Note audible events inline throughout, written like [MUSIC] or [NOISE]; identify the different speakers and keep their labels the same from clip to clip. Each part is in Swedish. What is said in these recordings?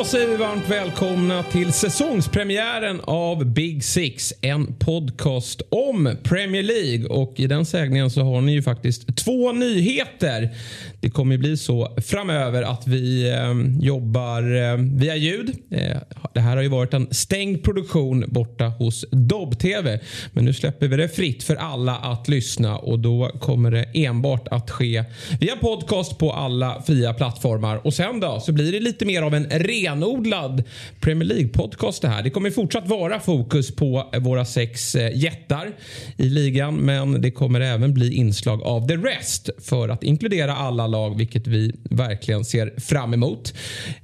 Speaker 1: Då säger vi varmt välkomna till säsongspremiären av Big Six. En podcast om Premier League. Och i den sägningen så har ni ju faktiskt två nyheter. Det kommer ju bli så framöver att vi eh, jobbar eh, via ljud. Eh, det här har ju varit en stängd produktion borta hos Dobb-TV. Men nu släpper vi det fritt för alla att lyssna och då kommer det enbart att ske via podcast på alla fria plattformar. Och sen då så blir det lite mer av en renodlad Premier League-podcast det här. Det kommer fortsatt vara fokus på våra sex eh, jättar i ligan men det kommer även bli inslag av the rest för att inkludera alla lag vilket vi verkligen ser fram emot.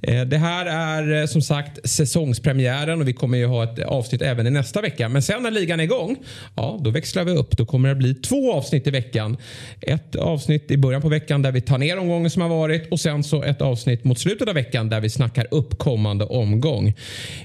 Speaker 1: Eh, det här är eh, som sagt säsongspremiären och vi kommer ju ha ett avsnitt även i nästa vecka. Men sen när ligan är igång, ja då växlar vi upp. Då kommer det bli två avsnitt i veckan. Ett avsnitt i början på veckan där vi tar ner omgången som har varit och sen så ett avsnitt mot slutet av veckan där vi snackar upp kommande omgång.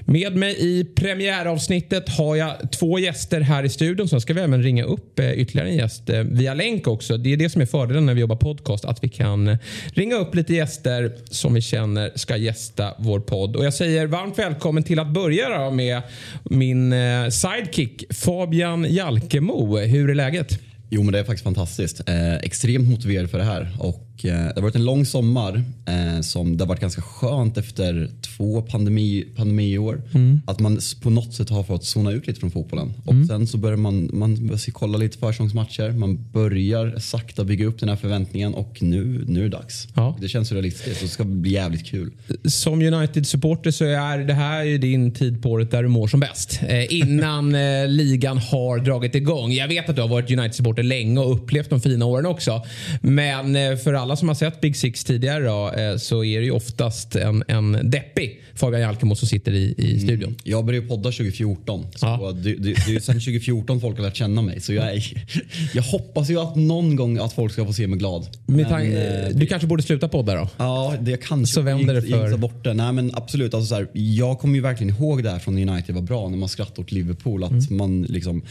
Speaker 1: Med mig i premiäravsnittet har jag två gäster här i studion. Sen ska vi även ringa upp eh, ytterligare en gäst eh, via länk också. Det är det som är fördelen när vi jobbar podcast. Att vi kan eh, ringa upp lite gäster som vi känner ska gästa vår podd. Och jag säger varmt välkommen till att börja då med min sidekick Fabian Jalkemo. Hur är läget?
Speaker 2: Jo men det är faktiskt fantastiskt. Eh, extremt motiverad för det här. Och, eh, det har varit en lång sommar eh, som det har varit ganska skönt efter två pandemi, pandemiår. Att man på något sätt har fått zona ut lite från fotbollen. Och sen så börjar man, man börjar kolla lite försäsongsmatcher. Man börjar sakta bygga upp den här förväntningen och nu, nu är det dags.
Speaker 1: Ja.
Speaker 2: Det känns realistiskt och det ska bli jävligt kul.
Speaker 1: Som United-supporter så är det här ju din tid på året där du mår som bäst. Eh, innan [LAUGHS] ligan har dragit igång. Jag vet att du har varit United-supporter länge och upplevt de fina åren också. Men för alla som har sett Big Six tidigare då, eh, så är det ju oftast en, en deppig Fabian Jalkemo som sitter i, i studion.
Speaker 2: Jag började podda 2014. Så
Speaker 1: Ja.
Speaker 2: det, det, det är sen 2014 folk har lärt känna mig. Så jag, är, [LAUGHS] jag hoppas ju att någon gång att folk ska få se mig glad. Men,
Speaker 1: tan-
Speaker 2: eh,
Speaker 1: du kanske borde sluta podda då?
Speaker 2: Ja, det kanske
Speaker 1: Så vänder det för-
Speaker 2: bort det. Nej men absolut. Alltså, så här, jag kommer ju verkligen ihåg det här från United var bra när man skrattade åt Liverpool. Att
Speaker 1: Mm.
Speaker 2: man liksom,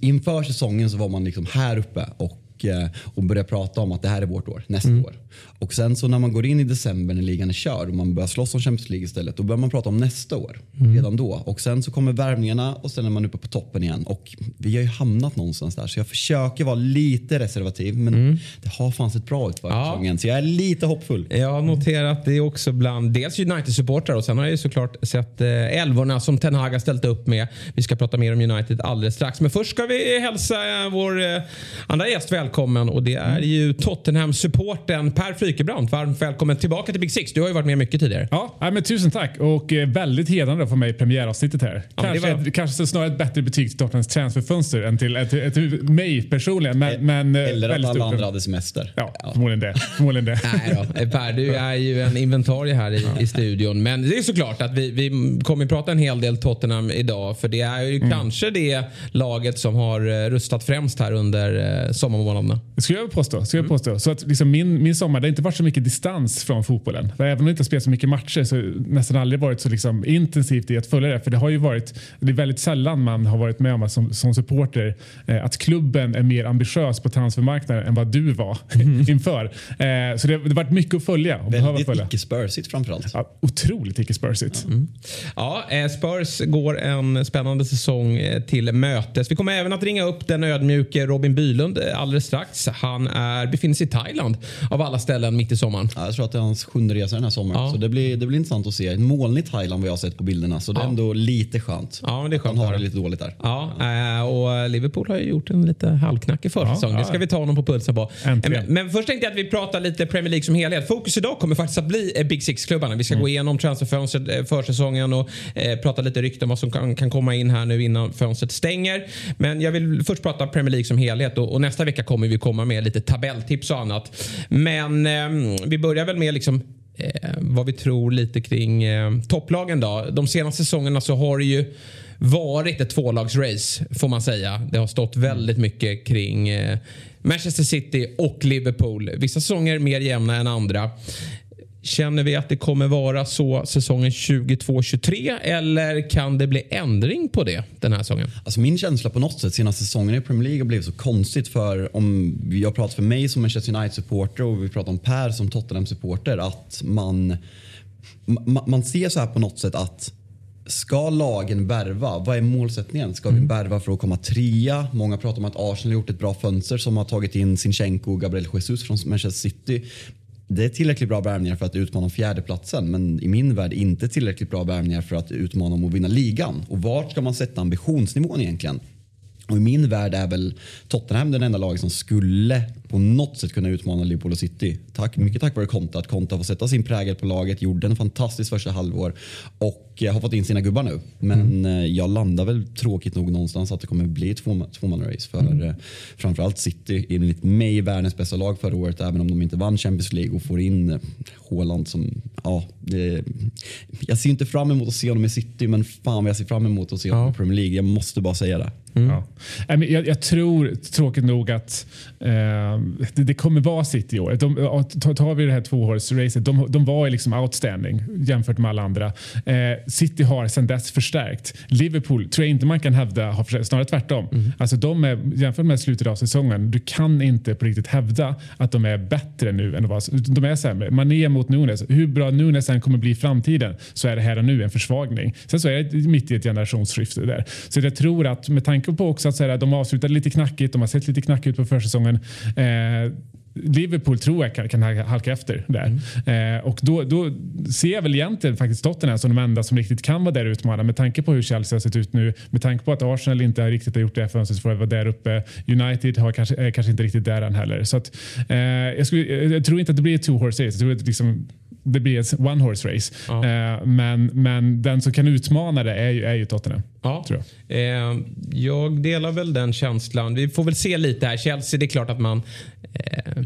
Speaker 2: inför säsongen så var man liksom här uppe och, eh, och började prata om att det här är vårt år, nästa
Speaker 1: Mm.
Speaker 2: år. Och sen så när man går in i december när ligan är körd och man börjar slåss om Champions League istället. Då börjar man prata om nästa år
Speaker 1: Mm.
Speaker 2: redan då. Och sen så kommer värvningarna och sen är man uppe på toppen igen. Och vi har ju hamnat någonstans där. Så jag försöker vara lite reservativ men det har fan sett bra ut för
Speaker 1: Mm. Ja.
Speaker 2: säsongen. Så jag är lite hoppfull.
Speaker 1: Jag har noterat det också bland dels United-supportrar och sen har jag ju såklart sett eh, älvorna som Ten Hag har ställt upp med. Vi ska prata mer om United alldeles strax. Men först ska vi hälsa eh, vår eh, andra gäst välkommen och det är ju Tottenham-supporten Per Frykebrant. Varmt välkommen tillbaka till Big Six. Du har ju varit med mycket tidigare.
Speaker 3: Ja, men tusen tack och eh, väldigt hedrande med i premiäravsnittet här.
Speaker 1: Ja,
Speaker 3: kanske,
Speaker 1: var-
Speaker 3: kanske snarare ett bättre betyg till Tottenhams transferfönster än till, ett, ett, ett, mig personligen. Men, men, eh,
Speaker 2: Eller att alla
Speaker 3: stort-
Speaker 2: andra hade semester.
Speaker 3: Ja, förmodligen det. Förmodligen det. [LAUGHS]
Speaker 1: Nej då. Eh, Per, du är ju en inventarie här i, i studion. Men det är såklart att vi, vi kommer att prata en hel del Tottenham idag. För det är ju kanske det laget som har eh, rustat främst här under eh, sommarmånaderna.
Speaker 3: Det skulle jag påstå. Skulle
Speaker 1: Mm.
Speaker 3: jag påstå. Så att liksom min, min sommar, det har inte varit så mycket distans från fotbollen. Även om jag inte har spelat så mycket matcher så har det nästan aldrig varit så liksom intensivt i att följa det. För det har ju varit, det är väldigt sällan man har varit med om att som, som supporter eh, att klubben är mer ambitiös på transfermarknaden än vad du var [LAUGHS] inför. Eh, så det, det har varit mycket att följa. Och
Speaker 2: Väldigt icke-spursigt framförallt.
Speaker 3: Ja, otroligt icke-spursigt.
Speaker 1: Ja, eh, Spurs går en spännande säsong eh, till mötes. Vi kommer även att ringa upp den ödmjuke Robin Bylund eh, alldeles strax. Han är, befinner sig i Thailand av alla ställen mitt i sommaren.
Speaker 2: Ja, jag tror att det är hans sjunde resa den här sommaren.
Speaker 1: Ja.
Speaker 2: Så det blir, det blir intressant att se. Ett molnigt Thailand vad jag har sett på bilderna. Så det är
Speaker 1: Ja.
Speaker 2: ändå lite skönt.
Speaker 1: Ja, men det är skönt
Speaker 2: Han har det lite dåligt där.
Speaker 1: Ja, eh, och Liverpool har ju gjort en lite halvknackig försäsong.
Speaker 3: Ja, ja.
Speaker 1: Det ska vi ta honom på pulsen på.
Speaker 3: Äntligen.
Speaker 1: Men, men först tänkte jag att vi pratar lite Premier League som helhet. Fokus idag kommer faktiskt att bli eh, Big Six-klubbarna. Vi ska
Speaker 3: Mm.
Speaker 1: gå igenom transferfönstret, eh, försäsongen och eh, prata lite rykten om vad som kan, kan komma in här nu innan fönstret stänger. Men jag vill först prata Premier League som helhet och, och nästa vecka kommer vi komma med lite tabelltips och annat. Men eh, vi börjar väl med liksom eh, vad vi tror lite kring eh, topplagen då. De senaste säsongerna så har det ju varit ett tvålagsrace får man säga. Det har stått väldigt mycket kring eh, Manchester City och Liverpool. Vissa säsonger mer jämna än andra. Känner vi att det kommer vara så säsongen 22-23 eller kan det bli ändring på det den här säsongen?
Speaker 2: Alltså min känsla på något sätt senaste säsongen i Premier League har blivit så konstigt för om jag pratar för mig som Manchester United-supporter och vi pratar om Per som Tottenham-supporter att man, man, man ser så här på något sätt att Ska lagen värva? Vad är målsättningen? Ska vi värva för att komma trea? Många pratar om att Arsenal har gjort ett bra fönster som har tagit in Sinchenko och Gabriel Jesus från Manchester City. Det är tillräckligt bra värvningar för att utmana om fjärdeplatsen men i min värld inte tillräckligt bra värvningar för att utmana om att vinna ligan. Och vart ska man sätta ambitionsnivån egentligen? Och i min värld är väl Tottenham den enda laget som skulle på något sätt kunna utmana Liverpool och City. Tack, mycket tack vare Conte. Att Conte får sätta sin prägel på laget, gjorde en fantastisk första halvår och eh, har fått in sina gubbar nu. Men eh, jag landar väl tråkigt nog någonstans att det kommer bli ett tvåma- tvåmannaраce för eh, framförallt City enligt mig världens bästa lag förra året även om de inte vann Champions League och får in Haaland som, ja, det, jag ser inte fram emot att se honom i City men fan vad jag ser fram emot att se honom i Premier League. Jag måste bara säga det.
Speaker 3: Ja. Nej, men Jag, jag tror tråkigt nog att eh, det, det kommer vara City i år. De, tar vi det här tvåhålsracet, de, de var liksom outstanding jämfört med alla andra. Eh, City har sedan dess förstärkt. Liverpool tror jag inte man kan hävda har förstärkt, snarare tvärtom. Alltså de är, jämfört med slutet av säsongen, du kan inte på riktigt hävda att de är bättre nu än var. De är sämre. Mané mot Nunes. Hur bra Nunes än kommer bli i framtiden så är det här och nu en försvagning. Sen så är det mitt i ett generationsskifte där. Så jag tror att med tanke på också att så här, de avslutade lite knackigt, de har sett lite knackigt ut på försäsongen. Eh, Liverpool tror jag kan, halka efter där. Eh, och då, då ser jag väl egentligen faktiskt Tottenham som de enda som riktigt kan vara där och utmana med tanke på hur Chelsea har sett ut nu. Med tanke på att Arsenal inte riktigt har gjort det här fönstret för att vara där uppe. United har kanske, är kanske inte riktigt där än heller. Så att, eh, jag, skulle, jag tror inte att det blir ett two horse race. Jag tror att det liksom, det blir ett one horse race. Eh, men, men den som kan utmana det är ju, är ju Tottenham.
Speaker 1: Ja.
Speaker 3: Tror
Speaker 1: jag. Eh, jag delar väl den känslan. Vi får väl se lite här. Chelsea, det är klart att man eh,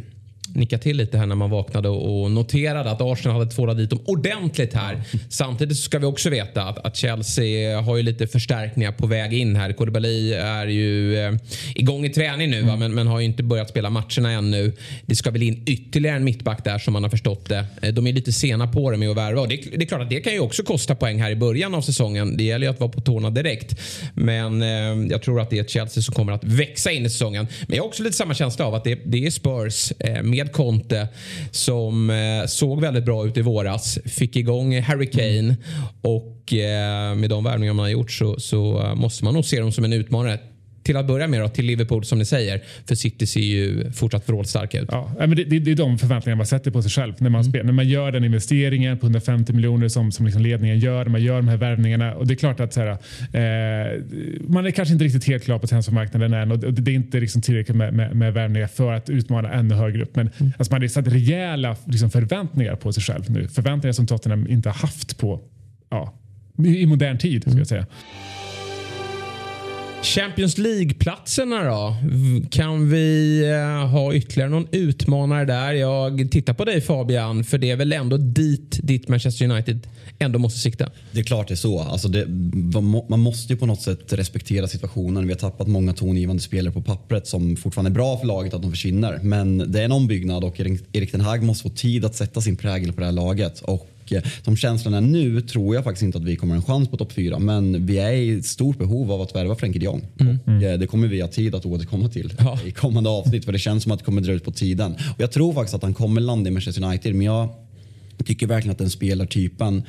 Speaker 1: nickar till lite här när man vaknade och noterade att Arsenal hade tvålat dit dem ordentligt här. Samtidigt så ska vi också veta att, att Chelsea har ju lite förstärkningar på väg in här. Koulibaly är ju eh, igång i träning nu va? Men, men har ju inte börjat spela matcherna ännu. Det ska väl in ytterligare en mittback där som man har förstått det. Eh, De är lite sena på det med att värva och det, det är klart att det kan ju också kosta poäng här i början av säsongen. Det gäller ju att vara på tårna direkt. Men eh, jag tror att det är ett Chelsea som kommer att växa in i säsongen. Men jag har också lite samma känsla av att det, det är Spurs eh, med Conte som eh, såg väldigt bra ut i våras. Fick igång Harry Kane och eh, med de värvningar man har gjort så, så eh, måste man nog se dem som en utmanare. Till att börja med då, till Liverpool som ni säger. För City ser ju fortsatt vrålstarka ut.
Speaker 3: Ja, men det, det, det är de förväntningar man sätter på sig själv när man, spelar, när man gör den investeringen på 150 miljoner som, som liksom ledningen gör. När man gör de här värvningarna. Och det är klart att så här, eh, man är kanske inte riktigt helt klar på transfermarknaden än och det, är inte liksom tillräckligt med, med, med värvningar för att utmana ännu högre upp. Men alltså, man har satt rejäla liksom, förväntningar på sig själv nu. Förväntningar som Tottenham inte har haft på ja, i i modern tid. Ska jag säga.
Speaker 1: Champions League-platserna då? Kan vi eh, ha ytterligare någon utmanare där? Jag tittar på dig Fabian, för det är väl ändå dit ditt Manchester United ändå måste sikta?
Speaker 2: Det är klart det är så. Alltså det, man måste ju på något sätt respektera situationen. Vi har tappat många tongivande spelare på pappret som fortfarande är bra för laget att de försvinner. Men det är en ombyggnad och Erik Erik Ten Hag måste få tid att sätta sin prägel på det här laget. Och som känslan är nu tror jag faktiskt inte att vi kommer en chans på topp fyra. Men vi är i stort behov av att värva Frenkie de Jong. Och eh, det kommer vi ha tid att återkomma till
Speaker 1: Ja.
Speaker 2: i kommande avsnitt. För det känns som att det kommer dra ut på tiden. Och jag tror faktiskt att han kommer landa i Manchester United. Men jag tycker verkligen att den spelartypen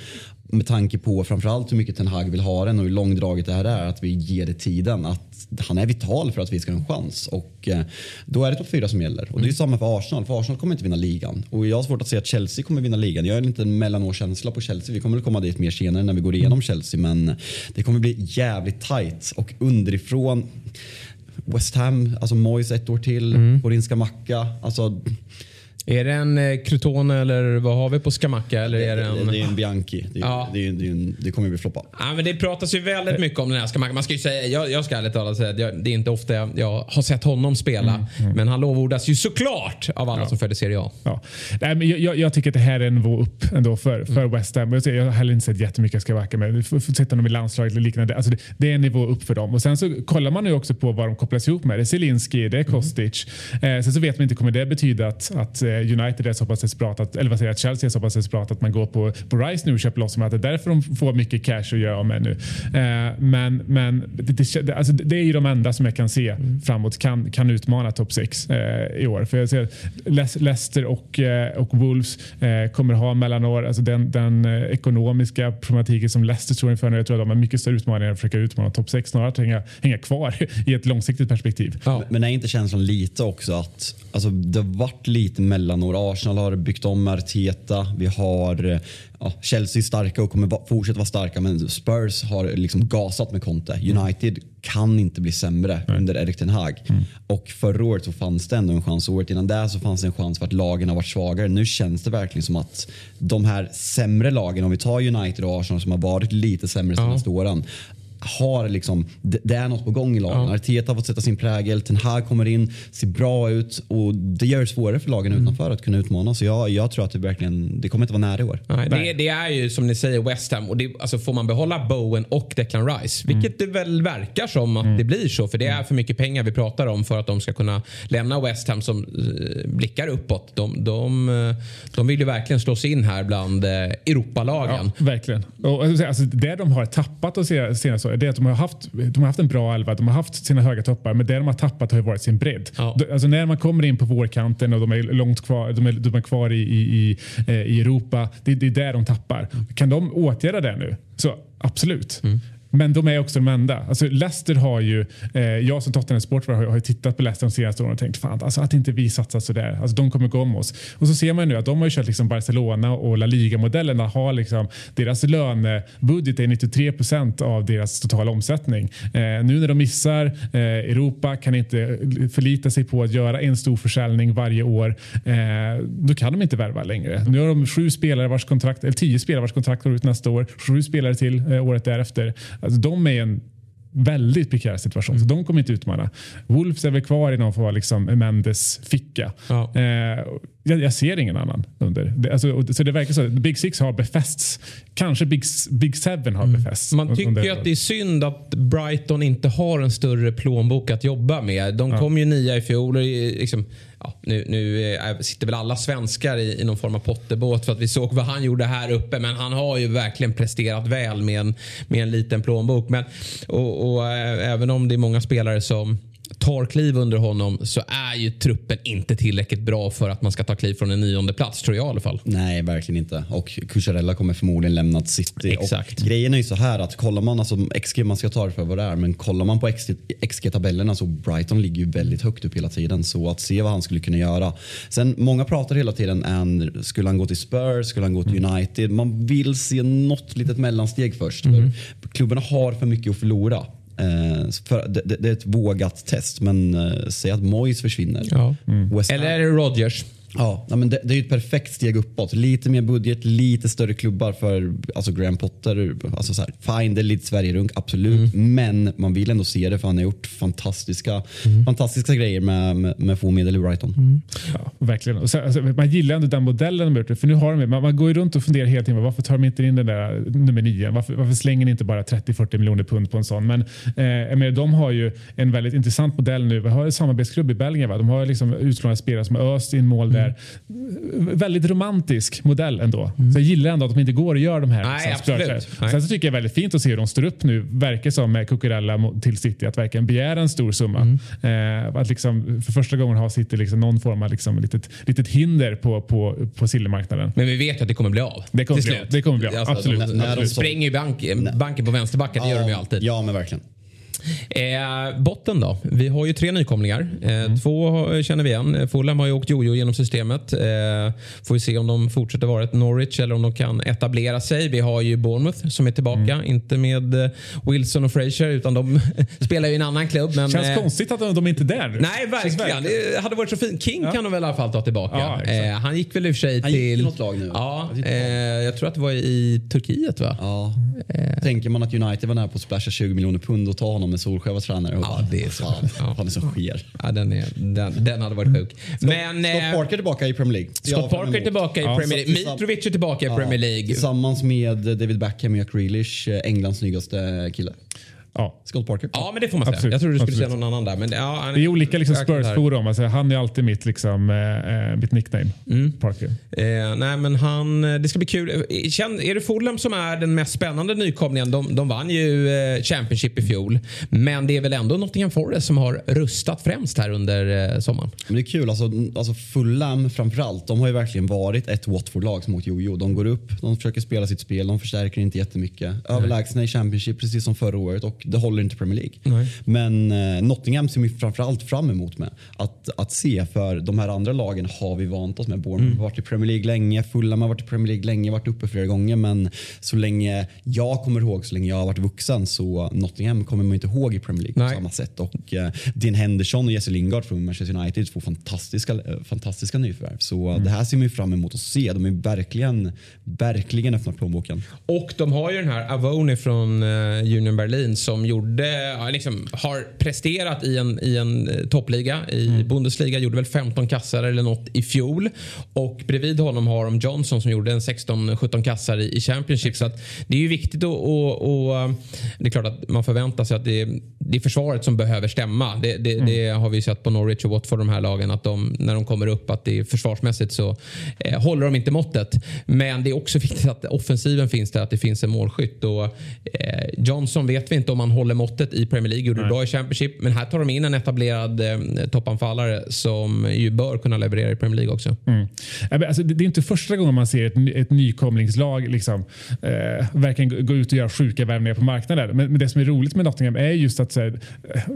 Speaker 2: med tanke på framförallt hur mycket Ten Hag vill ha den och hur långdraget det här är, att vi ger det tiden. Att han är vital för att vi ska ha en chans. Och eh, då är det topp fyra som gäller. Och det är samma för Arsenal, för Arsenal kommer inte vinna ligan. Och jag har svårt att se att Chelsea kommer vinna ligan. Jag har inte en mellanårskänsla på Chelsea. Vi kommer väl komma dit mer senare när vi går igenom Chelsea. Men det kommer bli jävligt tight och underifrån West Ham, alltså Moyes ett år till, mm. Porinska Macka. Alltså,
Speaker 1: är det en eh, Crotone eller vad har vi på Skamacka? Eller är det, en...
Speaker 2: det är en Bianchi. Det, är, ja. det, är, det, är, det kommer bli floppa.
Speaker 1: Ja, men det pratas ju väldigt mycket om den här Skamacka. Man ska ju säga, jag, jag ska ärligt talat säga att det är inte ofta jag, jag har sett honom spela. Mm, mm. Men han lovordas ju såklart av alla ja. som följer Serie A.
Speaker 3: Ja. Nej, men jag, jag, tycker att det här är en nivå upp ändå för, för mm. West Ham. Jag har heller inte sett jättemycket Skamacka med. Vi får, får sätta honom i landslaget eller liknande. Alltså det, det, är en nivå upp för dem. Och Sen så kollar man ju också på vad de kopplas ihop med. Det är Zielinski, det är mm. Kostic. Mm. Eh, sen så vet man inte, kommer det betyda att, att eh, United är så pass desperat, att, eller vad säger jag, Chelsea är så pass desperat att man går på, på Rice nu och köper loss dem. Att det är därför de får mycket cash att göra med nu. Eh, men men det, det, alltså det, är ju de enda som jag kan se mm. framåt kan, kan utmana topp 6 eh, i år. För jag ser Leicester och, eh, och Wolves eh, kommer ha mellanår, alltså den, den eh, ekonomiska problematiken som Leicester står inför nu. Jag tror att de har mycket större utmaningar att försöka utmana topp 6 snarare att hänga, hänga kvar [LAUGHS] i ett långsiktigt perspektiv.
Speaker 2: Ja. Men är inte känslan lite också att alltså, det har varit lite mellanår. Arsenal har byggt om Arteta. Vi har ja, Chelsea starka och kommer fortsätta vara starka men Spurs har liksom gasat med Conte. Mm. United kan inte bli sämre mm. under Erik Ten Hag. Mm. Och förra året så fanns det ändå en chans. Året innan det så fanns det en chans för att lagen har varit svagare. Nu känns det verkligen som att de här sämre lagen, om vi tar United och Arsenal som har varit lite sämre senaste ja. åren har liksom, det, är något på gång i lagen. Ja. Arteta har fått sätta sin prägel, Ten Hag kommer in, ser bra ut och det gör det svårare för lagen mm. utanför att kunna utmana. Så jag, jag tror att det verkligen, det kommer inte vara nära i år.
Speaker 1: Nej, det, det, är ju som ni säger West Ham och det, alltså får man behålla Bowen och Declan Rice, mm. vilket det väl verkar som att mm. det blir så för det är mm. för mycket pengar vi pratar om för att de ska kunna lämna West Ham som uh, blickar uppåt. De, de, uh, de vill ju verkligen slå sig in här bland uh, Europalagen.
Speaker 3: Ja, verkligen. Och, alltså, det de har tappat de senaste det är att de har, haft, de har haft en bra elva, de har haft sina höga toppar men det de har tappat har varit sin bredd. Ja. Alltså när man kommer in på vårkanten och de är långt kvar, de är, de är kvar i, i, i, i Europa, det, det är där de tappar. Kan de åtgärda det nu? Så absolut. Mm. Men de är också de enda. Alltså Leicester har ju, eh, jag som Tottenham Sportbar har, har tittat på Leicester de senaste åren och tänkt fan alltså att inte vi satsar sådär. Alltså de kommer gå om oss. Och så ser man nu att de har ju kört liksom Barcelona och La Liga-modellerna har liksom, deras lönebudget är 93 procent av deras totala omsättning. Eh, nu när de missar eh, Europa kan inte förlita sig på att göra en stor försäljning varje år. Eh, då kan de inte värva längre. Nu har de sju spelare vars kontrakt, eller tio spelare vars kontrakt går ut nästa år. Sju spelare till eh, året därefter. Alltså de är en väldigt prekär situation. Så de kommer inte utmana. Wolves är väl kvar i någon form av liksom Mendes ficka. Ja. Eh, jag, jag, ser ingen annan under. Det, alltså, så det verkar så. Big Six har befästs. Kanske Big, Big Seven har mm. befästs.
Speaker 1: Man tycker ju att det är synd att Brighton inte har en större plånbok att jobba med. De kom ju nia i fjol. Och liksom, ja, nu, nu sitter väl alla svenskar i, i någon form av potterbåt för att vi såg vad han gjorde här uppe. Men han har ju verkligen presterat väl med en, med en liten plånbok. Men, och, och även om det är många spelare som tar kliv under honom så är ju truppen inte tillräckligt bra för att man ska ta kliv från en nionde plats tror jag i alla fall.
Speaker 2: Nej, verkligen inte. Och Cucurella kommer förmodligen lämna City.
Speaker 1: Exakt.
Speaker 2: Och grejen är ju så här att kollar man, alltså XG man ska ta det för vad det är, men kollar man på XG-tabellerna så Brighton ligger ju väldigt högt upp hela tiden. Så att se vad han skulle kunna göra. Sen många pratar hela tiden, än, skulle han gå till Spurs, skulle han gå till mm. United? Man vill se något litet mellansteg först. Mm. För klubbarna har för mycket att förlora. Eh, för det, det, är ett vågat test, men eh, säg att Moyes försvinner.
Speaker 1: Ja. Mm. Eller är det Rodgers?
Speaker 2: Ja, men det, det är ett perfekt steg uppåt. Lite mer budget, lite större klubbar för alltså Graham Potter. Alltså så här, fine, det är lite Sverige-runk, absolut. Mm. Men man vill ändå se det för han har gjort fantastiska, mm. fantastiska grejer med, med, med få medel i Brighton. Mm.
Speaker 3: Ja, verkligen. Så, alltså, man gillar ändå den modellen de gjort. För nu har de, man, man går ju runt och funderar hela tiden. Varför tar de inte in den där nummer nio? Varför, varför slänger ni inte bara 30-40 miljoner pund på en sån? Men, eh, men de har ju en väldigt intressant modell nu. Vi har en samarbetsklubb i Belgien. Va? De har liksom utlånade spelare som har öst in mål där här, väldigt romantisk modell ändå. Så jag gillar ändå att de inte går och gör de här.
Speaker 1: Nej,
Speaker 3: liksom,
Speaker 1: absolut. Nej.
Speaker 3: Sen så tycker jag det är väldigt fint att se hur de står upp nu. Verkar som med Cucurella till City att verkligen begära en stor summa.
Speaker 1: Mm.
Speaker 3: Eh, att liksom, för första gången har City liksom någon form av liksom litet, litet hinder på, på, på silvermarknaden.
Speaker 1: Men vi vet att det kommer bli av.
Speaker 3: Det kommer
Speaker 1: till
Speaker 3: bli av.
Speaker 1: slut.
Speaker 3: Det kommer bli av.
Speaker 1: Alltså,
Speaker 3: Absolut.
Speaker 1: De,
Speaker 2: När- när
Speaker 1: de spränger ju bank, banken på vänsterbacken, det gör de ju alltid.
Speaker 2: Ja, men verkligen.
Speaker 1: Eh, botten då? Vi har ju tre nykomlingar. Eh,
Speaker 3: Mm.
Speaker 1: Två har- känner vi igen. Eh, Fulham har ju åkt jojo genom systemet. Eh, får vi se om de fortsätter vara ett Norwich eller om de kan etablera sig. Vi har ju Bournemouth som är tillbaka.
Speaker 3: Mm.
Speaker 1: Inte med eh, Wilson och Fraser utan de [LAUGHS] spelar ju i en annan klubb. Men,
Speaker 3: Känns
Speaker 1: eh,
Speaker 3: konstigt att de, inte är där.
Speaker 1: Nej, verkligen. Det hade varit så fint. King kan de väl i alla fall ta tillbaka.
Speaker 3: Ja,
Speaker 1: eh, han gick väl i och för sig
Speaker 2: Han gick
Speaker 1: till...
Speaker 2: till något lag nu.
Speaker 1: Ja,
Speaker 2: Jag
Speaker 1: eh, tror att det var i Turkiet va?
Speaker 2: Ja.
Speaker 1: Eh.
Speaker 2: Tänker man att United var nära på att splasha 20 miljoner pund och ta honom med Solskjaer var tränare. Och
Speaker 1: Ja,
Speaker 2: bara,
Speaker 1: det är så.
Speaker 2: Fan,
Speaker 1: Ja.
Speaker 2: fan det som sker.
Speaker 1: Ja, den, är, den, den hade varit sjuk. Men,
Speaker 2: Scott
Speaker 1: eh,
Speaker 2: Parker tillbaka i Premier League.
Speaker 1: Scott Parker tillbaka i
Speaker 3: Ja,
Speaker 1: Premier League.
Speaker 2: så-
Speaker 1: Mitrovic är tillbaka i
Speaker 2: Ja,
Speaker 1: Premier League.
Speaker 2: Tillsammans med David Beckham och Jack Grealish, eh, Englands snyggaste kille.
Speaker 3: Ja.
Speaker 2: Scott Parker.
Speaker 1: Ja, men det får man säga.
Speaker 3: Absolut,
Speaker 1: Jag trodde du skulle
Speaker 3: absolut.
Speaker 1: säga någon annan där. Men, ja, han-
Speaker 3: Det är olika liksom. Spurs-forum. Alltså, han är alltid mitt, liksom, eh, eh, mitt nickname.
Speaker 1: Mm.
Speaker 3: Parker.
Speaker 1: Eh, nej, men han, det ska bli kul. Eh, Känn, är det Fulham som är den mest spännande nykomlingen? De, de vann ju eh, Championship i fjol. Men det är väl ändå Nottingham Forest som har rustat främst här under eh, sommaren.
Speaker 2: Men det är kul, alltså, alltså Fulham framförallt, de har ju verkligen varit ett Watford-lag som åkt jojo. De går upp, de försöker spela sitt spel, de förstärker inte jättemycket. Överlägsna i Championship precis som förra året och det håller inte Premier League. Men eh, Nottingham ser vi framförallt fram emot med att, att se för de här andra lagen har vi vant oss med. Bournemouth har varit i Premier League länge, Fulham har varit i Premier League länge, varit uppe flera gånger men så länge jag kommer ihåg, så länge jag har varit vuxen så Nottingham kommer man inte ihåg i Premier League
Speaker 1: Nej.
Speaker 2: på samma sätt. Och eh, Dean Henderson och Jesse Lingard från Manchester United två fantastiska, eh, fantastiska nyförvärv. Så
Speaker 1: Mm.
Speaker 2: det här ser man ju fram emot att se. De är verkligen, verkligen öppna plånboken.
Speaker 1: Och de har ju den här Avoni från eh, Union Berlin som gjorde, ja, liksom, har presterat i en, i en eh, toppliga i Bundesliga. Gjorde väl 15 kassar eller något i fjol. Och bredvid honom har de Johnson som gjorde en 16-17 kassar i, i Championship. Så det är ju viktigt och, och, eh, det är klart att man förväntar sig att det, det är försvaret som behöver stämma. Det, det, det har vi sett på Norwich och Watford de här lagen att de, när de kommer upp att det är försvarsmässigt så eh, håller de inte måttet. Men det är också [LAUGHS] viktigt att offensiven finns där, att det finns en målskytt. Och, eh, Johnson vet vi inte om han håller måttet i Premier League. Gjorde det bra i Championship. Men här tar de in en etablerad eh, toppanfallare som ju bör kunna leverera i Premier League också.
Speaker 3: Mm. Alltså, det är inte första gången man ser ett, ett nykomlingslag liksom, eh, verkligen gå- ut och göra sjuka värvningar på marknaden. Men, men det som är roligt med Nottingham är just att här,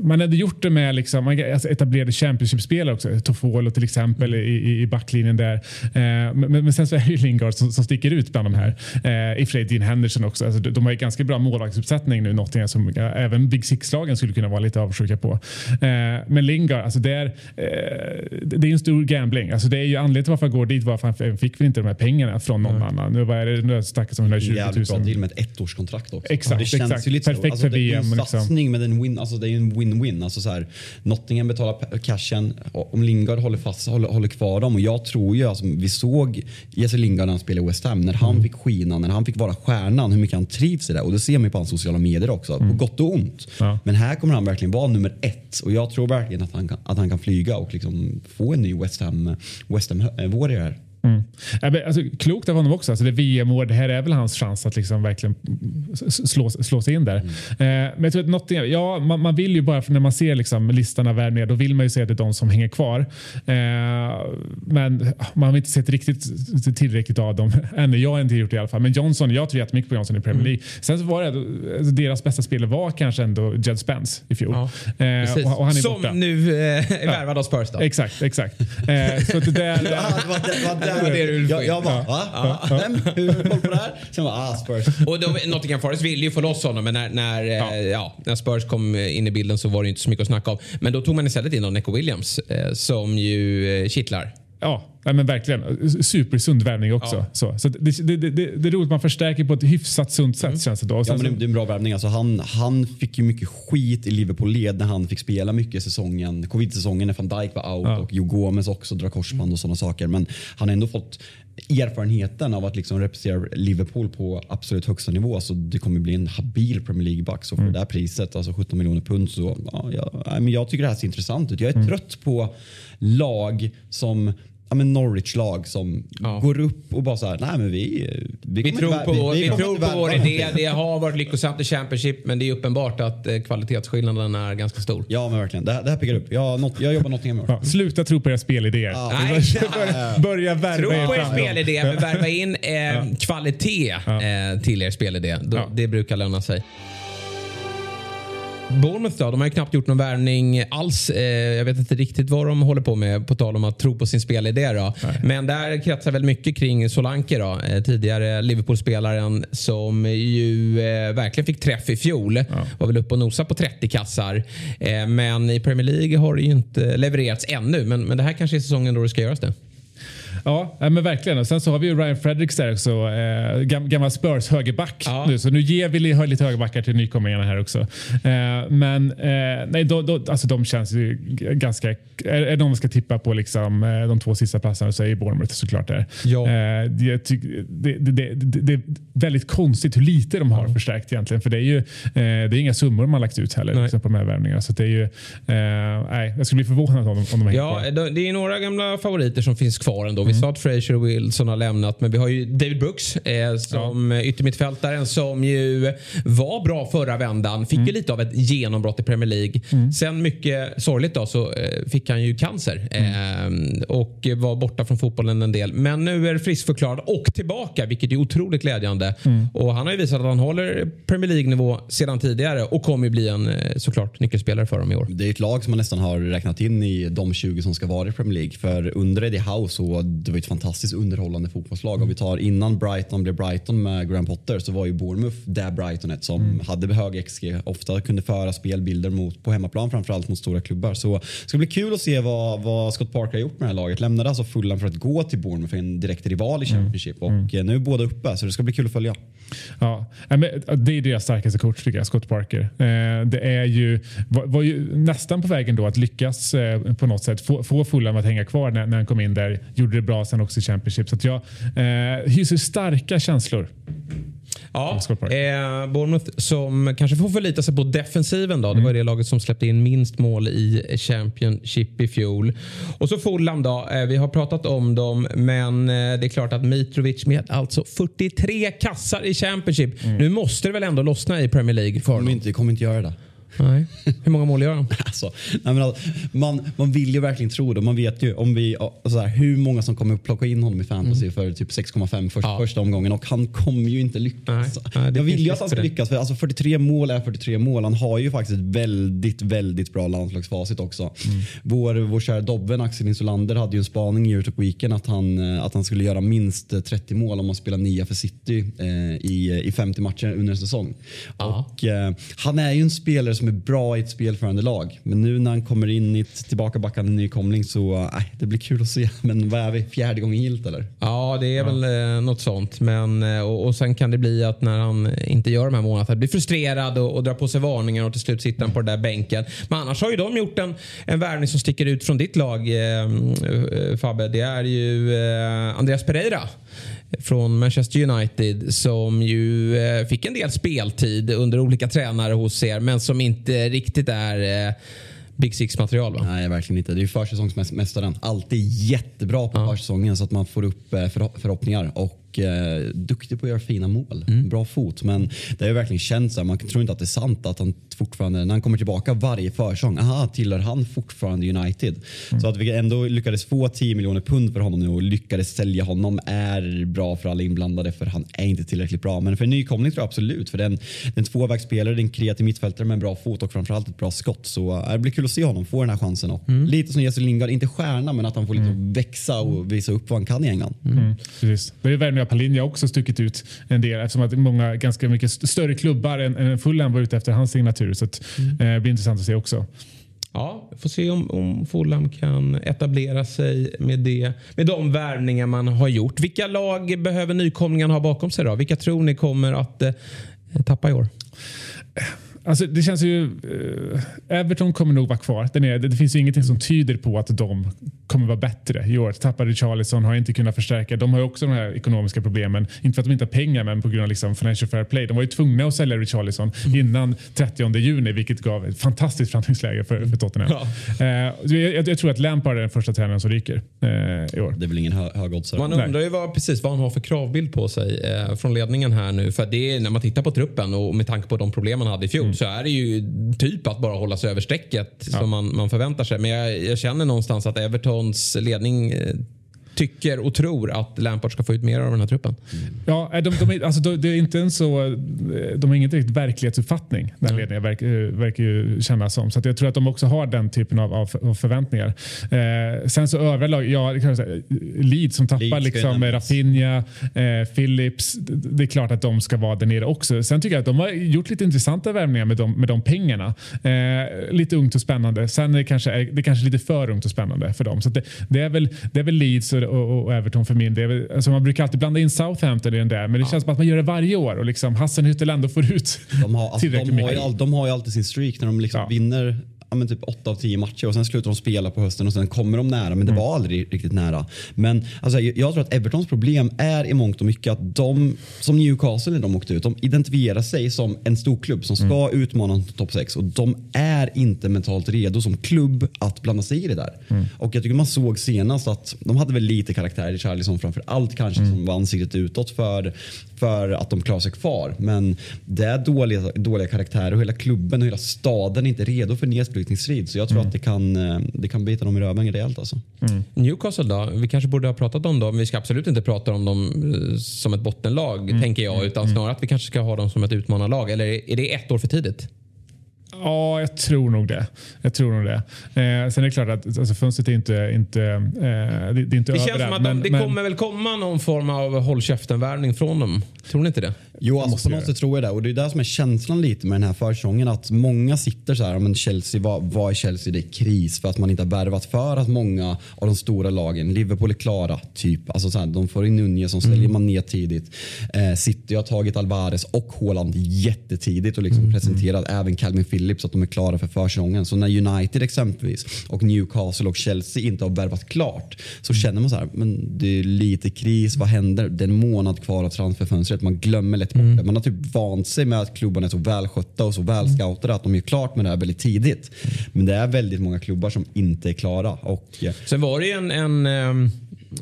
Speaker 3: man hade gjort det med liksom, man- alltså, etablerade Championship-spelare också. Toffolo till exempel i, i, i backlinjen där. Eh, men, men men sen så är det ju Lingard som, som sticker ut bland de här. Eh, I och för sig Dean Henderson också. Alltså, de de har ju ganska bra målvaktsuppsättning nu Nottingham som ja, även Big Six-lagen skulle kunna vara lite avundsjuka på. Eh, men Lingard, alltså det är, eh, det är en stor gambling. Alltså det är ju anledningen till varför han går dit var att han fick väl inte de här pengarna från någon annan. Nu var det nu snackas om 120 000.
Speaker 2: Jävligt bra deal med ett ettårskontrakt också.
Speaker 3: Exakt,
Speaker 2: det känns
Speaker 3: exakt.
Speaker 2: Ju lite.
Speaker 3: Perfekt
Speaker 2: alltså,
Speaker 3: för
Speaker 2: det är en
Speaker 3: VM, liksom.
Speaker 2: satsning men en win, alltså, det är ju en win-win. Alltså, så här, Nottingham betalar cashen om Lingard håller fast håller, håller kvar dem. Och jag tror ju, alltså, vi såg Jesse Lingard när han spelade i West Ham. När han fick skina, när han fick vara stjärnan, hur mycket han trivs i det. Och det ser man ju på hans sociala medier också. På gott och ont.
Speaker 3: Ja.
Speaker 2: Men här kommer han verkligen vara nummer ett. Och jag tror verkligen att han kan, att han kan flyga och liksom få en ny West Ham, West Ham eh, vår här.
Speaker 3: Mm. Alltså, klokt av honom också. Alltså, det är VM-år. Det här är väl hans chans att liksom verkligen slå, slå sig in där.
Speaker 2: Mm.
Speaker 3: Eh, men jag tror att Nottingham, ja, man, man vill ju bara, när man ser liksom, listan av värvningar, då vill man ju se att det är de som hänger kvar. Eh, men man har inte sett riktigt tillräckligt av dem [LAUGHS] ännu. Jag har inte gjort det i alla fall. Men Johnson, jag tror jättemycket på Johnson i
Speaker 2: Mm.
Speaker 3: Premier League. Sen så var det, alltså, deras bästa spelare var kanske ändå Jed Spence i fjol.
Speaker 1: Ja,
Speaker 3: eh, och, och han är
Speaker 1: som
Speaker 3: borta.
Speaker 1: nu eh, är värvad av Spurs då.
Speaker 3: Exakt, exakt. Så det där, [LAUGHS]
Speaker 2: var det,
Speaker 1: du
Speaker 2: jag, jag bara, va? Vem? Hur har du koll på det här? Sen bara, ah, Spurs.
Speaker 1: Och då, Nottingham Forest ville ju få loss honom men när, när, ja. ja, när Spurs kom in i bilden så var det inte så mycket att snacka om. Men då tog man istället in Neco Williams eh, som ju eh, kittlar.
Speaker 3: Ja, men verkligen. Supersund värvning också.
Speaker 1: Ja.
Speaker 3: Så, så det, det, det, det är roligt att man förstärker på ett hyfsat sunt sätt känns det då.
Speaker 2: Ja, men det, det är en bra värvning. Alltså, han, han fick ju mycket skit i Liverpool-led när han fick spela mycket i säsongen. Covid-säsongen när van Dijk var out
Speaker 3: Ja.
Speaker 2: och Joe Gomez också drar korsband och sådana saker. Men han har ändå fått erfarenheten av att liksom representera Liverpool på absolut högsta nivå. Så det kommer bli en habil Premier League-back. Så för
Speaker 3: Mm.
Speaker 2: det här priset, alltså 17 miljoner pund, så ja, jag, jag tycker det här ser intressant ut. Jag är
Speaker 3: Mm.
Speaker 2: trött på lag som ja, men Norwich-lag som
Speaker 1: Ja.
Speaker 2: går upp och bara så här, nej men vi... Vi,
Speaker 1: Vi tror på,
Speaker 2: vär-
Speaker 1: vår, vi
Speaker 2: kommer
Speaker 1: tror på vår idé.
Speaker 2: någonting.
Speaker 1: Det har varit lyckosamt i Championship men det är uppenbart att eh, kvalitetsskillnaden är ganska stor.
Speaker 2: Ja men verkligen, det här, det här piggar upp. Jag, not, jag jobbar Nottingham i år.
Speaker 3: Ja, sluta tro på era spelidéer.
Speaker 1: Nej.
Speaker 3: börja, börja värva
Speaker 1: Tro
Speaker 3: er
Speaker 1: på er spelidé men värva in eh, kvalitet eh, till er spelidé. Då,
Speaker 3: Ja.
Speaker 1: Det brukar löna sig. Bournemouth då, de har ju knappt gjort någon värvning alls. Eh, jag vet inte riktigt vad de håller på med på tal om att tro på sin spelidé. Då. Men där kretsar väl mycket kring Solanke då, eh, tidigare Liverpool-spelaren som ju eh, verkligen fick träff i fjol. Var väl uppe och nosa på 30 kassar. Men i Premier League har det ju inte levererats ännu. Men, men det här kanske är säsongen då det ska göras det.
Speaker 3: Ja, ja, men verkligen. Och sen så har vi ju Ryan Fredericks där också. Eh, gam, gammal Spurs högerback.
Speaker 1: Ja.
Speaker 3: Nu, så nu ger vi li- lite högerbackar till nykomlingarna här också. Eh, men eh, nej, då, då, alltså de känns ju ganska... Är, är de ska tippa på liksom, eh, de två sista platserna så är ju Bournemouth såklart där.
Speaker 1: Ja.
Speaker 3: Eh, det, det, det, det, är väldigt konstigt hur lite de har förstärkt egentligen. För det är ju eh, det är inga summor har lagt ut heller liksom, på de här värvningarna. Så det är ju, eh, nej, jag skulle bli förvånad om de, om de hänger
Speaker 1: Ja,
Speaker 3: kvar.
Speaker 1: det det är några gamla favoriter som finns kvar ändå. Vi
Speaker 3: Mm.
Speaker 1: sa att Fraser och Wilson har lämnat, men vi har ju David Brooks eh, som ja. yttermittfältaren som ju var bra förra vändan. Fick
Speaker 3: Mm.
Speaker 1: ju lite av ett genombrott i Premier League. Sen mycket sorgligt då så eh, fick han ju cancer
Speaker 3: Mm.
Speaker 1: eh, och var borta från fotbollen en del. Men nu är friskförklarad och tillbaka, vilket är otroligt glädjande.
Speaker 3: Mm.
Speaker 1: Och han har ju visat att han håller Premier League-nivå sedan tidigare och kommer ju bli en eh, såklart nyckelspelare för dem i år.
Speaker 2: Det är ett lag som man nästan har räknat in i de 20 som ska vara i Premier League. För under Eddie Howe så det var ett fantastiskt underhållande fotbollslag. Om vi tar innan Brighton blev Brighton med Graham Potter så var ju Bournemouth det Brightonet som hade hög XG. Ofta kunde föra spelbilder mot, på hemmaplan framförallt mot stora klubbar. Så det ska bli kul att se vad, vad Scott Parker har gjort med det här laget. Lämnade alltså Fulham för att gå till Bournemouth, en direkt rival i Championship. Och eh, nu är båda uppe så det ska bli kul att följa.
Speaker 3: Ja, men det är deras starkaste coach tycker jag, Scott Parker. Eh, det är ju, var, var ju nästan på vägen då att lyckas eh, på något sätt få, få Fulham att hänga kvar när, när han kom in där. Gjorde det bra sen också i Championship. Så att jag eh, hyser starka känslor.
Speaker 1: Ja, eh, Bournemouth som kanske får förlita sig på defensiven. Då. Det var det laget som släppte in minst mål i Championship i fjol. Och så Fulham då. Eh, vi har pratat om dem, men eh, det är klart att Mitrovic med alltså 43 kassar i Championship. Nu måste det väl ändå lossna i Premier League för
Speaker 2: Kommer
Speaker 1: honom?
Speaker 2: inte, kommer inte göra det.
Speaker 1: Nej. Hur många mål gör han? [LAUGHS]
Speaker 2: Alltså, nej men alltså, man, man vill ju verkligen tro det. Man vet ju om vi, så här, hur många som kommer att plocka in honom i fantasy för typ 6,5 först,
Speaker 1: Ja.
Speaker 2: första omgången och han kommer ju inte lyckas.
Speaker 1: Nej, nej, det
Speaker 2: jag vill ju att han
Speaker 1: för
Speaker 2: ska lyckas för alltså 43 mål är 43 mål. Han har ju faktiskt ett väldigt, väldigt bra landslagsfacit också.
Speaker 1: Mm.
Speaker 2: Vår, vår kära Dobben Axel Insulander hade ju en spaning i Europe Weekend att han, eh, att han skulle göra minst eh, 30 mål om man spelar nia för City eh, i, i 50 matcher under en säsong.
Speaker 1: Ja.
Speaker 2: Och, eh, han är ju en spelare som är bra i ett spelförande lag. Men nu när han kommer in i ett tillbakabackande nykomling så eh, det blir kul att se. [LAUGHS] Men vad är vi? Fjärde gången gillt eller?
Speaker 1: Ja, det är väl eh, något sånt. Men, eh, och, och sen kan det bli att när han inte gör de här att han blir frustrerad och, och drar på sig varningar och till slut sitter han på den där bänken. Men annars har ju de gjort en, en värvning som sticker ut från ditt lag eh, eh, Fabbe. Det är ju eh, Andreas Pereira från Manchester United som ju eh, fick en del speltid under olika tränare hos er men som inte riktigt är eh, Big Six-material va?
Speaker 2: Nej, verkligen inte. Det är ju försäsongsmästaren. Alltid jättebra på försäsongen så att man får upp eh, förho- förhoppningar. Och eh, duktig på att göra fina mål. Bra fot. Men det har ju verkligen känts så här, Man tror inte att det är sant att han fortfarande, när han kommer tillbaka varje försäsong, aha, tillhör han fortfarande United? Så att vi ändå lyckades få 10 miljoner pund för honom nu och lyckades sälja honom är bra för alla inblandade för han är inte tillräckligt bra. Men för en nykomling tror jag absolut. För den, en tvåvägsspelare, det är en kreativ mittfältare med en bra fot och framförallt ett bra skott. Så eh, det blir kul att se honom få den här chansen. Och Lite som Jesse Lingard, inte stjärna men att han får liksom växa och visa upp vad han kan i England.
Speaker 3: Mm, precis. Det är av Palinja också stuckit ut en del eftersom att många ganska mycket st- större klubbar än, än Fulham var ute efter hans signatur. Så att, eh, det blir intressant att se också.
Speaker 1: Ja, får se om, om Fulham kan etablera sig med, det, med de värvningar man har gjort. Vilka lag behöver nykomlingarna ha bakom sig då? Vilka tror ni kommer att eh, tappa i år?
Speaker 3: Alltså det känns ju... Eh, Everton kommer nog vara kvar. Den är, det, det finns ju ingenting som tyder på att de kommer vara bättre i år. Tappade Charlison, har inte kunnat förstärka. De har ju också de här ekonomiska problemen. Inte för att de inte har pengar, men på grund av liksom financial fair play. De var ju tvungna att sälja Richarlison mm. innan 30 juni, vilket gav ett fantastiskt förhandlingsläge för, för Tottenham. Ja. Eh, jag, jag, tror att Lampard är den första tränaren som ryker eh, i år.
Speaker 2: Det är väl ingen hö högoddsare.
Speaker 1: Man undrar ju vad, precis vad han har för kravbild på sig eh, från ledningen här nu. För det är, när man tittar på truppen och med tanke på de problem man hade i fjol mm. Så är det ju typ att bara hålla sig över strecket ja. som man, man förväntar sig. Men jag, jag känner någonstans att Evertons ledning eh, tycker och tror att Lampard ska få ut mer av den här truppen.
Speaker 3: Ja, de, de, alltså, det är inte en så, de har ingen riktigt verklighetsuppfattning, den mm. ledningen verkar, verkar ju kännas som. Så jag tror att de också har den typen av, av förväntningar. Eh, sen så övriga lag, ja, Leeds som tappar Leeds liksom, Rafinha, eh, Phillips. Det är klart att de ska vara där nere också. Sen tycker jag att de har gjort lite intressanta värvningar med de, med de pengarna. Eh, lite ungt och spännande. Sen är det kanske, det är kanske lite för ungt och spännande för dem. Så det, det, är väl, det är väl Leeds och och, och Everton för min del. Alltså man brukar alltid blanda in Southampton i den där, men det ja. känns som att man gör det varje år och liksom Hassenhüttel ändå får ut
Speaker 2: de har, alltså, tillräckligt de har mycket. Ju, de har ju alltid sin streak när de liksom ja. vinner ja, men typ 8 av 10 matcher och sen slutar de spela på hösten och sen kommer de nära men det mm. var aldrig riktigt nära. Men alltså, jag tror att Evertons problem är i mångt och mycket att de, som Newcastle när de åkte ut, de identifierar sig som en stor klubb som ska mm. utmana topp 6 och de är inte mentalt redo som klubb att blanda sig i det där. Mm. Och jag tycker man såg senast att de hade väl lite karaktär i Charlison framför allt kanske mm. som var ansiktet utåt för, för att de klarar sig kvar. Men det är dåliga, dåliga karaktärer och hela klubben och hela staden är inte redo för nedspel utbrytningsstrid. Så jag tror mm. att det kan, eh, det kan bita dem i röven rejält. Alltså.
Speaker 1: Mm. Newcastle då? Vi kanske borde ha pratat om dem. Vi ska absolut inte prata om dem eh, som ett bottenlag, mm. tänker jag. Utan mm. snarare att vi kanske ska ha dem som ett utmanarlag. Eller är det ett år för tidigt?
Speaker 3: Ja, jag tror nog det. Jag tror nog det. Eh, sen är det klart att alltså, fönstret är inte, inte, eh, det, det, är inte
Speaker 1: det känns som att men, det men... kommer väl komma någon form av håll käften-värvning från dem. Tror ni inte det?
Speaker 2: Jo, alltså, på något sätt tror jag det. Och det är det som är känslan lite med den här försäsongen. Att många sitter så här, men Chelsea, vad, vad är Chelsea? Det är kris för att man inte har värvat för att många av de stora lagen, Liverpool är klara, typ. Alltså så här, de får in Nunez som säljer mm. man ner tidigt. Eh, City har tagit Alvarez och Haaland jättetidigt och liksom mm. presenterat även Calvin Phillips att de är klara för försäsongen. Så när United exempelvis och Newcastle och Chelsea inte har värvat klart så mm. känner man så här, men det är lite kris, vad händer? Det är en månad kvar av transferfönstret, man glömmer lätt bort mm. det. Man har typ vant sig med att klubbarna är så välskötta och så välscoutade att de är klart med det här väldigt tidigt. Men det är väldigt många klubbar som inte är klara. Och,
Speaker 1: Sen var det ju en, en ehm,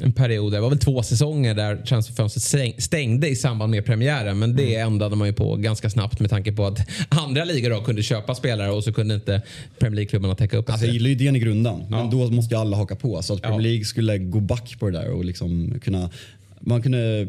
Speaker 1: en period, det var väl två säsonger där transferfönstret stängde i samband med premiären. Men det mm. ändrade man ju på ganska snabbt med tanke på att [LAUGHS] andra ligor då kunde köpa spelare och så kunde inte Premier League-klubbarna täcka upp.
Speaker 2: Alltså, jag gillar idén i grunden, men ja. då måste ju alla haka på. Så att Premier League skulle gå back på det där och liksom kunna man kunde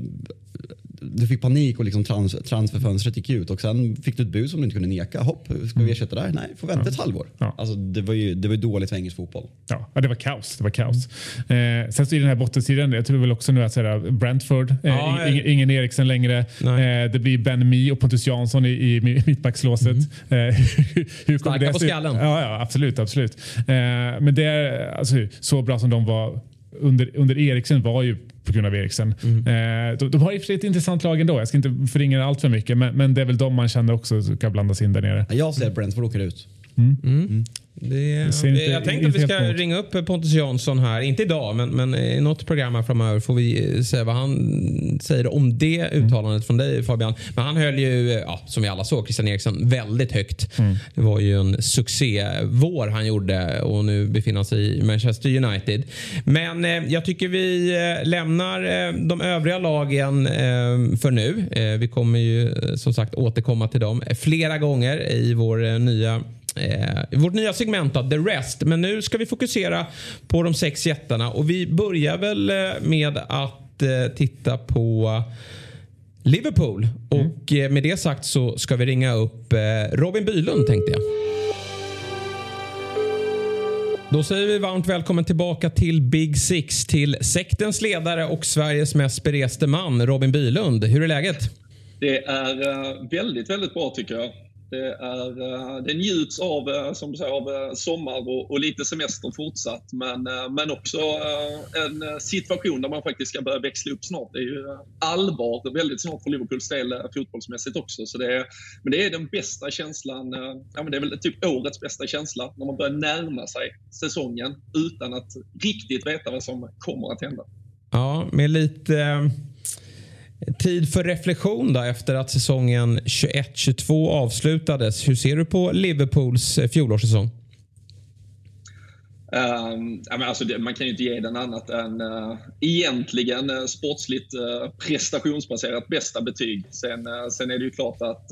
Speaker 2: du fick panik och liksom trans, transferfönstret gick ut och sen fick du ett bud som du inte kunde neka. Hopp, ska vi mm. ersätta det Nej, får vänta ja. ett halvår. Ja. Alltså, det, var ju, det var dåligt för engelsk fotboll.
Speaker 3: Ja, det var kaos. Det var kaos. Mm. Eh, sen så i den här bottenstriden, jag tror väl också nu att säga, Brentford, eh, ja, ingen, ingen Eriksen längre. Eh, det blir Ben Mi och Pontus Jansson i, i mittbackslåset. Mm. Eh, [LAUGHS]
Speaker 1: hur kommer det på skallen.
Speaker 3: Ja, ja, absolut. absolut. Eh, men det är alltså, så bra som de var under, under Eriksen var ju på grund av Eriksen. Mm. Eh, de, de, har i och för sig ett intressant lag ändå. Jag ska inte förringa allt för mycket, men, men det är väl de man känner också ska blandas in där nere.
Speaker 2: Jag ser Brentford åker ut.
Speaker 1: Mm. Mm. mm. Det, det jag tänkte att vi ska ringa upp Pontus Jansson här, inte idag men, men i något program här framöver får vi se vad han säger om det mm. uttalandet mm. från dig Fabian. Men han höll ju, ja, som vi alla såg, Christian Eriksson väldigt högt. Mm. Det var ju en succévår han gjorde och nu befinner han sig i Manchester United. Men eh, jag tycker vi eh, lämnar eh, de övriga lagen eh, för nu. Eh, vi kommer ju eh, som sagt återkomma till dem flera gånger i vår nya eh, vårt nya segment då, The Rest. Men nu ska vi fokusera på de sex jättarna och vi börjar väl eh, med att eh, titta på Liverpool. Mm. Och eh, med det sagt så ska vi ringa upp eh, Robin Bylund tänkte jag. Då säger vi varmt välkommen tillbaka till Big Six till sektens ledare och Sveriges mest bereste man Robin Bylund. Hur är läget?
Speaker 4: Det är väldigt, väldigt bra tycker jag. Det, är, eh, det njuts av, eh, som du säger, av eh, sommar och, och lite semester fortsatt. Men, men också en situation där man faktiskt ska börja växla upp snart. Det är ju allvar väldigt snart för Liverpools del fotbollsmässigt också. Så det är, men det är den bästa känslan, ja, men det är väl typ årets bästa känsla, när man börjar närma sig säsongen utan att riktigt veta vad som kommer att hända.
Speaker 1: Ja, med lite Tid för reflektion då efter att säsongen 21-22 avslutades. Hur ser du på Liverpools eh, fjolårssäsong?
Speaker 4: Um, alltså det, man kan ju inte ge den annat än uh, egentligen uh, sportsligt uh, prestationsbaserat bästa betyg. Sen, uh, sen är det ju klart att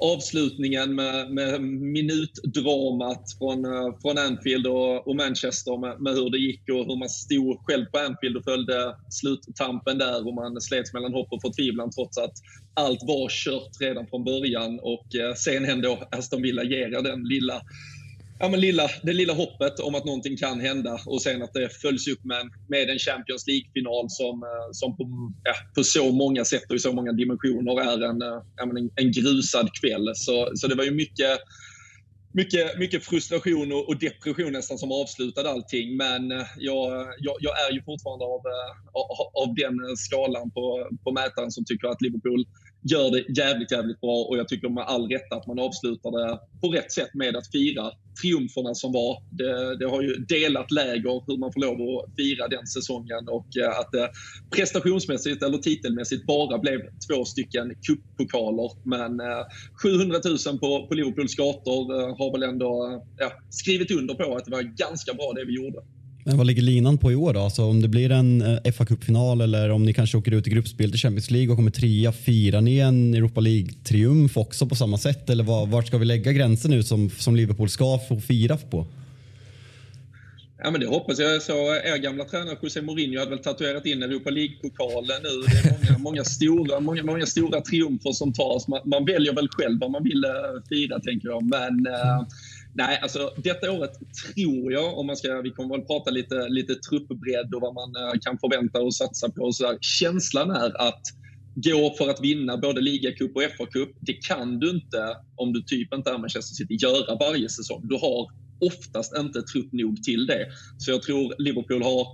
Speaker 4: avslutningen med, med minutdramat från, eh, från Anfield och, och Manchester med, med, hur det gick och hur man stod själv på Anfield och följde sluttampen där och man slets mellan hopp och förtvivlan trots att allt var kört redan från början och eh, sen ändå Aston Villa ger den lilla ja, men lilla, det lilla hoppet om att någonting kan hända och sen att det följs upp med, med en Champions League-final som, eh, som på, ja, på så många sätt och i så många dimensioner är en, eh, en, en grusad kväll. Så, så det var ju mycket mycket, mycket frustration och, depression nästan som avslutade allting. Men eh, jag, jag, jag är ju fortfarande av, av, av den skalan på, på mätaren som tycker att Liverpool gör det jävligt, jävligt bra och jag tycker med all rätt att man avslutar det på rätt sätt med att fira triumferna som var. Det, det, har ju delat läger hur man får lov att fira den säsongen och eh, att det prestationsmässigt eller titelmässigt bara blev två stycken cuppokaler. Men eh, 700 000 på, på Liverpools gator eh, har väl ändå ja, skrivit under på att det var ganska bra det vi gjorde.
Speaker 2: Men vad ligger linan på i år då? Alltså om det blir en eh, fa kuppfinal eller om ni kanske åker ut i gruppspel till Champions League och kommer trea, firar ni en Europa League-triumf också på samma sätt? Eller var, vart ska vi lägga gränsen nu som, som Liverpool ska få fira på?
Speaker 4: Ja, men det hoppas jag. Så er gamla tränare José Mourinho hade väl tatuerat in Europa League-pokalen nu. Det är många, [LAUGHS] många, stora, många, många stora triumfer som tas. Man, man väljer väl själv vad man vill eh, fira, tänker jag. Men mm. Nej, alltså detta året tror jag, om man ska, vi kommer väl prata lite, lite truppbredd och vad man eh, kan förvänta och satsa på. och sådär. Känslan är att gå för att vinna både ligacup och FA-cup, det kan du inte om du typ inte är Manchester City, göra varje säsong. Du har oftast inte trupp nog till det. Så jag tror Liverpool har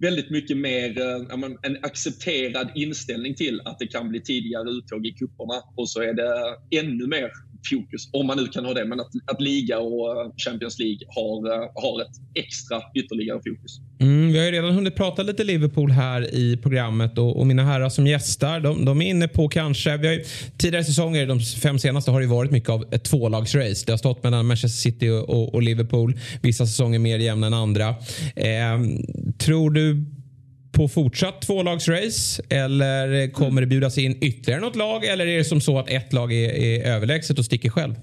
Speaker 4: väldigt mycket mer eh, en accepterad inställning till att det kan bli tidigare uttåg i kupperna och så är det ännu mer fokus, om man nu kan ha det. Men att, att liga och eh, Champions League har, eh, har ett extra ytterligare fokus.
Speaker 1: Mm, vi har ju redan hunnit prata lite Liverpool här i programmet och, och mina herrar som gästar, de, de, är inne på kanske, vi har ju, tidigare säsonger, de fem senaste, har det varit mycket av ett tvålagsrace. Det har stått mellan Manchester City och, och, och Liverpool. Vissa säsonger mer jämna än andra. Eh, tror du på fortsatt tvålagsrace? Eller kommer det bjudas in ytterligare något lag? Eller är det som så att ett lag är, är överlägset och sticker själv?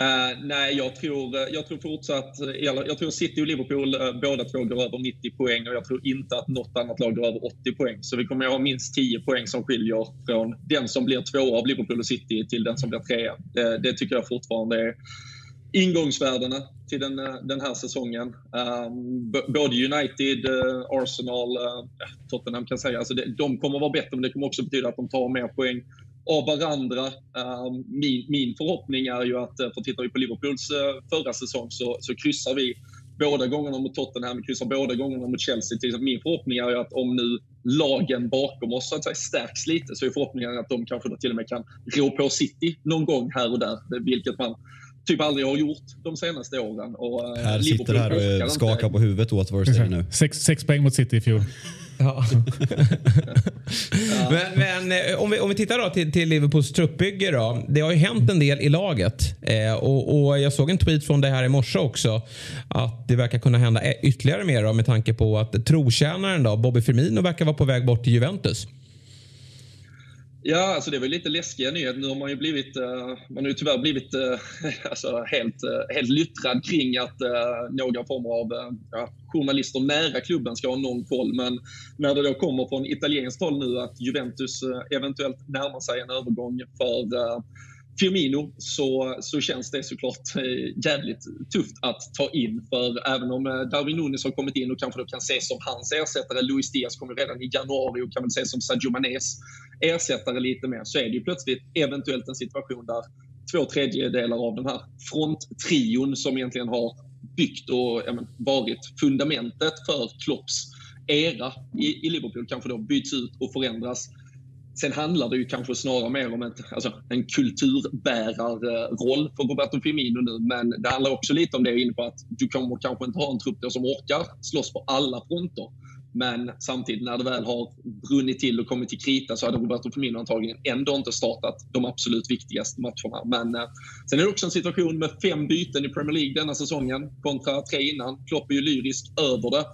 Speaker 4: Uh, nej, jag tror, eh, jag tror fortsatt... Eh, jag tror City och Liverpool uh, båda två går över 90 poäng och jag tror inte att något annat lag går över 80 poäng. Så vi kommer att ha minst 10 poäng som skiljer från den som blir två av Liverpool och City till den som blir trea. Det, det tycker jag fortfarande är ingångsvärdena till den, eh, den här säsongen. Um, både United, uh, Arsenal, uh, Tottenham kan säga, alltså det, de kommer vara bättre men det kommer också betyda att de tar mer poäng av varandra. Um, min, min förhoppning är ju att, för tittar vi på Liverpools uh, förra säsong så, så kryssar vi båda gångerna mot Tottenham, vi kryssar båda gångerna mot Chelsea. Till min förhoppning är ju att om nu lagen bakom oss så att säga, stärks lite så är förhoppningen att de kanske till och med kan rå på City någon gång här och där. Vilket man typ aldrig har gjort de senaste åren. Och,
Speaker 2: eh, här sitter här och skakar på huvudet åt vad du säger nu.
Speaker 3: Sex, sex poäng mot City i fjol. [LAUGHS]
Speaker 1: Ja. [LAUGHS] men, men eh, om, vi, om vi tittar då till, till Liverpools truppbygge då. Det har ju hänt en del i laget. Eh, och, och, jag såg en tweet från det här i morse också. Att det verkar kunna hända ytterligare mer då, med tanke på att trotjänaren då, Bobby Firmino verkar vara på väg bort till Juventus.
Speaker 4: Ja, alltså det var lite läskiga nyheter. Nu har man ju blivit, eh, man har ju tyvärr blivit eh, [LAUGHS] alltså helt, eh, helt lyttrad kring att några former av ja, journalister nära klubben ska ha någon koll. Men när det då kommer från italienskt håll nu att Juventus eventuellt närmar sig en övergång för Firmino så, så känns det såklart jävligt tufft att ta in. För även om Darwin Nunes har kommit in och kanske då kan ses som hans ersättare, Luis Diaz kommer redan i januari och kan väl ses som Sadio Manes ersättare lite mer, så är det ju plötsligt eventuellt en situation där två tredjedelar av den här fronttrion som egentligen har byggt och ja, men, varit fundamentet för Klopps era i, i Liverpool kanske då byts ut och förändras Sen handlar det ju kanske snarare mer om ett, alltså, en kulturbärarroll för Roberto Firmino nu. Men det handlar också lite om det jag är inne på att du kommer kanske inte ha en trupp som orkar slåss på alla fronter. Men samtidigt när det väl har brunnit till och kommit till krita så hade Roberto Firmino antagligen ändå inte startat de absolut viktigaste matcherna. Men eh, sen är det också en situation med fem byten i Premier League denna säsongen kontra tre innan. Klopp är ju lyrisk över det.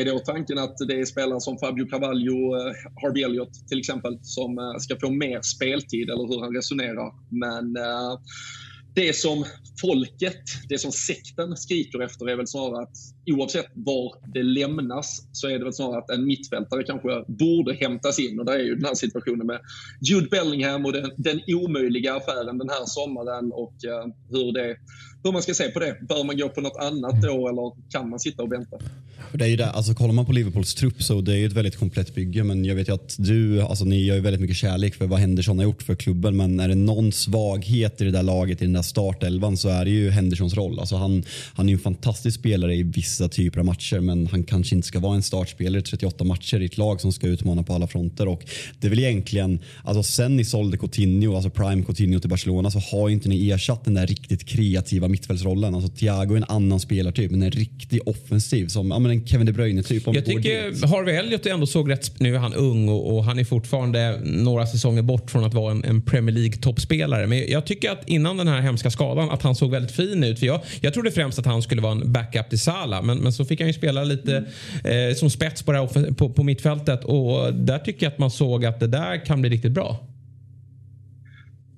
Speaker 4: Är då tanken att det är spelare som Fabio Carvalho, eh, Harvey Elliott till exempel, som eh, ska få mer speltid eller hur han resonerar. Men eh, det som folket, det som sekten skriker efter är väl snarare att oavsett var det lämnas så är det väl snarare att en mittfältare kanske borde hämtas in. Och där är ju den här situationen med Jude Bellingham och den, den omöjliga affären den här sommaren och uh, hur, det, hur man ska se på det. Bör man gå på något annat då eller kan man sitta och vänta?
Speaker 2: Det är ju det, alltså kollar man på Liverpools trupp så det är ju ett väldigt komplett bygge men jag vet ju att du, alltså ni gör ju väldigt mycket kärlek för vad Henderson har gjort för klubben men är det någon svaghet i det där laget, i den där startelvan så är det ju Hendersons roll. Alltså han, han är ju en fantastisk spelare i vissa typer av matcher men han kanske inte ska vara en startspelare i 38 matcher i ett lag som ska utmana på alla fronter och det är väl egentligen, alltså sen ni sålde Coutinho, alltså Prime Coutinho till Barcelona så har inte ni ersatt den där riktigt kreativa mittfältsrollen. Alltså Thiago är en annan spelartyp men en riktig offensiv som, ja men en Kevin De Bruyne typ.
Speaker 1: Jag tycker Harvey Elliot ändå såg rätt, nu är han ung och, och, han är fortfarande några säsonger bort från att vara en, en Premier League toppspelare. Men jag tycker att innan den här hemska skadan att han såg väldigt fin ut. För jag, jag trodde främst att han skulle vara en backup till Salah men, men så fick han ju spela lite eh, som spets på, på, på mittfältet och där tycker jag att man såg att det där kan bli riktigt bra.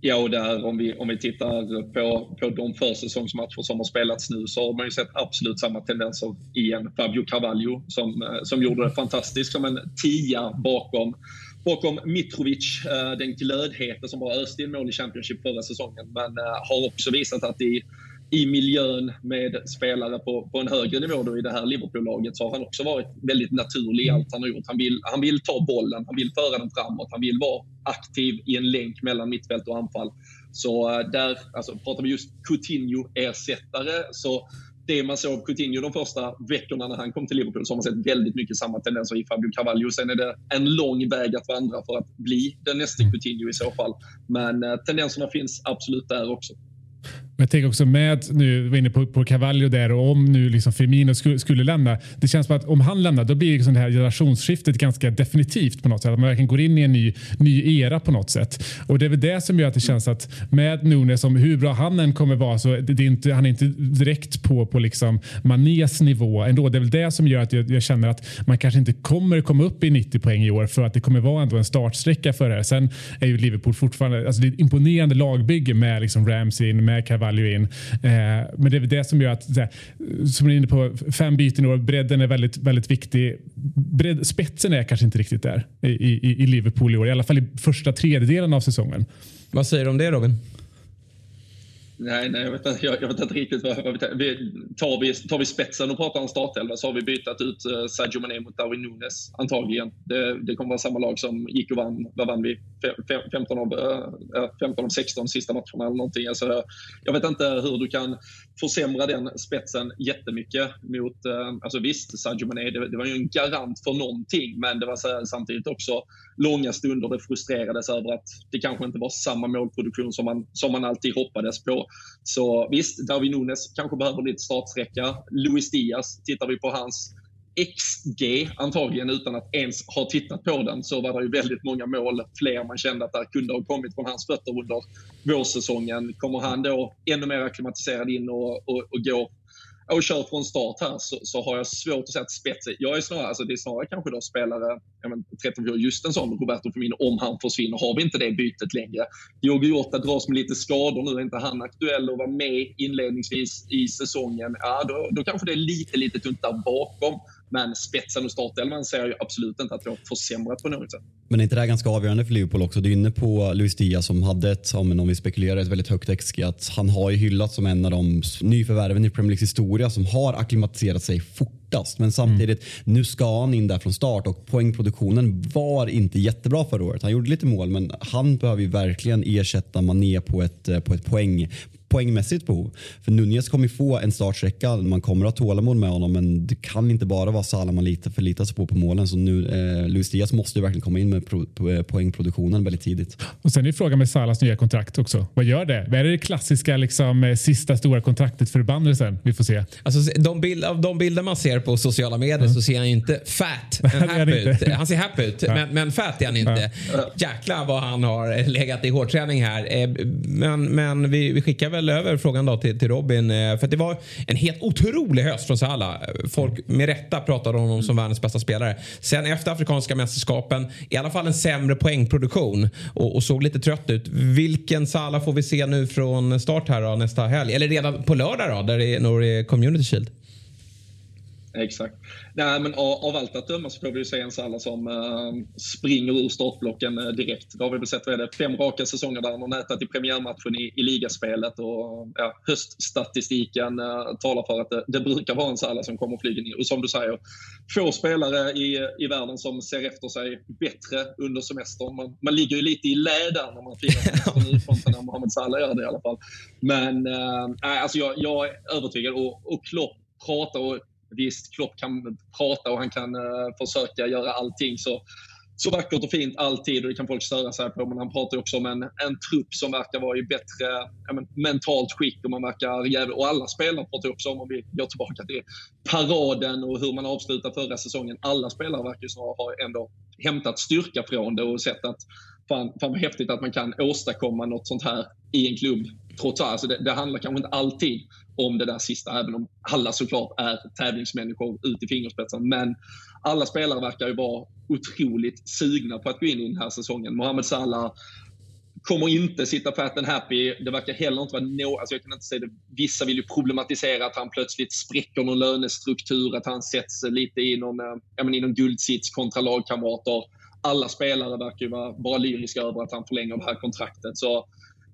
Speaker 4: Ja, och där om vi, om vi tittar på, på de försäsongsmatcher som har spelats nu så har man ju sett absolut samma tendenser igen. Fabio Carvalho som, eh, som gjorde det fantastiskt som en tia bakom bakom Mitrovic, eh, den glödhete som bara öste in mål i Championship förra säsongen. Men eh, har också visat att i i miljön med spelare på, på en högre nivå då i det här Liverpool-laget så har han också varit väldigt naturlig i allt han har gjort. Han vill, han vill ta bollen, han vill föra den framåt, han vill vara aktiv i en länk mellan mittfält och anfall. Så eh, där, alltså pratar vi just Coutinho-ersättare så det man såg Coutinho de första veckorna när han kom till Liverpool så har man sett väldigt mycket samma tendenser i Fabio Carvalho. Sen är det en lång väg att vandra för att bli den nästa Coutinho i så fall. Men eh, tendenserna finns absolut där också.
Speaker 3: Jag tänker också med, nu var inne på, på Cavallo där och om nu liksom Firmino skulle, skulle lämna. Det känns som att om han lämnar då blir liksom det här generationsskiftet ganska definitivt på något sätt. Att man verkligen går in i en ny, ny era på något sätt. Och det är väl det som gör att det känns att med Nunes, som hur bra han än kommer vara, så det är inte, han är inte direkt på, på liksom Manés nivå ändå. Det är väl det som gör att jag, jag, känner att man kanske inte kommer komma upp i 90 poäng i år för att det kommer vara ändå en startsträcka för det här. Sen är ju Liverpool fortfarande, alltså det är ett imponerande lagbygge med liksom Ramsey, med Cavallo value in. Eh, men det är det som gör att, här, som du är inne på, fem byten i år, bredden är väldigt, väldigt viktig. Bredd, spetsen är kanske inte riktigt där i, i, i Liverpool i år, i alla fall i första tredjedelen av säsongen.
Speaker 1: Vad säger du om det Robin?
Speaker 4: Nej, nej jag, vet inte, jag, jag vet inte riktigt vad, vad vi, tar, vi, tar vi spetsen och pratar om startelva så har vi bytt ut uh, Sadio Mané mot Darwin Nunes antagligen. Det, det kommer vara samma lag som gick och vann, vad vann vi? 15 av, eh, eh, uh, 15 av 16 sista matcherna eller någonting. Alltså, jag vet inte hur du kan försämra den spetsen jättemycket mot, uh, alltså visst Sadio Mané, det, det, var ju en garant för någonting men det var så, samtidigt också långa stunder det frustrerades över att det kanske inte var samma målproduktion som man, som man alltid hoppades på. Så visst, Darwin Nunes kanske behöver lite startsträcka. Luis Diaz, tittar vi på hans XG antagligen utan att ens ha tittat på den så var det ju väldigt många mål, fler man kände att det kunde ha kommit från hans fötter under vårsäsongen. Kommer han då ännu mer acklimatiserad in och, och, och går och kör från start här så, så, har jag svårt att säga att spetsen... Jag är snarare, alltså det är snarare kanske då spelare, ja men 13 just en sån Roberto Firmino, om han försvinner. Har vi inte det bytet längre? Diogo Jota dras med lite skador nu. Är inte han aktuell att vara med inledningsvis i säsongen? Ja, då, då kanske det är lite, lite tunt där bakom. Men spetsen och startelvan ser jag ju absolut inte att vi har försämrat på något sätt.
Speaker 2: Men är inte det här ganska avgörande för Liverpool också? Du är inne på Luis Diaz som hade ett, om vi spekulerar, ett väldigt högt XG. Att han har ju hyllats som en av de nyförvärven i Premier Leagues historia som har akklimatiserat sig fortast. Men samtidigt, mm. nu ska han in där från start och poängproduktionen var inte jättebra förra året. Han gjorde lite mål men han behöver ju verkligen ersätta Mané på ett, eh, på ett poäng poängmässigt behov. För Nunez kommer få en startsträcka. Man kommer att ha tålamod med honom men det kan inte bara vara Salah man litar, förlitar sig på på målen. Så nu, eh, Luis Diaz måste ju verkligen komma in med pro, po, eh, poängproduktionen väldigt tidigt.
Speaker 3: Och Sen är frågan med Salahs nya kontrakt också. Vad gör det? Vad är det klassiska liksom, eh, sista stora kontraktet förbannelsen? Vi får se.
Speaker 1: Alltså, de, bild, av de bilder man ser på sociala medier mm. så ser han ju inte fat [LAUGHS] and happy ut. Han ser happy ut ja. men, men fat är han inte. Ja. Jäklar vad han har legat i hårdträning här. Eh, men, men vi, vi skickar väl väl över frågan då till, till Robin. Eh, för det var en helt otrolig höst från Salah. Folk med rätta pratade om honom som världens bästa spelare. Sen efter afrikanska mästerskapen, i alla fall en sämre poängproduktion och, och såg lite trött ut. Vilken Salah får vi se nu från start här då, nästa helg? Eller redan på lördag då, där det är Community Shield?
Speaker 4: Exakt. Nej, men av, av, allt att döma så får vi ju se en Salla som eh, springer ur startblocken eh, direkt. Det har vi väl sett, vad är det, fem raka säsonger där han har nätat i premiärmatchen i, i ligaspelet och ja, höststatistiken eh, talar för att det, det, brukar vara en Salla som kommer flyga ner. Och som du säger, få spelare i, i världen som ser efter sig bättre under semestern. Man, man ligger ju lite i lä där när man firar semestern när Mohamed Salah gör det i alla fall. Men äh, alltså jag, jag är övertygad och, och Klopp pratar och Visst, Klopp kan prata och han kan uh, försöka göra allting så, så vackert och fint alltid och det kan folk störa sig på. Men han pratar också om en, en trupp som verkar vara i bättre men, mentalt skick och man verkar jävla, Och alla spelare pratar också om, om vi går tillbaka till paraden och hur man avslutade förra säsongen. Alla spelare verkar ju ha ändå hämtat styrka från det och sett att fan, fan vad häftigt att man kan åstadkomma något sånt här i en klubb trots allt. Alltså det, det handlar kanske inte alltid om det där sista, även om alla såklart är tävlingsmänniskor ut i fingerspetsarna. Men alla spelare verkar ju vara otroligt sugna på att gå in i den här säsongen. Mohamed Salah kommer inte sitta fat and happy. Det verkar heller inte vara no, alltså jag kan inte säga det. Vissa vill ju problematisera att han plötsligt spräcker någon lönestruktur, att han sätts lite i någon, eh, ja, men i någon guldsits kontra lagkamrater. Alla spelare verkar ju vara bara lyriska över att han förlänger det här kontraktet. Så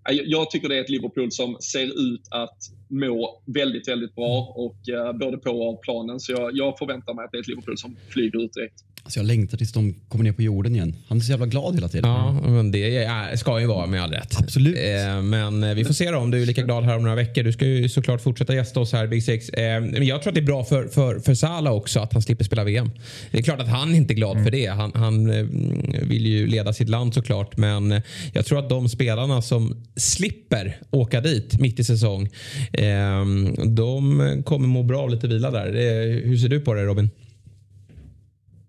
Speaker 4: jag tycker det är ett Liverpool som ser ut att må väldigt, väldigt bra och eh, både på och av planen. Så jag, jag förväntar mig att det är ett Liverpool som flyger ut direkt.
Speaker 2: Alltså jag längtar tills de kommer ner på jorden igen. Han är så jävla glad hela tiden.
Speaker 1: Ja, men det ska ju vara med all rätt.
Speaker 2: Absolut.
Speaker 1: Eh, men eh, vi får se då om du är lika glad här om några veckor. Du ska ju såklart fortsätta gästa oss här Big Six. Eh, men jag tror att det är bra för, för, för Salah också att han slipper spela VM. Det är klart att han inte är glad mm. för det. Han, han vill ju leda sitt land såklart. Men jag tror att de spelarna som slipper åka dit mitt i säsong. Ehm, de kommer må bra av lite vila där. Hur ser du på det Robin?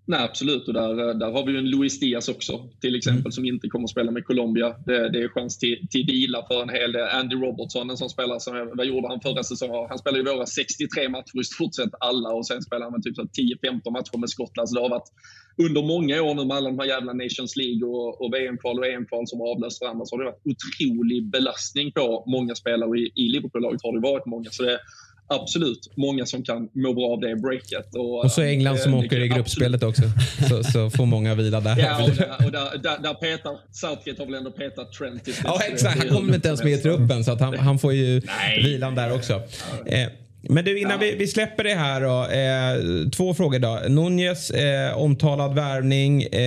Speaker 4: Nej, absolut. Och där, där har vi ju en Luis Diaz också, till exempel, mm. som inte kommer att spela med Colombia. Det, det är chans till, till vila för en hel del. Andy Robertson, en sån spelare som, vad gjorde han förra säsongen? Han spelade ju våra 63 matcher i stort sett alla och sen spelade han typ 10-15 matcher med Skottland. Så det har varit under många år nu med alla de här jävla Nations League och, och VM-kval och EM-kval som har avlöst varandra så har det varit otrolig belastning på många spelare. I, i Liverpool-laget har det varit många. Så det, absolut många som kan må bra av det breaket.
Speaker 1: Och, och så England som eh, åker i gruppspelet också. Så, så får många vila där.
Speaker 4: Ja, och, där, och där, där, där petar, Southgate har väl ändå petat Trent.
Speaker 1: Ja, exakt. Han kommer inte ens med i truppen så att han, han får ju Nej. vilan där också. Eh, men du, innan ja. vi, vi, släpper det här då. Eh, två frågor då. Nunez, eh, omtalad värvning. Eh,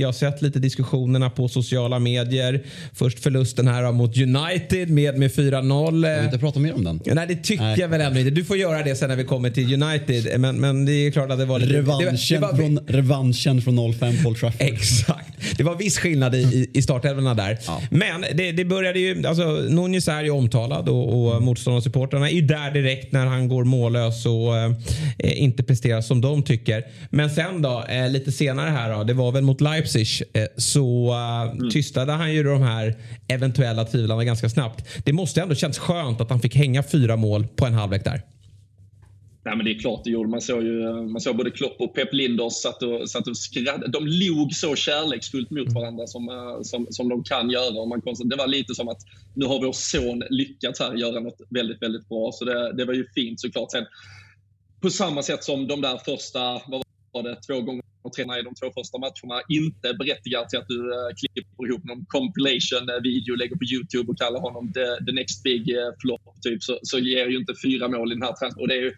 Speaker 1: jag har sett lite diskussionerna på sociala medier. Först förlusten här mot United med, med 4-0.
Speaker 2: Jag vill inte prata mer om den.
Speaker 1: Nej, det tycker Nej. jag väl ändå inte. Du får göra det sen när vi kommer till United. Men, men det är klart att det var lite...
Speaker 2: Revanschen, det var, det var, från, revanschen från 05 Paul Trafford.
Speaker 1: Exakt. Det var viss skillnad i, i startelvorna där. Ja. Men det, det började ju... Alltså, Nunez är ju omtalad och, och motståndarsupportrarna är ju där direkt när han går mållös och eh, inte presterar som de tycker. Men sen då, eh, lite senare här då, det var väl mot Leipzig, eh, så eh, mm. tystade han ju de här eventuella tvivlarna ganska snabbt. Det måste ändå känns skönt att han fick hänga fyra mål på en halvlek där.
Speaker 4: Nej, men det är klart det gjorde. Man såg ju man såg både Klopp och Pep Linders satt och, satt och skrattade. De log så kärleksfullt mot mm. varandra som, eh, som, som de kan göra. Och man det var lite som att nu har vår son lyckats här göra något väldigt, väldigt bra. Så det, det var ju fint såklart. Sen, på samma sätt som de där första, vad var det, två gånger och träna i de två första matcherna inte berättigar till att du uh, klipper ihop någon compilation-video, lägger på YouTube och kallar honom the, the next big flop, typ, så, så ger ju inte fyra mål i den här transfern. Och det är ju,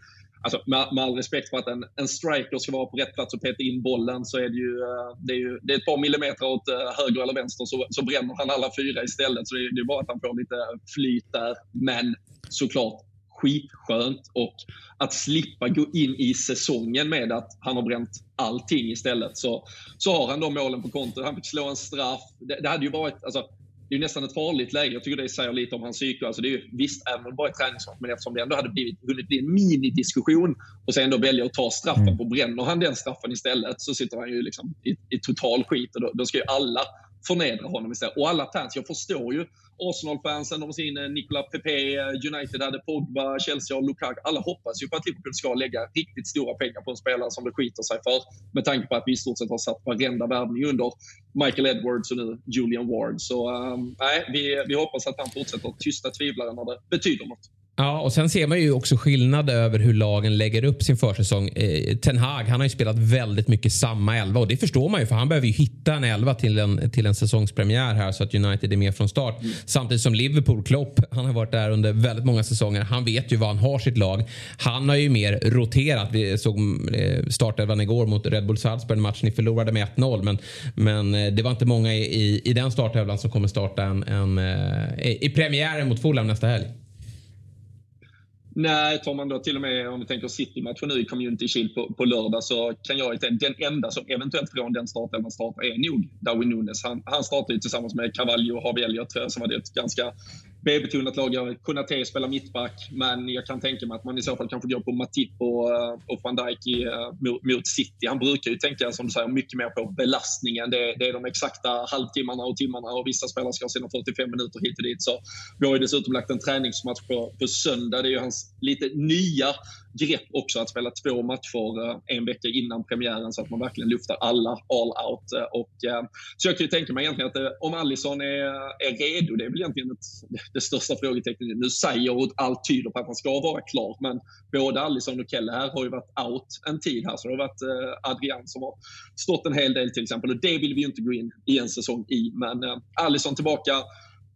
Speaker 4: alltså, med, med all respekt för att en, en striker ska vara på rätt plats och peta in bollen så är det ju, eh, det är ju det är ett par millimeter åt eh, höger eller vänster så, så bränner han alla fyra istället. Så det, det är bara att han får lite flyt där. Men såklart skitskönt och att slippa gå in i säsongen med att han har bränt allting istället. Så, så har han de målen på kontot. Han fick slå en straff. Det, det hade ju varit, alltså, det är nästan ett farligt läge. Jag tycker det säger lite om hans psyke. Alltså det är ju, visst, även om det bara är träningsmatch, men eftersom det ändå hade blivit, hunnit bli en minidiskussion och sen då välja att ta straffen mm. och bränner han den straffen istället så sitter han ju liksom i, i total skit och då, då ska ju alla förnedra honom istället. Och alla fans, jag förstår ju Arsenal-fansen, de har sin Nicola Pepe, United hade Pogba, Chelsea och Lukaku. Alla hoppas ju på att Liverpool ska lägga riktigt stora pengar på en spelare som det skiter sig för. Med tanke på att vi i stort sett har satt varenda värvning under Michael Edwards och nu Julian Ward. Så um, nej, vi, vi hoppas att han fortsätter tysta tvivlare när det betyder något.
Speaker 1: Ja, och sen ser man ju också skillnad över hur lagen lägger upp sin försäsong. Eh, Ten Hag, han har ju spelat väldigt mycket samma elva och det förstår man ju för han behöver ju hitta en elva till en, till en säsongspremiär här så att United är med från start. Mm. Samtidigt som Liverpool, Klopp, han har varit där under väldigt många säsonger. Han vet ju var han har sitt lag. Han har ju mer roterat. Vi såg eh, startelvan igår mot Red Bull Salzburg, match ni förlorade med 1-0 men, men eh, det var inte många i, i, i den startelvan som kommer starta en, en, eh, i premiären mot Fulham nästa helg.
Speaker 4: Nej, tar man då till och med om vi tänker City-matchen nu i Community Shield på, på lördag så kan jag inte... den enda som eventuellt från den startelvan startar är nog Darwin Nunes. Han, han startar ju tillsammans med Cavalli och Harvey jag som hade ett ganska B-betonat lag. Konate spelar mittback, men jag kan tänka mig att man i så fall kanske går på Matip och, eh, och van Dijk i, eh, mot, mot, City. Han brukar ju tänka, som du säger, mycket mer på belastningen. Det, det är de exakta halvtimmarna och timmarna och vissa spelare ska ha sina 45 minuter hit och dit. Så vi har ju dessutom lagt en träningsmatch på, på söndag. Det är ju hans lite nya grepp också att spela två matcher eh, en vecka innan premiären så att man verkligen luftar alla all out. Och, så jag kan ju tänka mig egentligen att om Alisson är, är redo, det är väl egentligen ett, det största frågetecknet. Nu säger och allt tyder på att han ska vara klar, men både Alisson och Kelle här har ju varit out en tid här. Så det har varit eh, Adrian som har stått en hel del till exempel och det vill vi ju inte gå in i en säsong i. Men eh, Alisson tillbaka.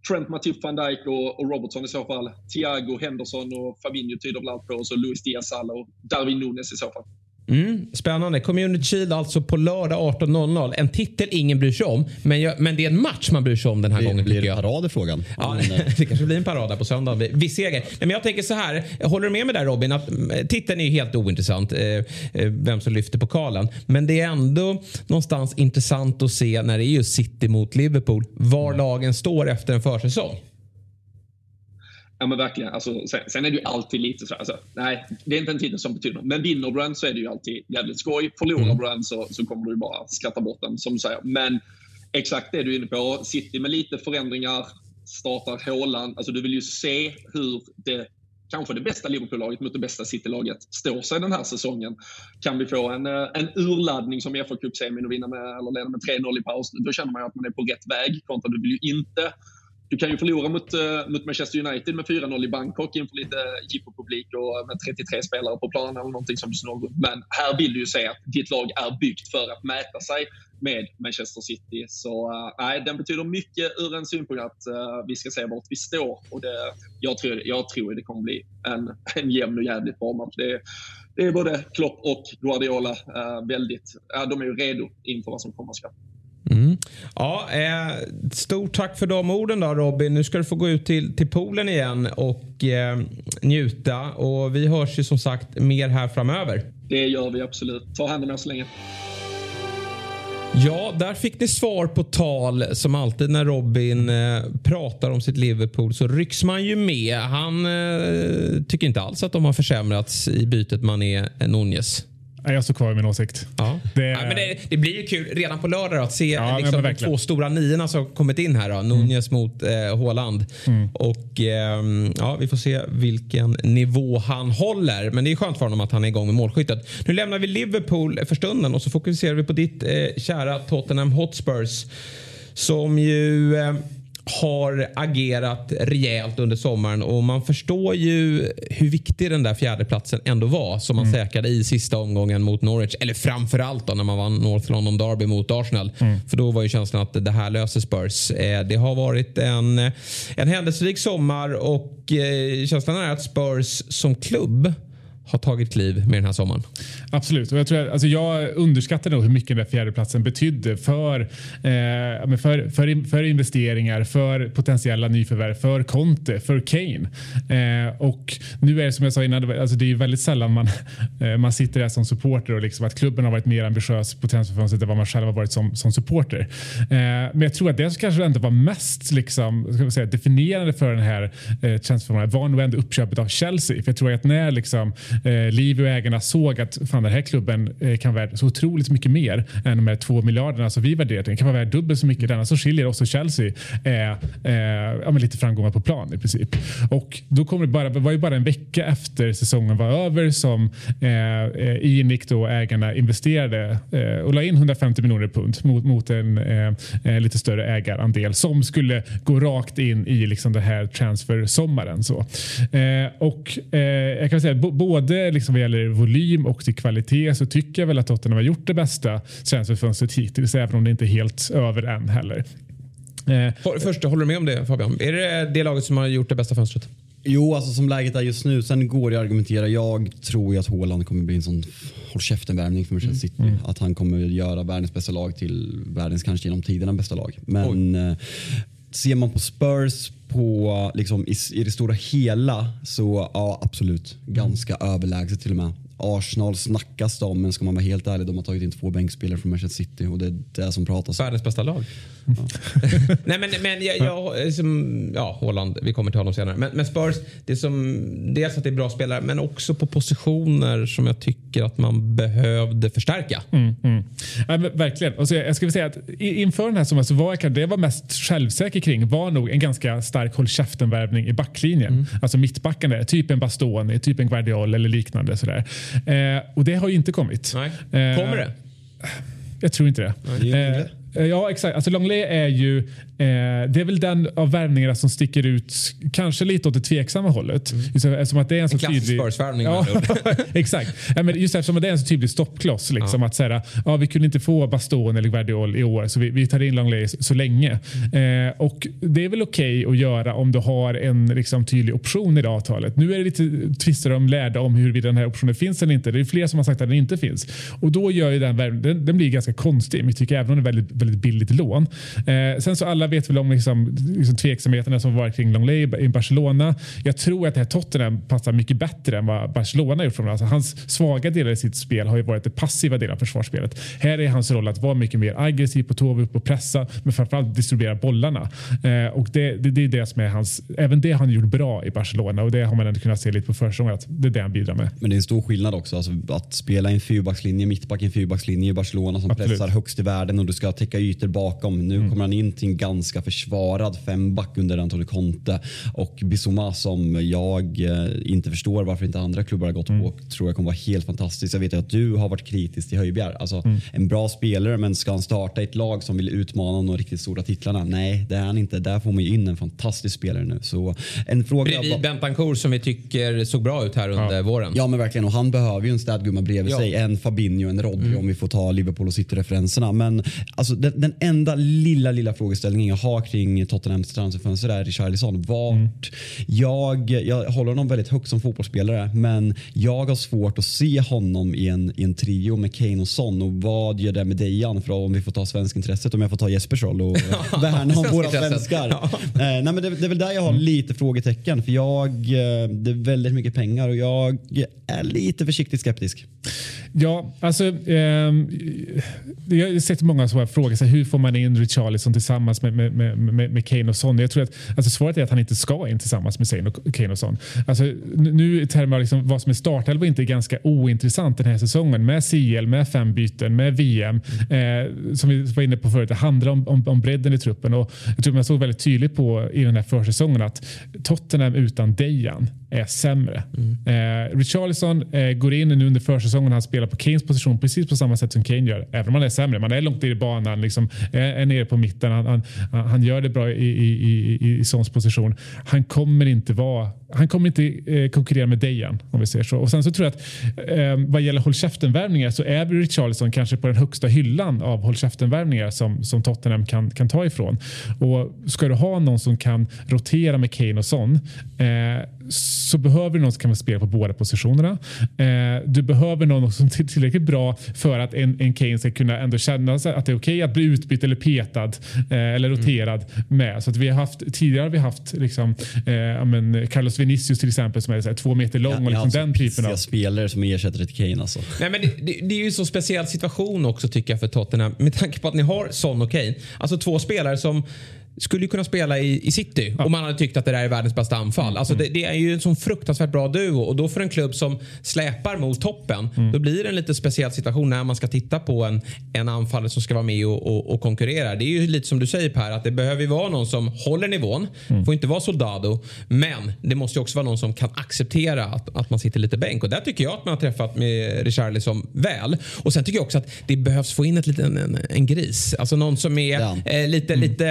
Speaker 4: Trent Matip van Dijk och, och, Robertson i så fall. Thiago Henderson och Fabinho tyder väl allt på. Och så Luis Diaz och Darwin Nunes i så fall.
Speaker 1: Mm, spännande. Community Shield alltså på lördag 18.00. En titel ingen bryr sig om. Men, jag, men det är en match man bryr sig om den här
Speaker 2: det,
Speaker 1: gången.
Speaker 2: Blir det parad i frågan?
Speaker 1: Ja, [LAUGHS] det kanske blir en parad där på söndag. Vi seger. Men jag tänker så här. Håller du med mig där Robin? Att mm, titeln är ju helt ointressant. Eh, eh, vem som lyfter pokalen. Men det är ändå någonstans intressant att se när det är just City mot Liverpool. Var mm. lagen står efter en försäsong.
Speaker 4: Ja men verkligen. Alltså, sen, sen, är det ju alltid lite så alltså, nej, det är inte en titel som betyder något. Men vinner Brand så är det ju alltid jävligt skoj. Förlorar mm. Brand så, så kommer du ju bara skratta bort den, som du säger. Men exakt det du är inne på. City med lite förändringar, startar Haaland. Alltså du vill ju se hur det kanske det bästa Liverpool-laget mot det bästa City-laget står sig den här säsongen. Kan vi få en, eh, en urladdning som i FA Cup-semin och vinna med, eller leda med 3-0 i paus, då känner man ju att man är på rätt väg. Kontra du vill ju inte du kan ju förlora mot, eh, mot Manchester United med 4-0 i Bangkok inför lite jippo-publik och eh, med 33 spelare på planen eller någonting som du Men här vill du ju se att ditt lag är byggt för att mäta sig med Manchester City. Så nej, nej, den betyder mycket ur en synpunkt att uh, vi ska se vart vi står. Och det, jag, tror, jag tror det kommer bli en, en jämn och jävligt bra match. Det, det är både Klopp och Guardiola väldigt, de är ju redo inför vad som komma skall.
Speaker 1: Mm. Ja, eh, stort tack för de orden då Robin. Nu ska du få gå ut till, till poolen igen och eh, njuta. Och vi hörs ju som sagt mer här framöver.
Speaker 4: Det gör vi absolut. Ta hand om er så länge.
Speaker 1: Ja, där fick ni svar på tal. Som alltid när Robin eh, pratar om sitt Liverpool så rycks man ju med. Han eh, tycker inte alls att de har försämrats i bytet man är Nunez.
Speaker 3: Jag står kvar i min åsikt.
Speaker 1: Ja. Det, ja, men det, det, blir ju kul redan på lördag att se ja, liksom, de två stora niorna som kommit in här. Då. Mm. Nunez mot eh, Håland. Mm. Och eh, ja, Vi får se vilken nivå han håller. Men det är skönt för honom att han är igång med målskyttet. Nu lämnar vi Liverpool för stunden och så fokuserar vi på ditt eh, kära Tottenham Hotspurs. Som ju... Eh, har agerat rejält under sommaren och man förstår ju hur viktig den där fjärdeplatsen ändå var som man mm. säkrade i sista omgången mot Norwich. Eller framförallt då när man vann North London Derby mot Arsenal. Mm. För då var ju känslan att det här löser Spurs. Eh, det har varit en, en händelserik sommar och eh, känslan är att Spurs som klubb har tagit kliv med den här sommaren.
Speaker 3: Absolut. Och jag, tror, alltså jag underskattar nog hur mycket den där fjärdeplatsen betydde för, eh, för, för, för, investeringar, för potentiella nyförvärv, för Conte, för Kane. Eh, och nu är det som jag sa innan, alltså det är väldigt sällan man, [LAUGHS] eh, man sitter där som supporter och liksom att klubben har varit mer ambitiös på transferfönstret än vad man själv har varit som, som supporter. Eh, men jag tror att det som kanske ändå var mest liksom, ska säga, definierande för den här eh, transferfönstret var nog ändå uppköpet av Chelsea. För jag tror att när liksom, eh, Liv och ägarna såg att fan, den här klubben eh, kan vara värd så otroligt mycket mer än de här två miljarderna som vi värderar den. kan vara värd dubbelt så mycket. Denna som skiljer oss och Chelsea är eh, ja, lite framgångar på plan i princip. Och då kommer det bara, det var ju bara en vecka efter säsongen var över som eh, eh Inic då ägarna investerade eh, och la in 150 miljoner pund mot, mot en eh, eh, lite större ägarandel som skulle gå rakt in i liksom det här transfer-sommaren. Så. Eh, och eh, jag kan säga både liksom vad gäller volym och till kvalitet så tycker jag väl att Tottenham har gjort det bästa transferfönstret hittills även om det inte är helt över än heller.
Speaker 1: Eh, Först, håller du med om det Fabian? Är det det laget som har gjort det bästa fönstret?
Speaker 2: Jo, alltså som läget är just nu. Sen går det att argumentera. Jag tror ju att Haaland kommer bli en sån håll käften-värvning för Manchester City. Mm. Att han kommer göra världens bästa lag till världens kanske genom tiderna bästa lag. Men eh, ser man på Spurs på, liksom, i, i det stora hela så ja, absolut ganska mm. överlägset till och med. Arsenal snackas det om men ska man vara helt ärlig de har tagit in två bänkspelare från Manchester City och det är det som pratas.
Speaker 1: Världens bästa lag. [LAUGHS] Nej men, men jag, jag, som, ja, Håland, vi kommer till honom senare. Men, men Spurs, det som, dels att det är bra spelare men också på positioner som jag tycker att man behövde förstärka.
Speaker 3: Mm, mm. Ja, verkligen. Och så jag, jag skulle säga att inför den här sommaren så var jag det jag var mest självsäker kring var nog en ganska stark håll käften-värvning i backlinjen. Mm. Alltså mittbacken där, typ en Bastoni, typ en Guardiol eller liknande. Sådär. Eh, och det har ju inte kommit.
Speaker 1: Nej. Eh, Kommer det?
Speaker 3: Jag tror inte det. Nej, Eh, ja, exakt. Alltså Longley är ju eh, det är väl den av värvningarna som sticker ut kanske lite åt det tveksamma hållet. Mm. Just eftersom att det är en så
Speaker 1: en tydlig...
Speaker 3: Ja, [LAUGHS] exakt. Ja, men just eftersom det är en så tydlig stoppkloss. Liksom, ja. att säga, ja, vi kunde inte få Baston eller Guardiol i år så vi, vi tar in Longley så, så länge. Mm. Eh, och Det är väl okej okay att göra om du har en liksom, tydlig option i det avtalet. Nu är det lite tvister om lärda om huruvida den här optionen finns eller inte. Det är fler som har sagt att den inte finns. Och då gör ju den, den, den blir ganska konstig. Men jag tycker även om det är väldigt, väldigt billigt lån. Eh, sen så alla vet väl om liksom, liksom tveksamheterna som varit kring Longley i Barcelona. Jag tror att det här Tottenham passar mycket bättre än vad Barcelona gjort. Från alltså, hans svaga delar i sitt spel har ju varit det passiva delen av försvarsspelet. Här är hans roll att vara mycket mer aggressiv på tå upp och pressa men framförallt distribuera bollarna. Eh, och det, det, det, är det som är hans, även det har han gjort bra i Barcelona och det har man ändå kunnat se lite på försäsongen att det är det han bidrar med.
Speaker 2: Men det är en stor skillnad också alltså, att spela i en fyrbackslinje, mittback i en fyrbackslinje i Barcelona som Absolut. pressar högst i världen och du ska täcka ytor bakom. Nu mm. kommer han in till en ganska försvarad femback under Antonio Conte och Bissoma som jag eh, inte förstår varför inte andra klubbar har gått mm. på tror jag kommer vara helt fantastiskt. Jag vet att du har varit kritisk till Höjbjerg. Alltså, mm. En bra spelare men ska han starta ett lag som vill utmana de riktigt stora titlarna? Nej, det är han inte. Där får man ju in en fantastisk spelare nu. Så en fråga
Speaker 1: Bredvid bara... Som vi tycker såg bra ut här under
Speaker 2: ja.
Speaker 1: våren.
Speaker 2: Ja men verkligen och han behöver ju en städgumma bredvid ja. sig. En Fabinho, en Rodri mm. om vi får ta Liverpool och City-referenserna. Men alltså, den, den enda lilla, lilla frågeställningen jag har kring Tottenhams transferfönster är Richarlison. Vart mm. jag, jag håller honom väldigt högt som fotbollsspelare men jag har svårt att se honom i en, i en trio med Kane och Son och vad gör det med Dejan för om vi får ta svenskintresset om jag får ta Jespers roll och [LAUGHS] värna om våra svenskar. Ja. Eh, nej, men det, det, är väl där jag har mm. lite frågetecken för jag, eh, det är väldigt mycket pengar och jag är lite försiktigt skeptisk.
Speaker 3: Ja, alltså eh, jag har sett många som frågar sig hur får man in Richarlison tillsammans med, med, med, med Kane och Son. Jag tror att alltså svaret är att han inte ska in tillsammans med Kane och Son. Alltså, nu i termer av liksom vad som är startelva inte är ganska ointressant den här säsongen med CL, med fem byten, med VM. Eh, som vi var inne på förut, det handlar om, om, om bredden i truppen och jag tror man såg väldigt tydligt på i den här försäsongen att Tottenham utan Dejan är sämre. Mm. Eh, Richarlison eh, går in nu under försäsongen han spelar på Kanes position precis på samma sätt som Kane gör. Även om han är sämre. Man är långt ner i banan, liksom, är, är nere på mitten. Han, han, han gör det bra i, i, i, i, i Sons position. Han kommer inte vara han kommer inte eh, konkurrera med Dejan om vi säger så. Och sen så tror jag att eh, vad gäller håll käften-värvningar så är Richarlison kanske på den högsta hyllan av håll käften-värvningar som, som Tottenham kan, kan ta ifrån. Och ska du ha någon som kan rotera med Kane och Son eh, så behöver du någon som kan spela på båda positionerna. Eh, du behöver någon som är tillräckligt bra för att en, en Kane ska kunna ändå känna att det är okej okay att bli utbytt eller petad eh, eller roterad mm. med. Så att vi har haft, tidigare har vi haft liksom, eh, men Carlos Vinicius till exempel som är så här, två meter lång. Ja, och liksom den typen av
Speaker 2: spelare som ersätter till Kane. Alltså.
Speaker 1: Nej, men det, det, det, är ju en så speciell situation också tycker jag för Tottenham med tanke på att ni har Son och Kane. Alltså två spelare som skulle ju kunna spela i, i City ja. om man hade tyckt att det där är världens bästa anfall. Mm. Alltså det, det, är ju en sån fruktansvärt bra duo och då för en klubb som släpar mot toppen mm. då blir det en lite speciell situation när man ska titta på en, en anfallare som ska vara med och, och, och, konkurrera. Det är ju lite som du säger Per att det behöver ju vara någon som håller nivån. Mm. får inte vara soldado men det måste ju också vara någon som kan acceptera att, att man sitter lite bänk och där tycker jag att man har träffat med Richarlison väl. Och sen tycker jag också att det behövs få in ett liten, en, en gris. Alltså någon som är eh, lite, mm. lite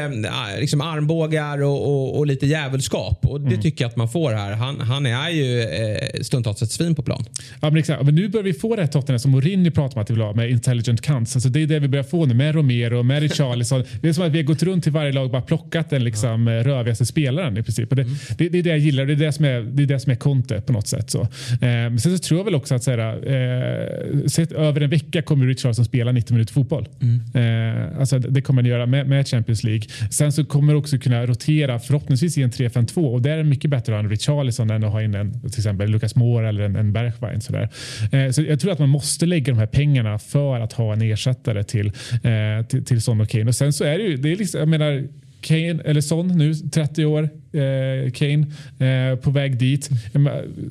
Speaker 1: liksom armbågar och, och, och, lite djävulskap. Och det mm. tycker jag att man får här. Han, han är ju eh, stundtals ett svin på plan.
Speaker 3: Ja, men, exakt. men nu börjar vi få det här Tottenham som Mourinho pratar om att vi vill ha med intelligent cunts. Alltså det är det vi börjar få nu med Romero, med Richarlison. [LAUGHS] det är som att vi har gått runt till varje lag och bara plockat den liksom, ja. rövigaste spelaren i princip. Det, mm. det, det, är det jag gillar. Det är det som är, det är, det som är Conte på något sätt. Så. Eh, sen så tror jag väl också att så här, eh, sett över en vecka kommer Richarlison spela 90 minuter fotboll. Mm. Eh, alltså, det kommer han göra med, med Champions League. Sen så kommer också kunna rotera förhoppningsvis i en 3-5-2 och där är det mycket bättre att ha en Richarlison än att ha in en till exempel Lucas Moore eller en, en Bergwijn. Sådär. Eh, så jag tror att man måste lägga de här pengarna för att ha en ersättare till, eh, till, till Son och Kane. Och sen så är det ju, det är liksom, jag menar, Kane, eller Son nu, 30 år, eh, Kane eh, på väg dit.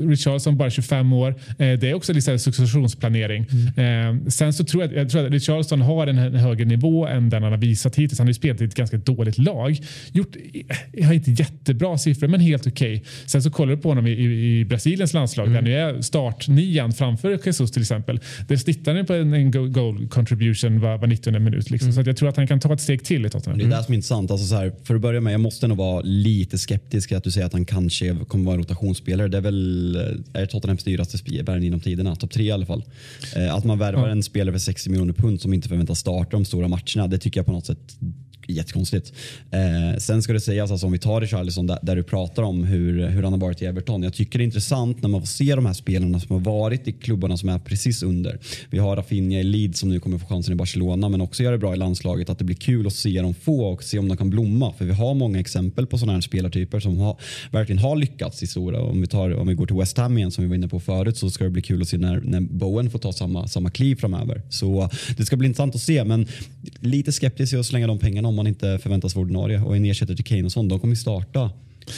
Speaker 3: Richarlison bara 25 år. Eh, det är också lite successionsplanering. Mm. Eh, sen så tror jag, jag tror att Richarlison har en, en, högre nivå än den han har visat hittills. Han har ju spelat i ett ganska dåligt lag. Gjort, har inte jättebra siffror, men helt okej. Okay. Sen så kollar du på honom i, i, i Brasiliens landslag mm. där nu är startnian framför Jesus till exempel. Där snittar han på en, en goal contribution var, var 90 minut. Liksom. Mm. Så jag tror att han kan ta ett steg till i Tottenham.
Speaker 2: Det är det som är intressant. Alltså så här, för att börja med, jag måste nog vara lite skeptisk att du säger att han kanske kommer vara en rotationsspelare. Det är väl är Tottenhams dyraste värvning genom tiderna. Topp tre i alla fall. Eh, att man värvar en spelare för 60 miljoner pund som inte förväntas starta de stora matcherna. Det tycker jag på något sätt jättekonstigt. Eh, sen ska det sägas, alltså, om vi tar Richarlison där, där du pratar om hur, hur han har varit i Everton. Jag tycker det är intressant när man får se de här spelarna som har varit i klubbarna som är precis under. Vi har Rafinha i Leeds som nu kommer få chansen i Barcelona men också gör det bra i landslaget. Att det blir kul att se dem få och se om de kan blomma. För vi har många exempel på sådana här spelartyper som har, verkligen har lyckats i stora. Om vi, tar, om vi går till West Ham igen som vi var inne på förut så ska det bli kul att se när, när Bowen får ta samma, samma kliv framöver. Så det ska bli intressant att se men lite skeptisk i att slänga de pengarna om man inte förväntas vara ordinarie. Och en ersättare till Kane och sånt, de kommer starta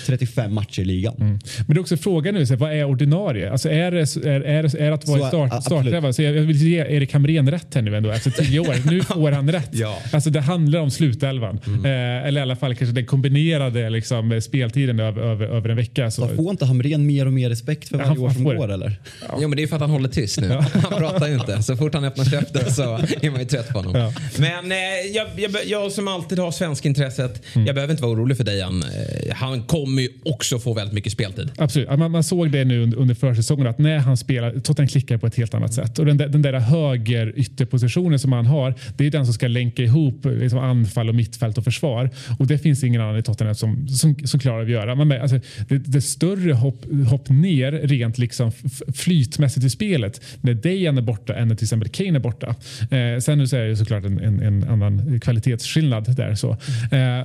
Speaker 2: 35 matcher i ligan. Mm.
Speaker 3: Men det är också frågan nu, så vad är ordinarie? Alltså är, det, är, är, är att vara start, startelva? Så jag vill ge Erik Hamrén rätt här nu ändå efter tio år. [LAUGHS] Nu får han rätt. ja. Alltså det handlar om slutelvan. Mm. Eh, eller i alla fall kanske den kombinerade liksom, speltiden över, över, över en vecka. Så.
Speaker 2: Får inte Hamrén mer och mer respekt för varje ja, år som går eller?
Speaker 1: Ja. Jo men det är för att han håller tyst nu. [LAUGHS] Han pratar ju inte. Så fort han öppnar käften så är man ju trött på honom. Ja. Men eh, jag, jag, jag, som alltid har svenskintresset, mm. jag behöver inte vara orolig för Dejan. Eh, han kommer ju också få väldigt mycket speltid.
Speaker 3: Absolut. Man, man såg det nu under försäsongen att när han spelar, Tottenham klickar på ett helt annat sätt. Och den, där, den där höger ytterpositionen som han har, det är den som ska länka ihop liksom anfall och mittfält och försvar. Och det finns ingen annan i Tottenham som, som, som klarar av att göra. Man, alltså, det, det större hopp, hopp ner rent liksom flytmässigt i spelet när Dejan är borta än när till exempel Kane är borta. Eh, sen nu så är det såklart en, en, en annan kvalitetsskillnad där. Så. Eh,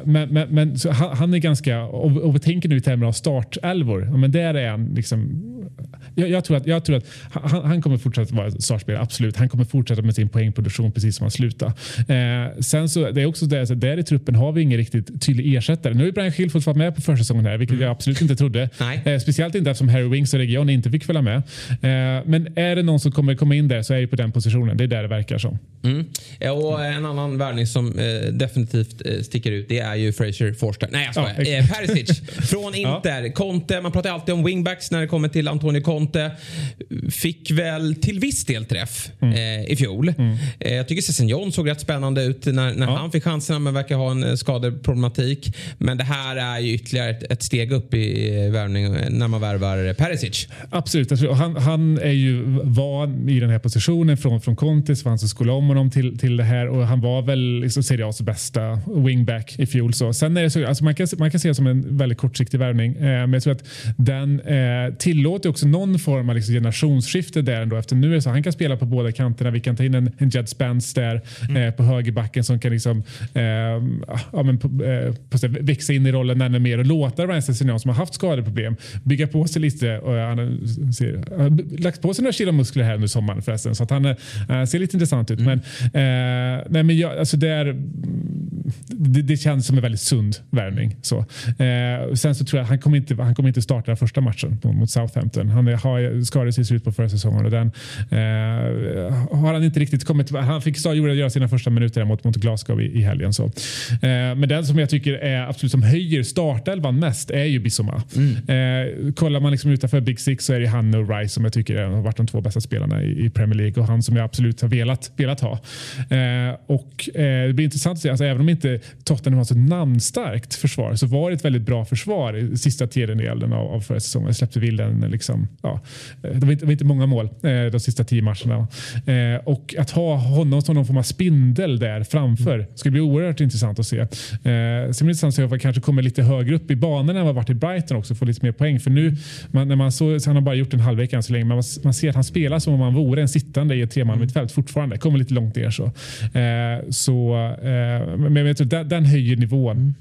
Speaker 3: men men, men så han, han, är ganska, tänker nu i termer av startelvor. Men där är han liksom Jag, jag, tror att, jag tror att han, han kommer fortsätta vara startspelare, absolut. Han kommer fortsätta med sin poängproduktion precis som han slutade. Eh, sen så, det är också det, så där i truppen har vi ingen riktigt tydlig ersättare. Nu har ju Brian fått vara med på försäsongen här, vilket mm. jag absolut inte trodde. Eh, speciellt inte eftersom Harry Wings och Region inte fick följa med. Eh, men är det någon som kommer komma in där så är det på den positionen. Det är där det verkar som.
Speaker 1: Mm. Och en annan värvning som eh, definitivt eh, sticker ut det är ju Fraser Forster. Nej jag skojar. Ja, eh, Perisic [LAUGHS] från Inter. Ja. Conte, man pratar alltid om wingbacks när det kommer till Antonio Conte. Fick väl till viss del träff mm. eh, i fjol. Mm. Eh, jag tycker Sessignon såg rätt spännande ut när, när ja. han fick chanserna men verkar ha en skadeproblematik. Men det här är ju ytterligare ett, ett steg upp i värvning när man värvar Perisic.
Speaker 3: Absolut. Han, han är ju van i den här positionen från, från Conte så han som skulle om honom till, till det här och han var väl liksom Serie A's bästa wingback i fjol. Så. Sen är det så, alltså man, kan, man kan se det som en väldigt kortsiktig värvning eh, men jag tror att den eh, tillåter också någon form av liksom generationsskifte där ändå efter nu är så han kan spela på båda kanterna. Vi kan ta in en, en Jed Spence där mm. eh, på högerbacken som kan liksom, eh, ja, men på, eh, på, växa in i rollen ännu mer och låta Ryan Sessegnon som har haft skadeproblem bygga på sig lite. Och han har lagt på sig några kilo muskler här under sommaren förresten så att han eh, ser lite intressant ut. Mm. Men, nej, men jag, alltså det, är, det, det, känns som en väldigt sund värvning. Så. Eh, sen så tror jag han kommer inte, han kommer inte starta första matchen mot Southampton. Han har skadade sig i slutet på förra säsongen och den eh, har han inte riktigt kommit Han fick göra sina första minuter mot, mot Glasgow i, i helgen. Så. Eh, men den som jag tycker är absolut som höjer startelvan mest är ju Bissoma. Mm. Eh, kollar man liksom utanför Big Six så är det han och Rice som jag tycker har varit de två bästa spelarna i, i Premier League och han som jag absolut har velat, velat ha. Eh, och eh, Det blir intressant att se, alltså, även om inte Tottenham har så namnstarkt försvar så var det ett väldigt bra försvar i sista tredjedelen av, av förra säsongen. Släppte vilden liksom, ja, det, var inte, det var inte många mål eh, de sista tio matcherna. Eh, och att ha honom som någon form av spindel där framför mm. skulle bli oerhört intressant att se. Eh, sen blir det intressant att se kanske kommer lite högre upp i banan än vad varit i Brighton också få lite mer poäng. För nu, man, när man så, så han har bara gjort en halvlek än så länge, men man, man ser att han spelar som om han vore en sittande i ett treman mm. fortfarande. Kommer lite långt ner så. Eh, så eh, men jag tror, den, den höjer nivån. Mm.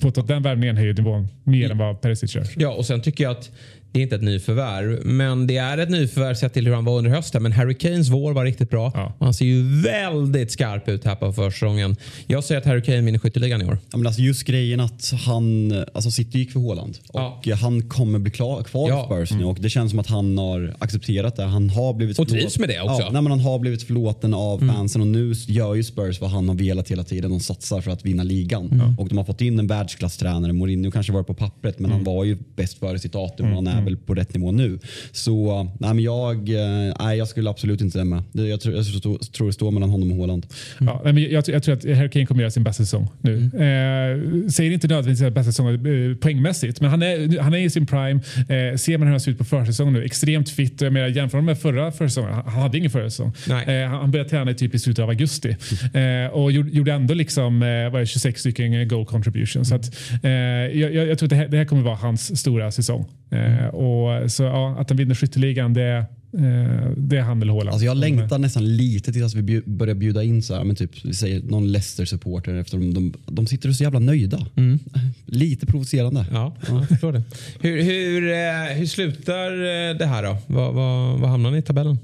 Speaker 3: På den värvningen höjer nivån mer än vad Perisic gör.
Speaker 1: Ja, och sen tycker jag att det är inte ett nyförvärv, men det är ett nyförvärv sett till hur han var under hösten. Men Harry Kanes vår var riktigt bra. Ja. Han ser ju väldigt skarp ut här på försäsongen. Jag säger att Harry Kane vinner skytteligan i år.
Speaker 2: Ja, men alltså just grejen att han, alltså City gick för Håland och ja. han kommer bli klar, kvar ja. Spurs mm. och det känns som att han har accepterat det. Han har blivit
Speaker 1: och trivs med det också.
Speaker 2: Ja, nej, men han har blivit förlåten av mm. fansen och nu gör ju Spurs vad han har velat hela tiden. De satsar för att vinna ligan mm. och de har fått in en världsklasstränare. Mourinho kanske var på pappret men han mm. var ju bäst före sitt datum och han är mm. väl på rätt nivå nu. Så nej, men jag, eh, nej, jag skulle absolut inte stämma. Jag tror, jag tror det står mellan honom och Håland.
Speaker 3: Mm. Ja, men jag, jag, tror att Harry Kane kommer göra sin bästa säsong nu. Mm. Eh, säger inte nödvändigtvis bästa säsong eh, poängmässigt, men han är, han är i sin prime. Eh, ser man hur han ser ut på försäsongen nu, extremt fit. Jag menar, jämför med förra försäsongen, han hade ingen förra säsong. Eh, han började träna typ i slutet av augusti mm. eh, och gjorde ändå liksom, eh, vad 26 stycken goal contribution. Så att, jag, jag, tror att det här, det här kommer vara hans stora säsong. Och så ja, att han vinner skytteligan, det, eh, det är han eller Haaland.
Speaker 2: Alltså jag längtar nästan lite till att vi börjar bjuda in så här, men typ, vi säger någon Leicester-supporter eftersom de, de sitter och så jävla nöjda. Mm. [LAUGHS] Lite provocerande.
Speaker 1: Ja, jag förstår det. Hur, hur, eh, hur slutar eh, det här då? Vad, vad, vad hamnar ni i tabellen?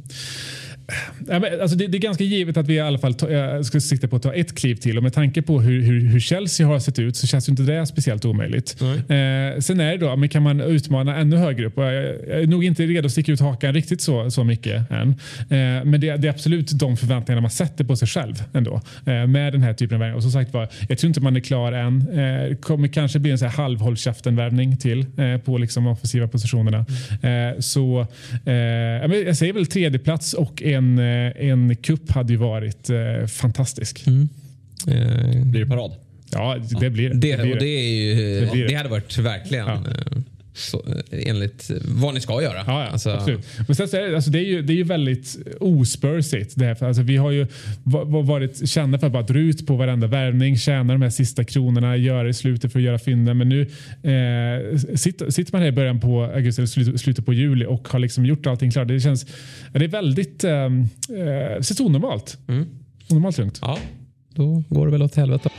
Speaker 3: Alltså det, det, är ganska givet att vi i alla fall ta, ska sikta på att ta ett kliv till och med tanke på hur, hur, hur Chelsea har sett ut så känns inte det speciellt omöjligt. Eh, sen är det då, men kan man utmana ännu högre upp? Jag, jag är nog inte redo att sticka ut hakan riktigt så, så mycket än. Eh, men det, det, är absolut de förväntningarna man sätter på sig själv ändå eh, med den här typen av värvning. Och som sagt var, jag tror inte man är klar än. Eh, kommer kanske bli en så här halvhåll värvning till eh, på liksom offensiva positionerna. Mm. så jag säger väl tredje plats och en en, eh, en kupp hade ju varit eh, fantastisk. Mm.
Speaker 2: Eh, blir det parad?
Speaker 3: Ja, det blir
Speaker 1: det. Det, och det, är ju, det, det, det hade varit verkligen... Ja. Så, enligt vad ni ska göra.
Speaker 3: Ja, ja alltså. absolut. Men sen så är det, alltså det, är ju, det är ju väldigt ospursigt. Det här. Alltså vi har ju varit kända för att bara dra ut på varenda värvning, tjäna de här sista kronorna, göra i slutet för att göra fynden. Men nu eh, sitter, sitter, man här i början på augusti eller slutet på juli och har liksom gjort allting klart. Det känns det är väldigt eh, eh, det onormalt. Mm. Onormalt lugnt.
Speaker 1: Ja, då går det väl åt helvete.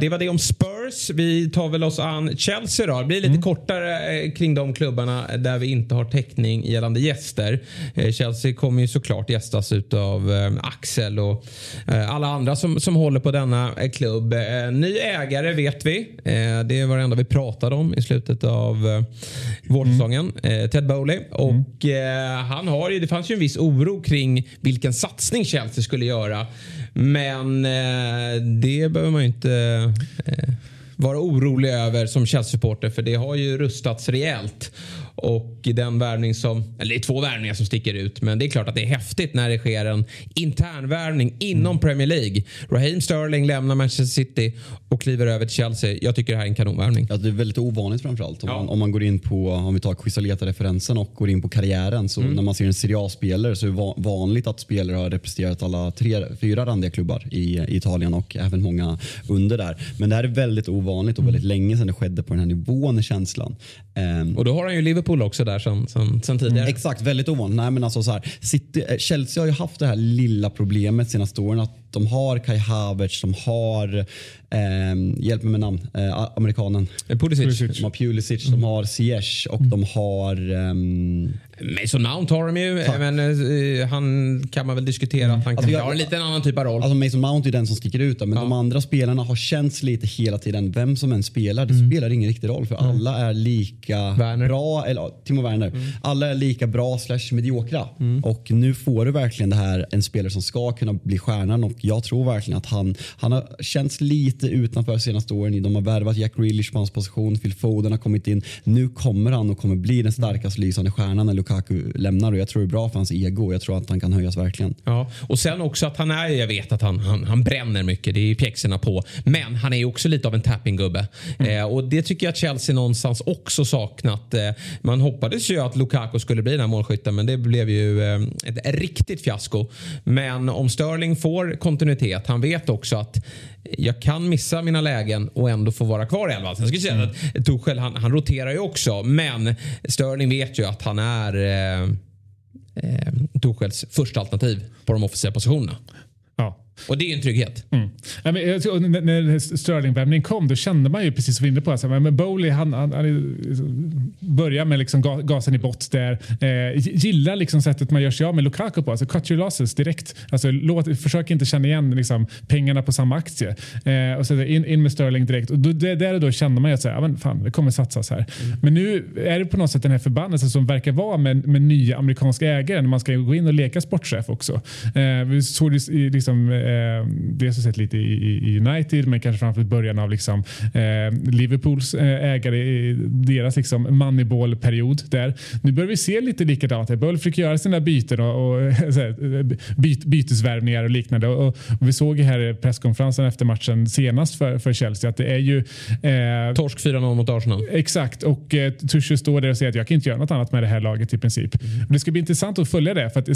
Speaker 1: Det var det om Spurs. Vi tar väl oss an Chelsea då. Det blir lite
Speaker 3: Mm.
Speaker 1: kortare eh, kring de klubbarna där vi inte har täckning gällande gäster. Eh, Chelsea kommer ju såklart gästas av Axel och eh, alla andra som, som håller på denna eh, klubb. Eh, Ny ägare vet vi. Eh, Det var det enda vi pratade om i slutet av eh, vårsäsongen. Eh, Ted Bowley. Och eh, han har ju, det fanns ju en viss oro kring vilken satsning Chelsea skulle göra. Men eh, det behöver man ju inte eh, vara orolig över som Chelsea-supporter för det har ju rustats rejält. Och den värvning som, eller det är två värvningar som sticker ut men det är klart att det är häftigt när det sker en intern värvning inom Premier League. Raheem Sterling lämnar Manchester City och kliver över till Chelsea. Jag tycker det här är en kanonvärvning.
Speaker 2: Ja, det är väldigt ovanligt framförallt. Om,
Speaker 1: Ja.
Speaker 2: man, om man går in på, om vi tar Quisaleta-referensen och går in på karriären så när man ser en Serie A-spelare så är det va- vanligt att spelare har representerat alla tre, fyra randiga klubbar i, i Italien och även många under där. Men det här är väldigt ovanligt och väldigt länge sedan det skedde på den här nivån i känslan. Ehm,
Speaker 1: Och då har han ju Liverpool också där sen, sen, sen tidigare.
Speaker 2: Exakt, väldigt ovanligt. Nej, men alltså så här, City, eh, Chelsea har ju haft det här lilla problemet senaste åren att de har Kai Havertz, de har, eh, hjälp mig med namn, eh, amerikanen.
Speaker 1: Pulisic.
Speaker 2: De har Pulisic, de har Ziyech och de har... ehm,
Speaker 1: Mason Mount har de ju. Men eh, han kan man väl diskutera att han
Speaker 2: Alltså,
Speaker 1: kanske
Speaker 2: jag-
Speaker 1: har en liten annan typ av roll.
Speaker 2: Alltså Mason Mount är den som sticker ut där, men de andra spelarna har känts lite hela tiden. Vem som än spelar, det spelar ingen riktig roll för alla är lika
Speaker 1: Werner.
Speaker 2: bra. Eller ja, Timo Werner. Alla är lika bra slash mediokra. Och nu får du verkligen det här en spelare som ska kunna bli stjärnan och jag tror verkligen att han, han har känts lite utanför de senaste åren. De har värvat Jack Grealish på hans position, Phil Foden har kommit in. Nu kommer han och kommer bli den starkast lysande stjärnan när Lukaku lämnar och jag tror det är bra för hans ego. Jag tror att han kan höjas verkligen.
Speaker 1: Ja, och sen också att han är, jag vet att han, han, han bränner mycket, det är ju pjäxorna på. Men han är ju också lite av en tappinggubbe. Eh, och det tycker jag att Chelsea någonstans också saknat. Eh, man hoppades ju att Lukaku skulle bli den här målskytten men det blev ju eh, ett riktigt fiasko. Men om Sterling får kontinuitet, han vet också att jag kan missa mina lägen och ändå få vara kvar i elvan. Sen ska jag säga att Tuchel han, han roterar ju också men Sterling vet ju att han är eh, eh, Tuchels första alternativ på de officiella positionerna. Och det är ju en trygghet.
Speaker 3: Mm. Ja, men jag tror, när, när Sterling-värvningen kom då kände man ju precis som vi inne på. Alltså, men Bowley han, han, han börjar med liksom ga- gasen i bott där. Eh, gillar liksom sättet man gör sig av med Lukaku på. Alltså cut your losses direkt. Alltså, låt, försök inte känna igen liksom, pengarna på samma aktie. Eh, och så in, in med Sterling direkt. Och då, det, där och då kände man ju att så här, ja, men fan, det kommer satsas här. Men nu är det på något sätt den här förbannelsen som verkar vara med, med nya amerikanska ägare när man ska gå in och leka sportchef också. Eh, vi såg det liksom, eh, dels har sett lite i, i- United men kanske framförallt början av liksom, eh, Liverpools eh, ägare i deras liksom, moneyball-period. Där. Nu börjar vi se lite likadant. Böll försöker göra sina byten och, och [LAUGHS] här, byt, bytesvärvningar och liknande. Och, och vi såg här i presskonferensen efter matchen senast för, för Chelsea att det är ju eh,
Speaker 1: Torsk 4-0 mot Arsenal.
Speaker 3: Exakt, och eh, Tuchel står där och säger att jag kan inte göra något annat med det här laget i princip. Men det ska bli intressant att följa det. För att,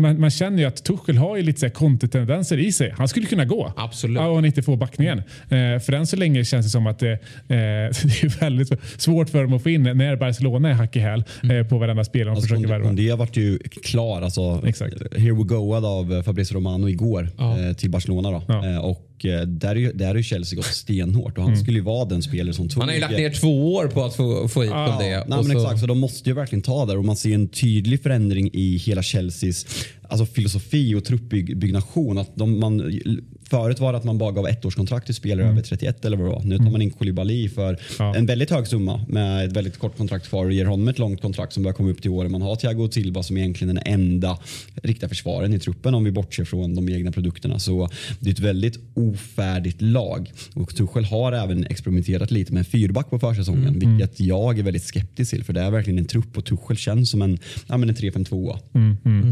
Speaker 3: man, man känner ju att Tuchel har ju lite så här kontotendenser i sig. Han skulle kunna gå.
Speaker 1: Absolut.
Speaker 3: Om han inte får backningen. Eh, för än så länge känns det som att det, eh, [LAUGHS] det är väldigt svårt för dem att få in när Barcelona är hack i häl eh, på varenda spelare de
Speaker 2: Alltså,
Speaker 3: försöker värva.
Speaker 2: Kondé vart ju klar, alltså,
Speaker 3: Exakt.
Speaker 2: here we go av Fabrizio Romano igår
Speaker 1: Ja.
Speaker 2: eh, till Barcelona. Då.
Speaker 3: Ja.
Speaker 2: Eh, och eh, där är ju, där är ju Chelsea gått stenhårt och han skulle ju vara den spelare som tog...
Speaker 1: Han har ju lagt ner två år på att få, få hit
Speaker 3: Ja,
Speaker 1: Kondé.
Speaker 2: Nej, men
Speaker 1: så-
Speaker 2: exakt, så de måste ju verkligen ta där och man ser en tydlig förändring i hela Chelseas alltså filosofi och truppbyggnation. Att de, man, förut var det att man bara gav ettårskontrakt till spelare över 31 eller vad det var. Nu tar man in Koulibaly för
Speaker 3: Ja.
Speaker 2: en väldigt hög summa med ett väldigt kort kontrakt kvar och ger honom ett långt kontrakt som börjar komma upp till året. Man har Thiago Silva som egentligen den enda riktiga försvaren i truppen om vi bortser från de egna produkterna. Så det är ett väldigt ofärdigt lag. Och Tuchel har även experimenterat lite med en fyrback på försäsongen vilket jag är väldigt skeptisk till för det är verkligen en trupp och Tuchel känns som en, ja, men en 3-5-2.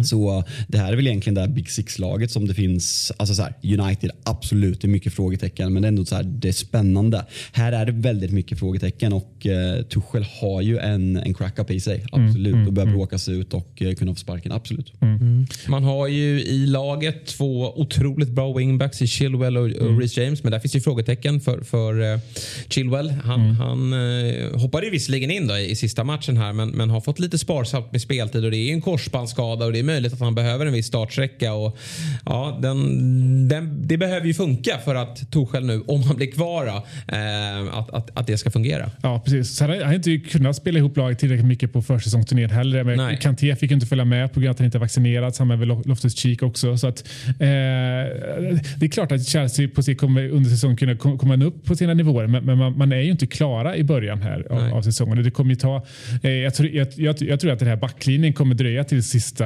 Speaker 2: Så det här är väl egentligen det här Big Six-laget som det finns, alltså så här, United absolut, det är mycket frågetecken men det är ändå så här, det är spännande. Här är det väldigt mycket frågetecken och eh, Tuchel har ju en, en crack-up i sig, absolut. och börjar bråka sig ut och eh, kunna få sparken, absolut.
Speaker 1: Man har ju i laget två otroligt bra wingbacks i Chilwell och, och Reece James. Men där finns ju frågetecken för, för eh, Chilwell. Han, han eh, hoppade ju visserligen in då i, i sista matchen här men, men har fått lite sparsamt med speltid och det är ju en korsbandsskada och det är möjligt att han behöver en viss startsträcka. Och, ja, den, den, det det behöver ju funka för att Torshäll nu, om han blir kvar, eh, att, att, att det ska fungera.
Speaker 3: Ja, precis. Han har inte kunnat spela ihop laget tillräckligt mycket på försäsongsturnén heller. Men
Speaker 1: Nej.
Speaker 3: Kanté fick ju inte följa med på grund av att han inte är vaccinerad. Samma med Loftus-Cheek också. Så att, eh, det är klart att Chelsea på sikt kommer under säsongen kunna kom- komma upp på sina nivåer. Men, men man, man är ju inte klara i början här av, av säsongen. Det kommer ju ta, eh, jag, tror, jag, jag, jag tror att den här backlinjen kommer dröja till sista,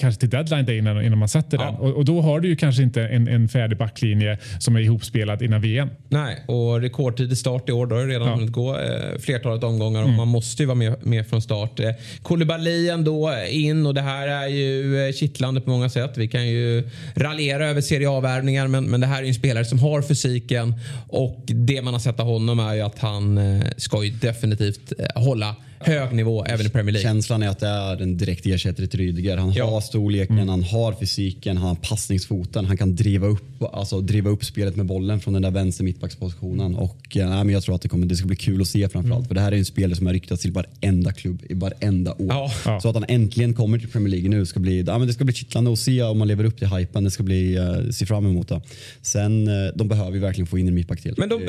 Speaker 3: kanske till deadline day innan, innan man sätter
Speaker 1: Ja.
Speaker 3: den. Och, och då har du ju kanske inte en, en färdig backlinje som är ihopspelad innan VM.
Speaker 1: Nej, och rekordtidig start i år. Då har det redan
Speaker 3: Ja. Mm.
Speaker 1: hunnit gå eh, flertalet omgångar och man måste ju vara med, med från start. Eh, Koulibaly ändå in och det här är ju eh, kittlande på många sätt. Vi kan ju raljera över Serie A-värvningar men, men det här är ju en spelare som har fysiken och det man har sett av honom är ju att han eh, ska ju definitivt eh, hålla hög nivå även i Premier League.
Speaker 2: Känslan är att det är en direkt ersättare till Rydiger. Han
Speaker 1: Ja.
Speaker 2: har storleken, han har fysiken, han har passningsfoten. Han kan driva upp, alltså, driva upp spelet med bollen från den där vänster mittbackspositionen. Och, eh, nej, men jag tror att det, kommer, det ska bli kul att se framförallt. För det här är en spelare som har ryktats till varenda klubb i varenda år.
Speaker 1: Ja.
Speaker 3: Ja.
Speaker 2: Så att han äntligen kommer till Premier League nu ska bli, ja, men det ska bli kittlande att se om man lever upp till hypen. Det ska bli, uh, se fram emot det. Sen, eh, de behöver ju verkligen få in en mittback till.
Speaker 1: Men de,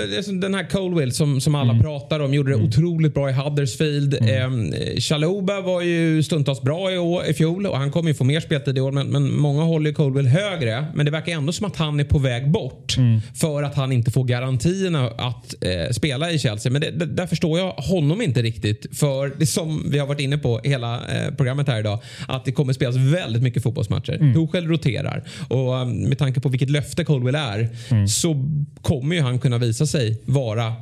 Speaker 1: den här Colwill som, som alla pratar om gjorde det
Speaker 3: Mm.
Speaker 1: otroligt bra i Huddersfield. Mm. Chaluba var ju stundtals bra i, år, i fjol och han kommer ju få mer speltid i år. Men, men många håller ju Colwill högre. Men det verkar ändå som att han är på väg bort
Speaker 3: Mm.
Speaker 1: för att han inte får garantierna att eh, spela i Chelsea. Men det, det, där förstår jag honom inte riktigt. För det som vi har varit inne på hela eh, programmet här idag. Att det kommer spelas väldigt mycket fotbollsmatcher.
Speaker 3: Mm.
Speaker 1: Tuchel roterar. Och um, med tanke på vilket löfte Colwill är
Speaker 3: Mm.
Speaker 1: så kommer ju han kunna visa sig vara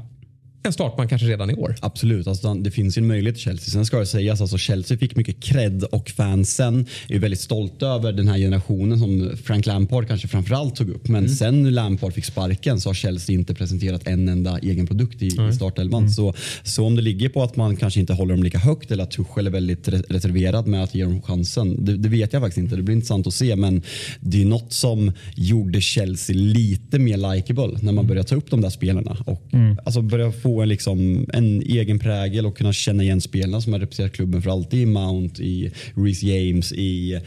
Speaker 1: en startman kanske redan i år.
Speaker 2: Absolut, alltså, det finns ju en möjlighet till Chelsea. Sen ska det sägas, alltså, Chelsea fick mycket cred och fansen är väldigt stolta över den här generationen som Frank Lampard kanske framförallt tog upp. Men
Speaker 1: Mm.
Speaker 2: sen Lampard fick sparken så har Chelsea inte presenterat en enda egen produkt i, i startelvan.
Speaker 1: Mm.
Speaker 2: Så, så om det ligger på att man kanske inte håller dem lika högt eller att Tuchel är väldigt re- reserverad med att ge dem chansen. Det, det vet jag faktiskt inte. Det blir intressant att se. Men det är något som gjorde Chelsea lite mer likeable när
Speaker 1: Mm.
Speaker 2: man började ta upp de där spelarna. Och alltså börja få en, liksom, en egen prägel och kunna känna igen spelarna som har representerat klubben för alltid. I Mount, i Reece James, i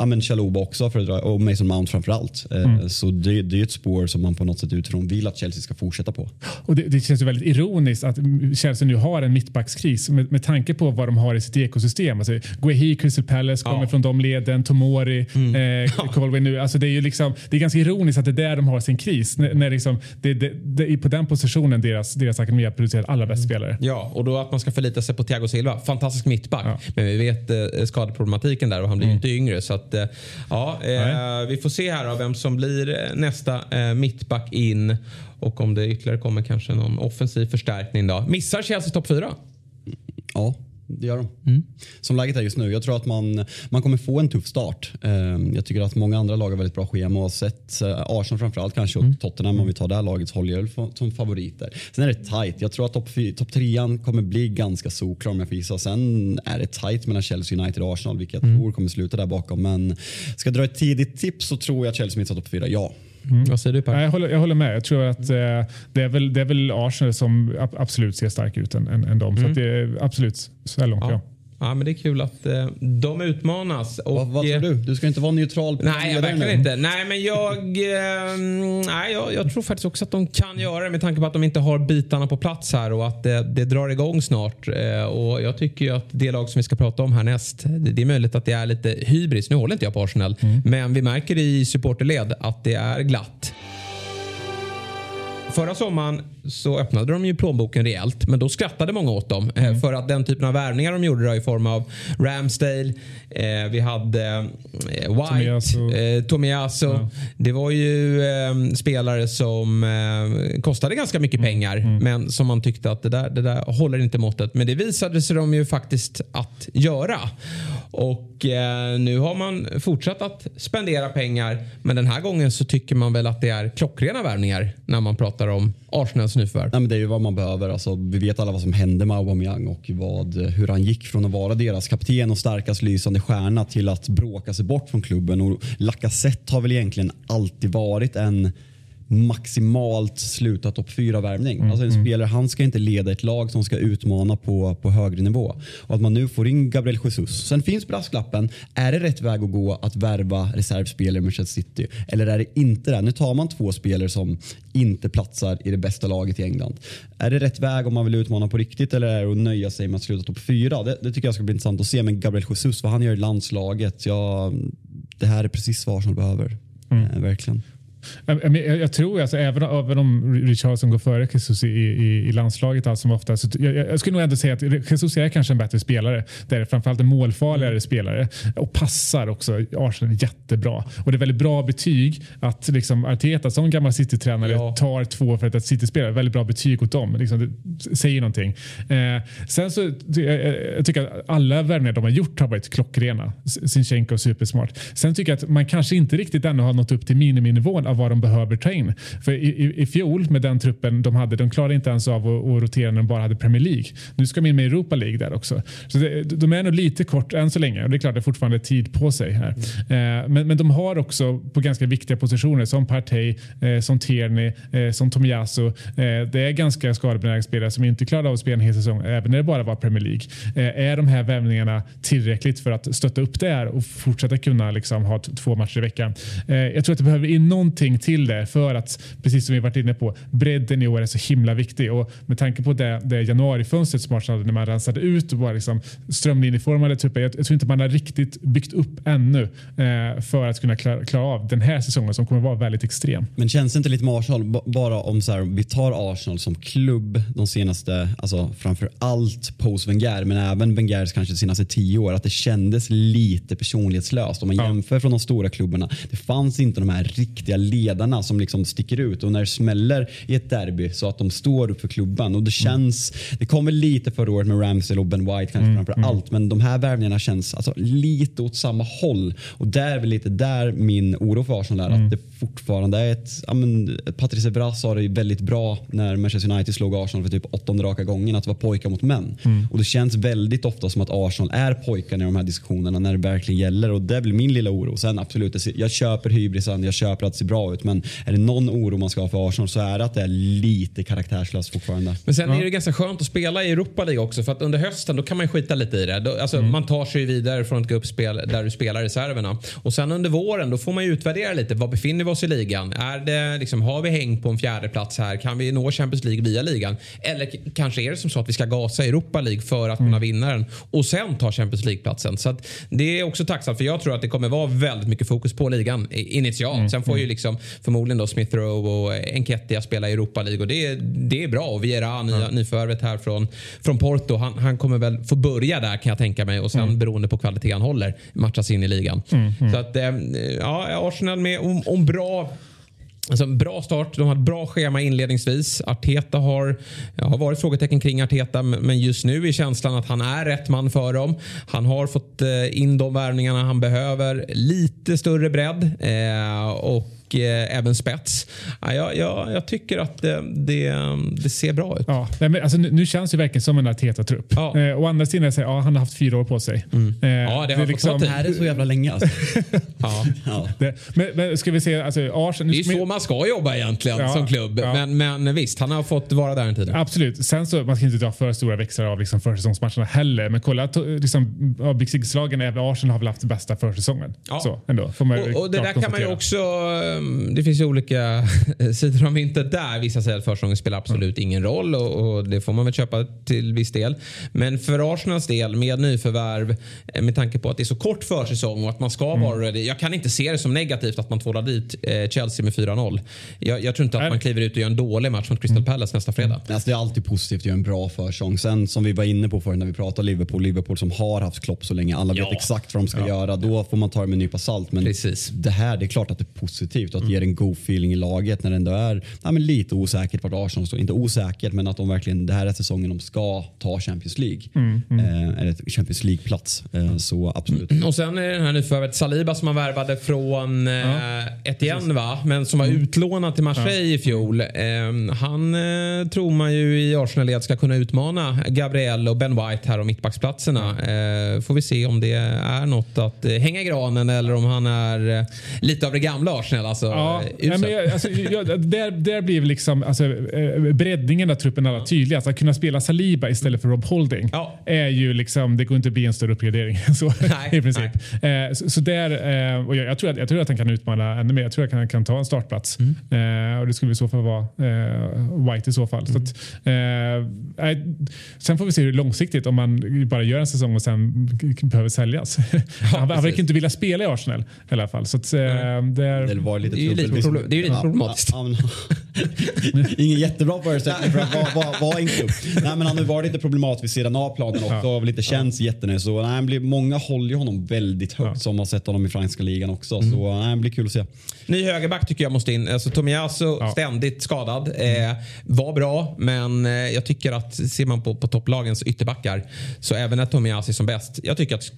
Speaker 2: ja, men Chaluba också för att dra, och Mason Mount framförallt. Eh, Så det, det är ett spår som man på något sätt utifrån vill att Chelsea ska fortsätta på.
Speaker 3: Och det, det känns ju väldigt ironiskt att Chelsea nu har en mittbackskris med, med tanke på vad de har i sitt ekosystem. Alltså, Guehi, Crystal Palace kommer
Speaker 1: Ja.
Speaker 3: från de leden, Tomori, eh, [LAUGHS] Colwyn nu. Alltså, det, är ju liksom, det är ganska ironiskt att det är där de har sin kris. När, när liksom, det, det, det är på den positionen deras, deras akademi har producerat alla bäst spelare.
Speaker 1: Ja, och då att man ska förlita sig på Thiago Silva. Fantastisk mittback.
Speaker 3: Ja.
Speaker 1: Men vi vet eh, skadeproblematiken där och han blir ju inte yngre. Så att, eh, ja, eh, vi får se här då, vem som blir eh, nästa eh, mittback in. Och om det ytterligare kommer kanske någon offensiv förstärkning då. Missar Chelsea topp fyra?
Speaker 2: Ja, det gör de. Som läget är just nu. Jag tror att man, man kommer få en tuff start. Eh, Jag tycker att många andra lag har väldigt bra schema och sett eh, Arsenal framförallt kanske och Tottenham om vi tar det här laget så håller jag som favoriter. Sen är det tight. Jag tror att topp topp trean kommer bli ganska solklar om jag får gissa. Sen är det tight mellan Chelsea United och Arsenal vilket jag tror kommer sluta där bakom. Men ska jag dra ett tidigt tips så tror jag att Chelsea missar topp fyra, ja.
Speaker 1: Vad säger du Per?
Speaker 3: Jag håller, jag håller med. Jag tror att eh, det, är väl, det är väl Arsenal som ab- absolut ser stark ut än, än, än dem. Så att det är absolut så här långt. Ja.
Speaker 1: Ja. Ja, men det är kul att eh, de utmanas. Och,
Speaker 2: Vad, vad tror
Speaker 1: eh,
Speaker 2: du? Du ska inte vara neutral.
Speaker 1: Nej,
Speaker 2: ledare
Speaker 1: verkligen inte. Nej, men jag, eh, nej, jag, jag tror faktiskt också att de kan göra det med tanke på att de inte har bitarna på plats här och att det, det drar igång snart. Eh, och jag tycker ju att det lag som vi ska prata om härnäst, det, det är möjligt att det är lite hybris. Nu håller inte jag på Arsenal, men vi märker i supporterled att det är glatt. Förra sommaren så öppnade de ju plånboken rejält men då skrattade många åt dem. eh, För att den typen av värvningar de gjorde då, i form av Ramsdale, eh, vi hade eh, White,
Speaker 3: Tomiyasu.
Speaker 1: eh, Tomiyasu.
Speaker 3: Ja.
Speaker 1: Det var ju eh, spelare som eh, kostade ganska mycket pengar men som man tyckte att det där, det där håller inte måttet. Men det visade sig de ju faktiskt att göra. Och eh, nu har man fortsatt att spendera pengar men den här gången så tycker man väl att det är klockrena värvningar när man pratar om Arsenals nyförvärv.
Speaker 2: Nej, men det är ju vad man behöver. Alltså, vi vet alla vad som hände med Aubameyang och vad, eh, hur han gick från att vara deras kapten och starkast lysande stjärna till att bråka sig bort från klubben. Och Lacazette har väl egentligen alltid varit en maximalt sluta topp fyra värvning.
Speaker 3: Mm,
Speaker 2: Alltså en spelare, han ska inte leda ett lag som ska utmana på, på högre nivå. Och att man nu får in Gabriel Jesus. Sen finns brasklappen, är det rätt väg att gå att värva reservspelare i Manchester City? Eller är det inte det? Nu tar man två spelare som inte platsar i det bästa laget i England. Är det rätt väg om man vill utmana på riktigt eller är det att nöja sig med att sluta topp fyra? Det, det tycker jag ska bli intressant att se. Men Gabriel Jesus, vad han gör i landslaget, ja, det här är precis vad Arsenal behöver. Eh, verkligen.
Speaker 3: Jag, jag, jag tror alltså, även, även om Richarlison går före Jesus i, i, i landslaget allt som ofta. Så jag, jag skulle nog ändå säga att Jesus är kanske en bättre spelare. Det är framförallt en målfarligare spelare och passar också Arsenal jättebra. Och det är väldigt bra betyg att liksom Arteta som gammal City-tränare
Speaker 1: Ja.
Speaker 3: tar två för att ett City-spelare. Väldigt bra betyg åt dem. Liksom, det säger någonting. Eh, sen så jag, jag tycker att alla värvningar de har gjort har varit klockrena. Sinchenko supersmart. Sen tycker jag att man kanske inte riktigt ännu har nått upp till miniminivån av vad de behöver ta in. För i, i, i fjol med den truppen de hade, de klarade inte ens av att, att rotera när de bara hade Premier League. Nu ska de in med Europa League där också. Så det, de är nog lite kort än så länge och det är klart det är fortfarande tid på sig här. Eh, men, men de har också på ganska viktiga positioner som Partey, eh, som Tierney, eh, som Tomiyasu. Eh, det är ganska skadebenägna spelare som inte klarade av att spela en hel säsong även när det bara var Premier League. Eh, är de här värvningarna tillräckligt för att stötta upp det här och fortsätta kunna liksom ha två matcher i veckan? Eh, jag tror att det behöver in någonting till det för att, precis som vi varit inne på, bredden i år är så himla viktig. Och med tanke på det, det januarifönstret som Arsenal hade när man rensade ut och bara liksom strömlinjeformade trupper. Jag, jag tror inte man har riktigt byggt upp ännu eh, för att kunna klara, klara av den här säsongen som kommer vara väldigt extrem.
Speaker 2: Men känns det inte lite med Arsenal, bara om så här, vi tar Arsenal som klubb de senaste, alltså framför allt post Wenger, men även Wengers kanske senaste tio år, att det kändes lite personlighetslöst om man
Speaker 3: Ja.
Speaker 2: jämför från de stora klubbarna. Det fanns inte de här riktiga ledarna som liksom sticker ut. Och när det smäller i ett derby så att de står upp för klubban. Och det känns, det kommer lite förra året med Ramsdale och Ben White kanske framför allt, men de här värvningarna känns alltså lite åt samma håll. Och där är väl lite där min oro för Arsenal är, att det fortfarande är ett, ja men Patrice Evra sa det väldigt bra när Manchester United slog Arsenal för typ åttonde raka gången att det var pojkar mot män. Och det känns väldigt ofta som att Arsenal är pojkarna i de här diskussionerna när det verkligen gäller. Och det väl min lilla oro. Sen absolut, jag köper hybrisen, jag köper att det ser bra ut men är det någon oro man ska ha för Arsenal så är det att det är lite karaktärslöst fortfarande.
Speaker 1: Men sen är det ganska skönt att spela i Europa League också för att under hösten då kan man skita lite i det. Då, alltså,
Speaker 3: Mm.
Speaker 1: Man tar sig vidare från ett gruppspel där du spelar reserverna. Och sen under våren då får man ju utvärdera lite. Var befinner vi oss i ligan? Är det, liksom, har vi häng på en fjärde plats här? Kan vi nå Champions League via ligan? Eller kanske är det som så att vi ska gasa i Europa League för att kunna
Speaker 3: Mm.
Speaker 1: vinna den och sen ta Champions League-platsen. Så att det är också tacksamt för jag tror att det kommer vara väldigt mycket fokus på ligan i- initialt.
Speaker 3: Mm.
Speaker 1: Sen får ju liksom förmodligen då Smith Rowe och Enketia spela i Europa League och det, det är bra. Och Vieira, nya, nyförvärvet här från, från Porto, han, han kommer väl få börja där kan jag tänka mig och sen beroende på kvalitet han håller matchas in i ligan. Så att eh, ja, Arsenal med om, om bra Alltså bra start. De har ett bra schema inledningsvis. Arteta har, har varit frågetecken kring Arteta men just nu är känslan att han är rätt man för dem. Han har fått eh, in de värvningarna han behöver. Lite större bredd eh, och eh, även spets. Ja, jag, jag, jag tycker att det, det, det ser bra ut.
Speaker 3: Ja, men alltså, nu, nu känns det verkligen som en Arteta-trupp.
Speaker 1: Ja.
Speaker 3: Eh, å andra sidan, det här, ja, han har haft fyra år på sig. Eh,
Speaker 1: Ja, det har fått ta tid.
Speaker 2: Är det så jävla länge alltså? [LAUGHS]
Speaker 1: Ja.
Speaker 2: ja.
Speaker 3: det, men, men ska vi se, alltså, Arsenal,
Speaker 1: Det är ju så man ska jobba egentligen
Speaker 3: Ja,
Speaker 1: som klubb.
Speaker 3: ja.
Speaker 1: Men, men visst, han har fått vara där en tid.
Speaker 3: Absolut. Sen så, man ska inte dra för stora växlar av liksom försäsongsmatcherna heller. Men kolla, to- liksom, av Big Six-lagen, även Arsenal har väl haft bästa försäsongen.
Speaker 1: Ja.
Speaker 3: Så, ändå, får man ju
Speaker 1: Och, och det där kan man ju också... um, Det finns ju olika [LAUGHS] sidor om myntet där. Vissa säger att försäsongen spelar absolut ingen roll och, och det får man väl köpa till viss del. Men för Arsenals del med nyförvärv eh, med tanke på att det är så kort försäsong och att man ska vara ready. Jag kan inte se det som negativt att man tvålar dit eh, Chelsea med 4-0. Jag, jag tror inte att man kliver ut och gör en dålig match mot Crystal Palace nästa fredag.
Speaker 2: Alltså det är alltid positivt att göra en bra försång. Sen som vi var inne på förut när vi pratade Liverpool, Liverpool som har haft Klopp så länge, alla vet
Speaker 1: Ja.
Speaker 2: exakt vad de ska göra. Då får man ta det med en nypa salt. Men
Speaker 1: Precis.
Speaker 2: det här, det är klart att det är positivt och att det ger en god feeling i laget när det ändå är ja, men lite osäkert vart Arsenal står. Inte osäkert, men att de verkligen, det här är säsongen de ska ta Champions League. Eh, eller Champions League-plats. Eh, så absolut.
Speaker 1: Och sen är det den här nyförvärvet Saliba som man värvade från eh, Etienne va? Men som var utlånad till Marseille i fjol. Eh, han eh, tror man ju i Arsenal-led ska kunna utmana Gabriel och Ben White här om mittbacksplatserna. Eh, får vi se om det är något att eh, hänga i granen eller om han är eh, lite av det gamla Arsenal. Alltså.
Speaker 3: Ja,
Speaker 1: eh,
Speaker 3: ja, men, jag- alltså, jag, där, där blir liksom, alltså, eh, breddningen av truppen alla tydlig. Alltså, att kunna spela Saliba istället för Rob Holding
Speaker 1: Ja.
Speaker 3: är ju liksom, det går inte att bli en större uppgradering så
Speaker 1: Nej, [LAUGHS]
Speaker 3: i princip. Eh, så, så där, eh, och jag, jag, tror att, jag tror att han kan utmana ännu mer. Jag tror att han kan ta en startplats.
Speaker 1: Mm.
Speaker 3: Eh, och det skulle i så fall vara White i så fall. Så
Speaker 1: Mm.
Speaker 3: att, eh, nej, sen får vi se hur långsiktigt om man bara gör en säsong och sen behöver säljas. [LAUGHS] han, han
Speaker 1: precis.
Speaker 3: verkar inte vilja spela i Arsenal i alla fall. Så att, eh, det är,
Speaker 2: Det var lite
Speaker 1: Det är ju lite, det är ju lite
Speaker 2: Ja,
Speaker 1: problematiskt.
Speaker 2: ja, men- [LAUGHS] Ingen jättebra förutsättning för att vara, vara, vara en klubb. Nej, men han har varit lite problematisk vid sidan av planen också. Har väl inte känts jättenöjd. Så nej, blir, många håller ju honom väldigt högt
Speaker 3: Ja.
Speaker 2: som har sett honom i franska ligan också.
Speaker 1: Mm.
Speaker 2: Så nej, det blir kul att se.
Speaker 1: Ny högerback tycker jag måste in. Alltså, Tomiyasu
Speaker 3: Ja.
Speaker 1: ständigt skadad. Eh, var bra, men eh, jag tycker att ser man på, på topplagens ytterbackar så även när Tomiyasu är som bäst. Jag tycker att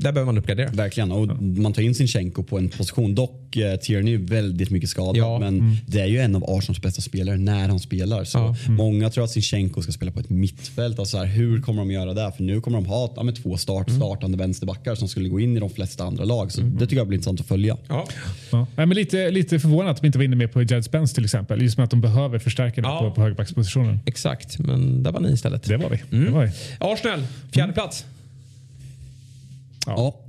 Speaker 1: där behöver man uppgradera.
Speaker 2: Verkligen. Och man tar in Sinchenko på en position. Dock eh, Tierney är väldigt mycket skadad.
Speaker 1: Ja.
Speaker 2: Men det är ju en av Arsenals bästa spelare när han spelar. Så
Speaker 1: Ja.
Speaker 2: Många tror att Sinchenko ska spela på ett mittfält. Alltså här, hur kommer de göra det? För nu kommer de ha ja, men två start, startande vänsterbackar som skulle gå in i de flesta andra lag. Så det tycker jag blir intressant att följa.
Speaker 1: Ja.
Speaker 3: Ja. Men lite, lite förvånad att de inte var inne med på Jed Spence till exempel. Just med att de behöver förstärka
Speaker 1: Ja.
Speaker 3: på, på högerbackspositionen.
Speaker 1: Exakt, men där var ni istället.
Speaker 3: Det var vi.
Speaker 1: Mm.
Speaker 3: Det var vi.
Speaker 1: Arsenal, fjärde plats.
Speaker 2: Ja.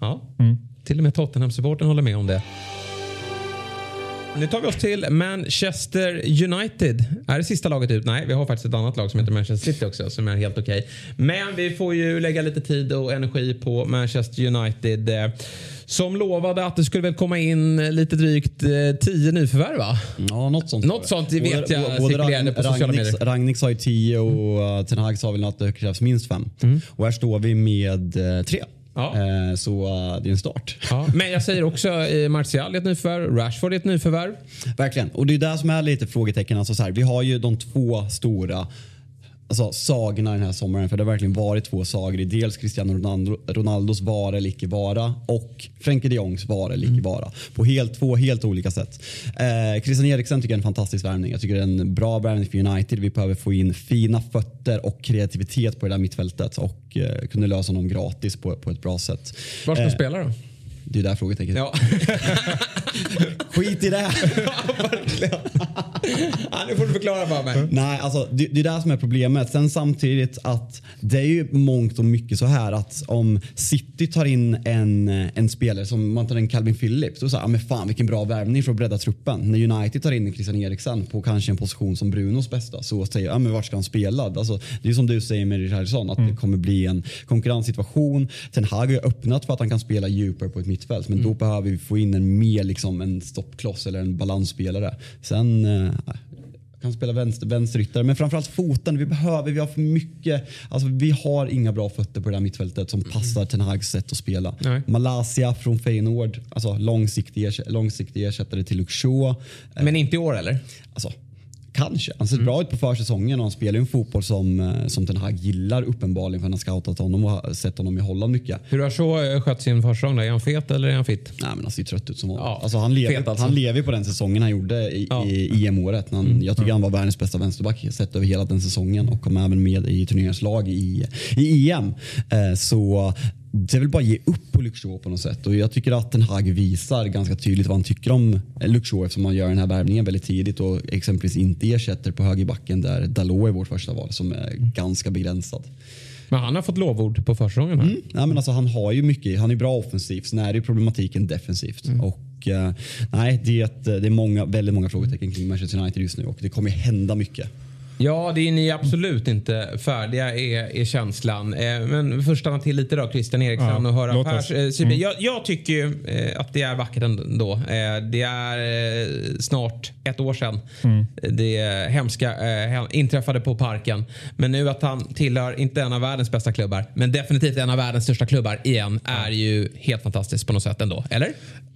Speaker 1: Ja. Till och med Tottenham-supporten håller med om det. Nu tar vi oss till Manchester United. Är det sista laget ut? Nej, vi har faktiskt ett annat lag som heter Manchester City också som är helt okej. Men vi får ju lägga lite tid och energi på Manchester United. eh, Som lovade att det skulle väl komma in lite drygt eh, tio nyförvärv va?
Speaker 2: Ja, något sånt.
Speaker 1: Något sånt vet
Speaker 2: Både-
Speaker 1: jag
Speaker 2: både
Speaker 1: cirkulerade på sociala medier.
Speaker 2: Ragniks har ju 10 och uh, Ten Hag sa väl att det krävs minst fem. Och här står vi med eh, tre.
Speaker 1: Ja.
Speaker 2: Eh, så uh, det är en start.
Speaker 1: Ja, men jag säger också Martial är ett nyförvärv, Rashford är ett nyförvärv.
Speaker 2: Verkligen. Och det är där som är lite frågetecken. Alltså så här, vi har ju de två stora alltså, sagorna den här sommaren. För det har verkligen varit två sagor dels Cristiano Ronaldo, Ronaldos vara eller icke vara och Frenkie de Jongs vara eller icke vara. På helt, två helt olika sätt. Eh, Christian Eriksen tycker jag är en fantastisk värvning. Jag tycker det är en bra värvning för United. Vi behöver få in fina fötter och kreativitet på det där mittfältet och eh, kunde lösa honom gratis på, på ett bra sätt.
Speaker 1: Var ska
Speaker 2: Eh,
Speaker 1: spela då?
Speaker 2: Det är där frågetecknet
Speaker 1: Ja. [LAUGHS]
Speaker 2: Skit i det! [LAUGHS]
Speaker 1: ja, nu får du förklara för mig.
Speaker 2: Nej, alltså det, det är det som är problemet. Sen samtidigt att det är ju mångt och mycket så här att om City tar in en, en spelare som man tar in Calvin Phillips, då säger man men fan vilken bra värvning för att bredda truppen. När United tar in Christian Eriksen på kanske en position som Brunos bästa så säger jag, ja, men vart ska han spela? Alltså, det är som du säger med Richarlison att det kommer bli en konkurrenssituation. Ten Hag har öppnat för att han kan spela djupare på ett mittfält men då behöver vi få in en mer liksom en stoppkloss eller en balansspelare. Sen eh, kan spela vänster, vänsteryttare, men framförallt foten. Vi behöver, vi har för mycket. Alltså, vi har inga bra fötter på det där mittfältet som passar Ten Hags sätt att spela.
Speaker 1: Nej.
Speaker 2: Malaysia från Feyenoord, alltså långsiktig, långsiktig ersättare till. Eh,
Speaker 1: Men inte i år eller?
Speaker 2: Alltså, kanske. Han ser bra ut på försäsongen och han spelar ju en fotboll som, eh, som Ten Hag gillar uppenbarligen för han har scoutat honom och sett honom i Holland mycket.
Speaker 1: Hur har så skött sin försäsong? Är han fet eller är han fit?
Speaker 2: Nej, men han ser trött ut som vanligt.
Speaker 1: Ja,
Speaker 2: alltså, han, lever,
Speaker 1: fet alltså.
Speaker 2: han lever på den säsongen han gjorde i,
Speaker 1: Ja.
Speaker 2: i EM-året. Han, Jag tycker han var världens bästa vänsterback sett över hela den säsongen och kom även med i turneringslag i, i EM. Eh, så det är väl bara ge upp på Shaw på något sätt. Och jag tycker att Ten Hag visar ganska tydligt vad han tycker om Shaw eftersom han gör den här värvningen väldigt tidigt och exempelvis inte ersätter på högerbacken där Dalot är vårt första val som är ganska begränsad.
Speaker 1: Men han har fått lovord på försäsongen här.
Speaker 2: Nej, men alltså, han har ju mycket, han är bra offensivt. Sen är det ju problematiken defensivt. Och, eh, nej, det är, ett, det är många, väldigt många frågetecken kring Manchester United just nu och det kommer hända mycket.
Speaker 1: Ja, det är ni absolut inte färdiga är, är känslan. Eh, men först stanna till lite då, Christian Eriksson
Speaker 3: Ja,
Speaker 1: och höra Pers eh, syn. jag, jag tycker ju eh, att det är vackert ändå. Eh, det är snart ett år sedan det hemska hem- inträffade på parken. Men nu att han tillhör, inte en av världens bästa klubbar, men definitivt en av världens största klubbar igen är ju helt fantastiskt på något sätt ändå. Eller?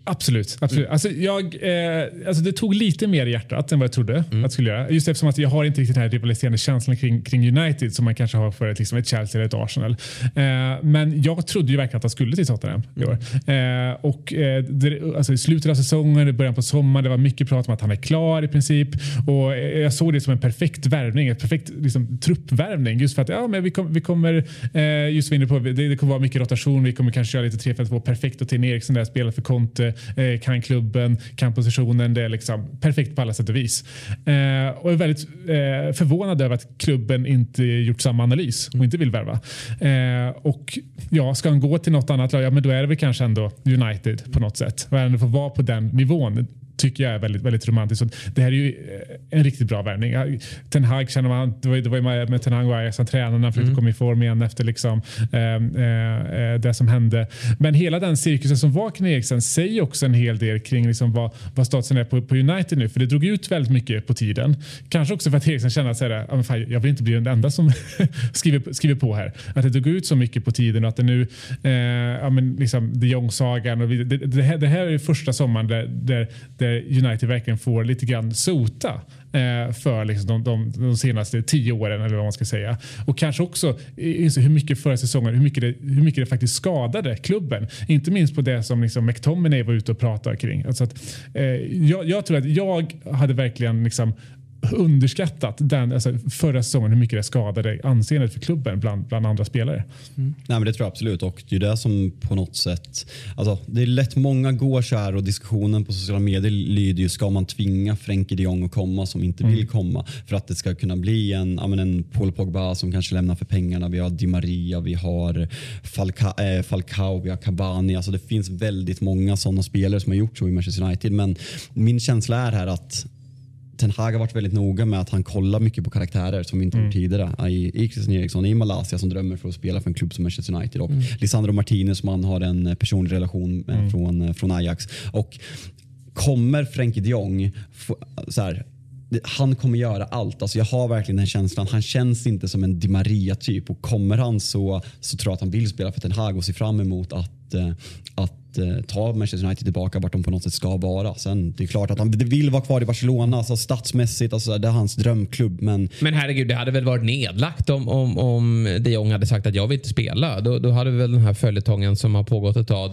Speaker 3: Absolut. absolut. Alltså jag, eh, alltså det tog lite mer i hjärtat än vad jag trodde att det skulle göra. Just eftersom att jag har inte riktigt den här rivaliserande känslan kring, kring United som man kanske har för ett, liksom ett Chelsea eller ett Arsenal. Eh, men jag trodde ju verkligen att han skulle till Tottenham i år. Eh, och, eh, det, alltså I slutet av säsongen, början på sommaren, det var mycket prat om att han är klar i princip. Och eh, Jag såg det som en perfekt värvning, en perfekt liksom, truppvärvning. Just för att ja, men vi, kom, vi kommer, eh, just vi på, det, det kommer vara mycket rotation, vi kommer kanske köra lite 3-5-2 perfekt och till Eriksen där spelar för Conte eh, kan klubben, kan positionen. Det är liksom perfekt på alla sätt och vis. Eh, och är väldigt eh, förvånad över att klubben inte gjort samma analys och inte vill värva. Eh, och ja, ska han gå till något annat lag, ja, men då är det väl kanske ändå United på något sätt. Och ändå få vara på den nivån tycker jag är väldigt, väldigt romantiskt. Så det här är ju eh, en riktigt bra värvning. Ten Hag känner man, det var, det var ju med Ten Hag och som tränare, han försökte mm. komma i form igen efter liksom, eh, eh, det som hände. Men hela den cirkusen som var kring Eriksen säger också en hel del kring liksom vad, vad statusen är på, på United nu. För det drog ut väldigt mycket på tiden. Kanske också för att Eriksen kände att fan, jag vill inte bli den enda som [LAUGHS] skriver, skriver på här. Att det drog ut så mycket på tiden och att det nu, eh, ja, men liksom, de Jong-sagan. Det, det, det, här, det här är första sommaren där, där där Eh, United verkligen får lite grann sota eh, för liksom de, de, de, senaste tio åren eller vad man ska säga. Och kanske också eh, inse hur mycket förra säsongen, hur mycket, det, hur mycket det faktiskt skadade klubben. Inte minst på det som liksom McTominay var ute och pratade kring. Alltså att, eh, jag, jag, tror att jag hade verkligen liksom underskattat den, alltså förra säsongen hur mycket det skadade anseendet för klubben bland, bland andra spelare.
Speaker 2: Mm. Nej, men det tror jag absolut och det är det som på något sätt, alltså, det är lätt många går så här och diskussionen på sociala medier lyder ju ska man tvinga Frenkie de Jong att komma som inte mm. vill komma för att det ska kunna bli en, ja, men en Paul Pogba som kanske lämnar för pengarna. Vi har Di Maria, vi har Falca, äh, Falcao, vi har Cavani. Alltså det finns väldigt många sådana spelare som har gjort så i Manchester United men min känsla är här att Ten Hag har varit väldigt noga med att han kollar mycket på karaktärer som vi inte mm. gjort tidigare. I, I Christian Eriksson i Malaysia som drömmer för att spela för en klubb som Manchester United och mm. Lisandro Martinez som han har en personlig relation med mm. från, från Ajax. Och kommer Frenkie de Jong så här, han kommer göra allt. Alltså jag har verkligen den känslan. Han känns inte som en Di Maria typ och kommer han så, så tror jag att han vill spela för Ten Hag och ser fram emot att, eh, att eh, ta Manchester United tillbaka vart de på något sätt ska vara. Sen det är klart att han vill vara kvar i Barcelona alltså statsmässigt. Alltså, det är hans drömklubb. Men,
Speaker 1: men herregud, det hade väl varit nedlagt om, om, om de Jong hade sagt att jag vill inte spela. Då, då hade väl den här följetongen som har pågått ett tag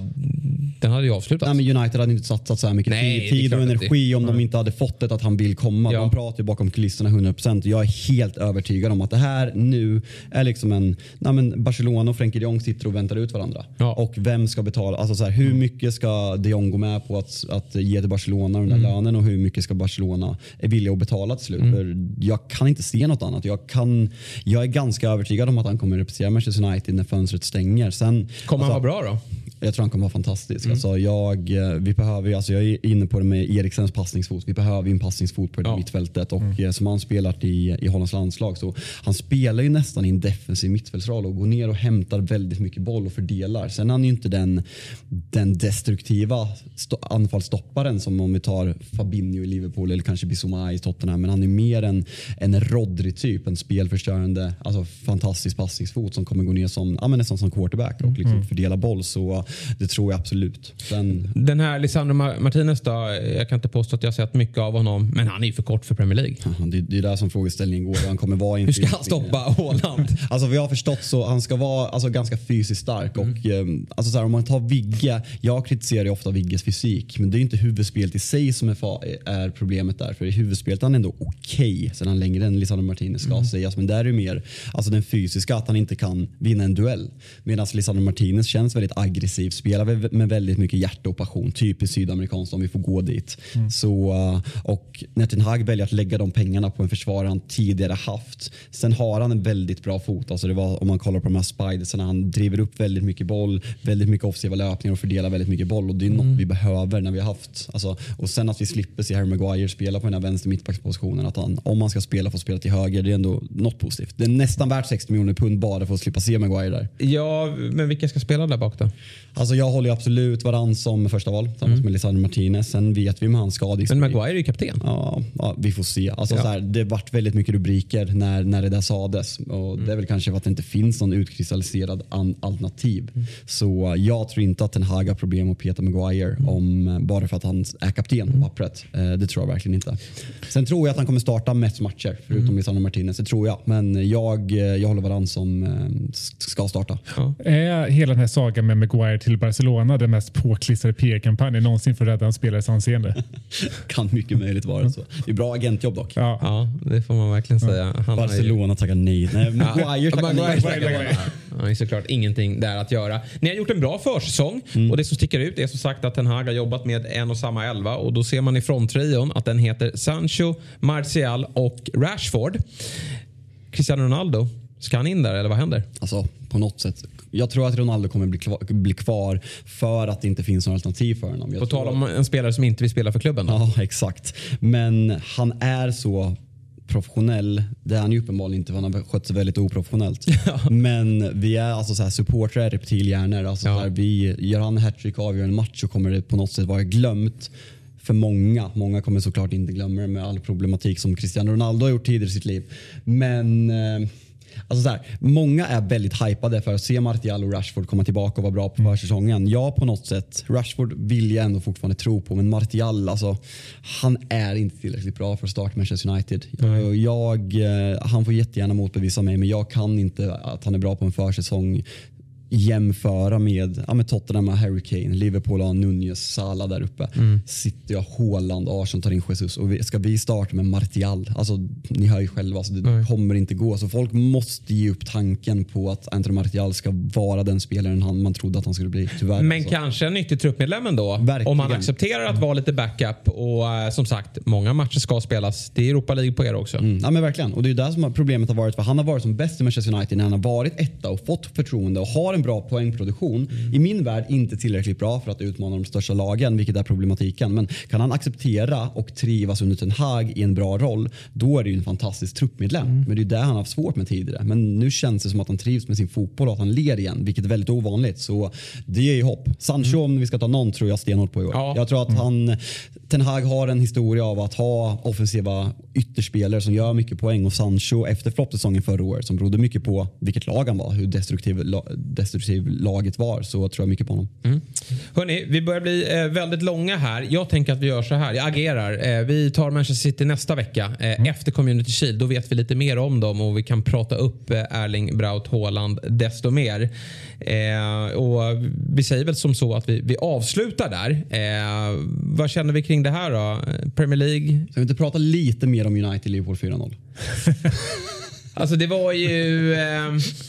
Speaker 1: den hade ju avslutats.
Speaker 2: Nej, men United hade inte satsat så här mycket Nej, tid och energi om de inte hade fått det att han vill komma. Ja. De pratar ju bakom kulisserna 100%. Jag är helt övertygad om att det här nu är liksom en... Nej, men Barcelona och Frenkie de Jong sitter och väntar ut varandra. Ja. Och vem ska betala? Alltså så här, hur mycket ska de Jong gå med på att, att ge till Barcelona den där mm. lönen och hur mycket ska Barcelona är villiga att betala till slut? Mm. För jag kan inte se något annat. Jag, kan, jag är ganska övertygad om att han kommer representera Manchester United när fönstret stänger. Sen,
Speaker 1: kommer alltså, han vara bra då?
Speaker 2: Jag tror han kommer vara fantastisk. Mm. Alltså jag, eh, vi behöver, alltså jag är inne på det med Eriksens passningsfot. Vi behöver en passningsfot på det ja. mittfältet. Och mm. Eh, som han spelat i, i Hollands landslag så han spelar ju nästan i en defensiv mittfältsroll och går ner och hämtar väldigt mycket boll och fördelar. Sen är han ju inte den, den destruktiva anfallsstopparen som om vi tar Fabinho i Liverpool eller kanske Bissouma i Tottenham. Men han är mer en, en Rodri typ, en spelförstörande, alltså fantastisk passningsfot som kommer gå ner som, ja, men nästan som quarterback och liksom mm. fördela boll. Så det tror jag absolut. Sen...
Speaker 1: Den här Lisandro Martinez då? Jag kan inte påstå att jag sett mycket av honom, men han är ju för kort för Premier League.
Speaker 2: det, det är där som frågeställningen går. Han kommer vara
Speaker 1: Hur ska han stoppa Haaland? [LAUGHS]
Speaker 2: alltså vi har förstått så han ska vara alltså, ganska fysiskt stark. Mm. Och, eh, alltså, så här, om man tar Vigge, jag kritiserar ju ofta Vigges fysik, men det är inte huvudspelet i sig som är, är problemet där. För i huvudspelet är han ändå okej, okay, sedan längre än Lisandro Martinez ska mm. sägas. Men där är det mer alltså, den fysiska, att han inte kan vinna en duell. Medan Lisandro Martinez känns väldigt aggressiv offensivt, spelar med väldigt mycket hjärta och passion. Typiskt sydamerikanskt om vi får gå dit. Mm. Så, eh, och när Ten Hag väljer att lägga de pengarna på en försvarare han tidigare haft. Sen har han en väldigt bra fot. Alltså det var, om man kollar på de här spidersarna. Han driver upp väldigt mycket boll, väldigt mycket offensiva löpningar och fördelar väldigt mycket boll. Och det är mm. något vi behöver när vi har haft. Alltså, och sen att vi slipper se Harry Maguire spela på den här vänster mittbackspositionen. Att han, om man ska spela, får spela till höger. Det är ändå något positivt. Det är nästan värt 60 miljoner pund bara för att slippa se Maguire där.
Speaker 1: Ja, men vilka ska spela där bak då?
Speaker 2: Alltså jag håller absolut varann som första val tillsammans mm. med Lisandro Martinez. Sen vet vi med hans
Speaker 1: skadehistoria. Men Maguire är ju kapten.
Speaker 2: Ja, ja, vi får se. Alltså ja. så här, det vart väldigt mycket rubriker när, när det där sades. Och mm. Det är väl kanske för att det inte finns någon utkristalliserad alternativ. Mm. Så jag tror inte att Ten Hag har problem att peta Maguire mm. om, bara för att han är kapten på mm. pappret. Eh, det tror jag verkligen inte. Sen tror jag att han kommer starta Mets matcher förutom mm. Lisandro Martinez. Det tror jag. Men jag, jag håller varann som eh, ska starta.
Speaker 3: Ja. Är hela den här sagan med Maguire till Barcelona den mest påklistrade PR-kampanjen någonsin för att rädda en spelares anseende. [LAUGHS]
Speaker 2: kan mycket möjligt vara så. Det är bra agentjobb dock.
Speaker 3: Ja.
Speaker 1: Ja, det får man verkligen säga. Han har ju-
Speaker 2: Barcelona tackar nej. Nej, Maguire tackar nej.
Speaker 1: tackar. Han har såklart ingenting där att göra. Ni har gjort en bra försäsong och det som sticker ut är som sagt att Ten Hag har jobbat med en och samma elva och då ser man i fronttrion att den heter Sancho, Martial och Rashford. Cristiano Ronaldo, ska han in där eller vad händer?
Speaker 2: Alltså på något sätt. Jag tror att Ronaldo kommer bli kvar, bli kvar för att det inte finns några alternativ för honom. Jag
Speaker 1: På tal om en spelare som inte vill spela för klubben. Då.
Speaker 2: Ja, exakt. Men han är så professionell. Det är han ju uppenbarligen inte för han har skött sig väldigt oprofessionellt. [LAUGHS] Men vi är alltså så här supportrar, reptilhjärnor. Alltså
Speaker 1: Ja.
Speaker 2: så här, vi, gör han hattrick och avgör en match så kommer det på något sätt vara glömt för många. Många kommer såklart inte glömma det med all problematik som Cristiano Ronaldo har gjort tidigare i sitt liv. Men eh, Alltså så här, många är väldigt hypade för att se Martial och Rashford komma tillbaka och vara bra på försäsongen. Jag på något sätt, Rashford vill jag ändå fortfarande tro på men Martial alltså, han är inte tillräckligt bra för att starta Manchester United. Jag, jag, eh, han får jättegärna motbevisa mig men jag kan inte att han är bra på en försäsong jämföra med, ja, med Tottenham med Harry Kane, Liverpool har Nunez, Salah där uppe. City har Haaland, Arsenal tar in Jesus. Och vi, ska vi starta med Martial? Alltså, ni hör ju själva, alltså, det kommer inte gå. Så folk måste ge upp tanken på att Anthony Martial ska vara den spelaren han, man trodde att han skulle bli. Tyvärr.
Speaker 1: Men
Speaker 2: alltså.
Speaker 1: kanske en nyttig truppmedlem ändå.
Speaker 2: Verkligen.
Speaker 1: Om man accepterar att vara lite backup. Och eh, som sagt, många matcher ska spelas. Det är Europa League på er också.
Speaker 2: Mm, ja, men verkligen. Och det är där som problemet har varit. För han har varit som bäst i Manchester United när han har varit etta och fått förtroende och har en bra poängproduktion. I min värld inte tillräckligt bra för att utmana de största lagen, vilket är problematiken. Men kan han acceptera och trivas under Ten Hag i en bra roll, då är det ju en fantastisk truppmedlem. Men det är det han har haft svårt med tidigare. Men nu känns det som att han trivs med sin fotboll och att han ler igen, vilket är väldigt ovanligt. Så det ger ju hopp. Sancho, om vi ska ta någon, tror jag stenhårt på i år.
Speaker 1: Ja.
Speaker 2: Jag tror att han, Ten Hag har en historia av att ha offensiva ytterspelare som gör mycket poäng och Sancho efter floppsäsongen förra året som berodde mycket på vilket lag han var, hur destruktiv, destruktiv laget var så tror jag mycket på honom.
Speaker 1: Hörni, vi börjar bli eh, väldigt långa här. Jag tänker att vi gör så här. Jag agerar. Eh, vi tar Manchester City nästa vecka eh, efter Community Shield. Då vet vi lite mer om dem och vi kan prata upp eh, Erling Braut Haaland desto mer. Eh, och vi säger väl som så att vi, vi avslutar där. Eh, vad känner vi kring det här då? Premier League?
Speaker 2: Ska vi inte prata lite mer om United Liverpool 4-0? [LAUGHS]
Speaker 1: Alltså det var ju eh,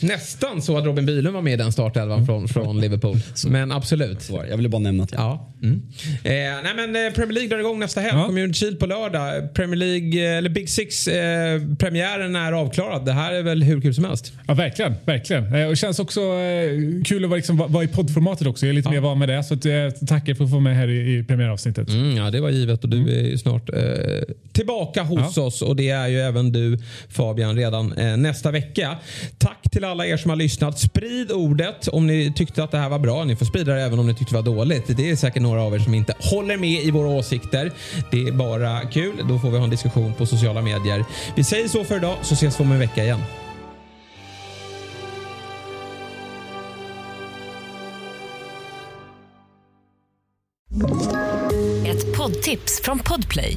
Speaker 1: nästan så att Robin Bylund var med i den startelvan från, från Liverpool. Men absolut.
Speaker 2: Det. Jag ville bara nämna jag...
Speaker 1: Ja. Mm. Eh, nej men eh, Premier League drar igång nästa helg.
Speaker 3: Ja.
Speaker 1: Community Shield på lördag. Premier League, eh, eller Big Six eh, premiären är avklarad. Det här är väl hur kul som helst.
Speaker 3: Ja, verkligen. verkligen. Eh, Och känns också kul att vara, liksom, vara- i poddformatet också. Jag är lite mer van med det. Så att, tackar för att få med här i, i premiäravsnittet.
Speaker 1: Mm, ja, det var givet och du är ju snart tillbaka hos
Speaker 3: Ja.
Speaker 1: oss och det är ju även du Fabian redan eh, nästa vecka. Tack till alla er som har lyssnat. Sprid ordet om ni tyckte att det här var bra. Ni får sprida det även om ni tyckte det var dåligt. Det är säkert några av er som inte håller med i våra åsikter. Det är bara kul. Då får vi ha en diskussion på sociala medier. Vi säger så för idag så ses vi om en vecka igen.
Speaker 5: Ett poddtips från Podplay.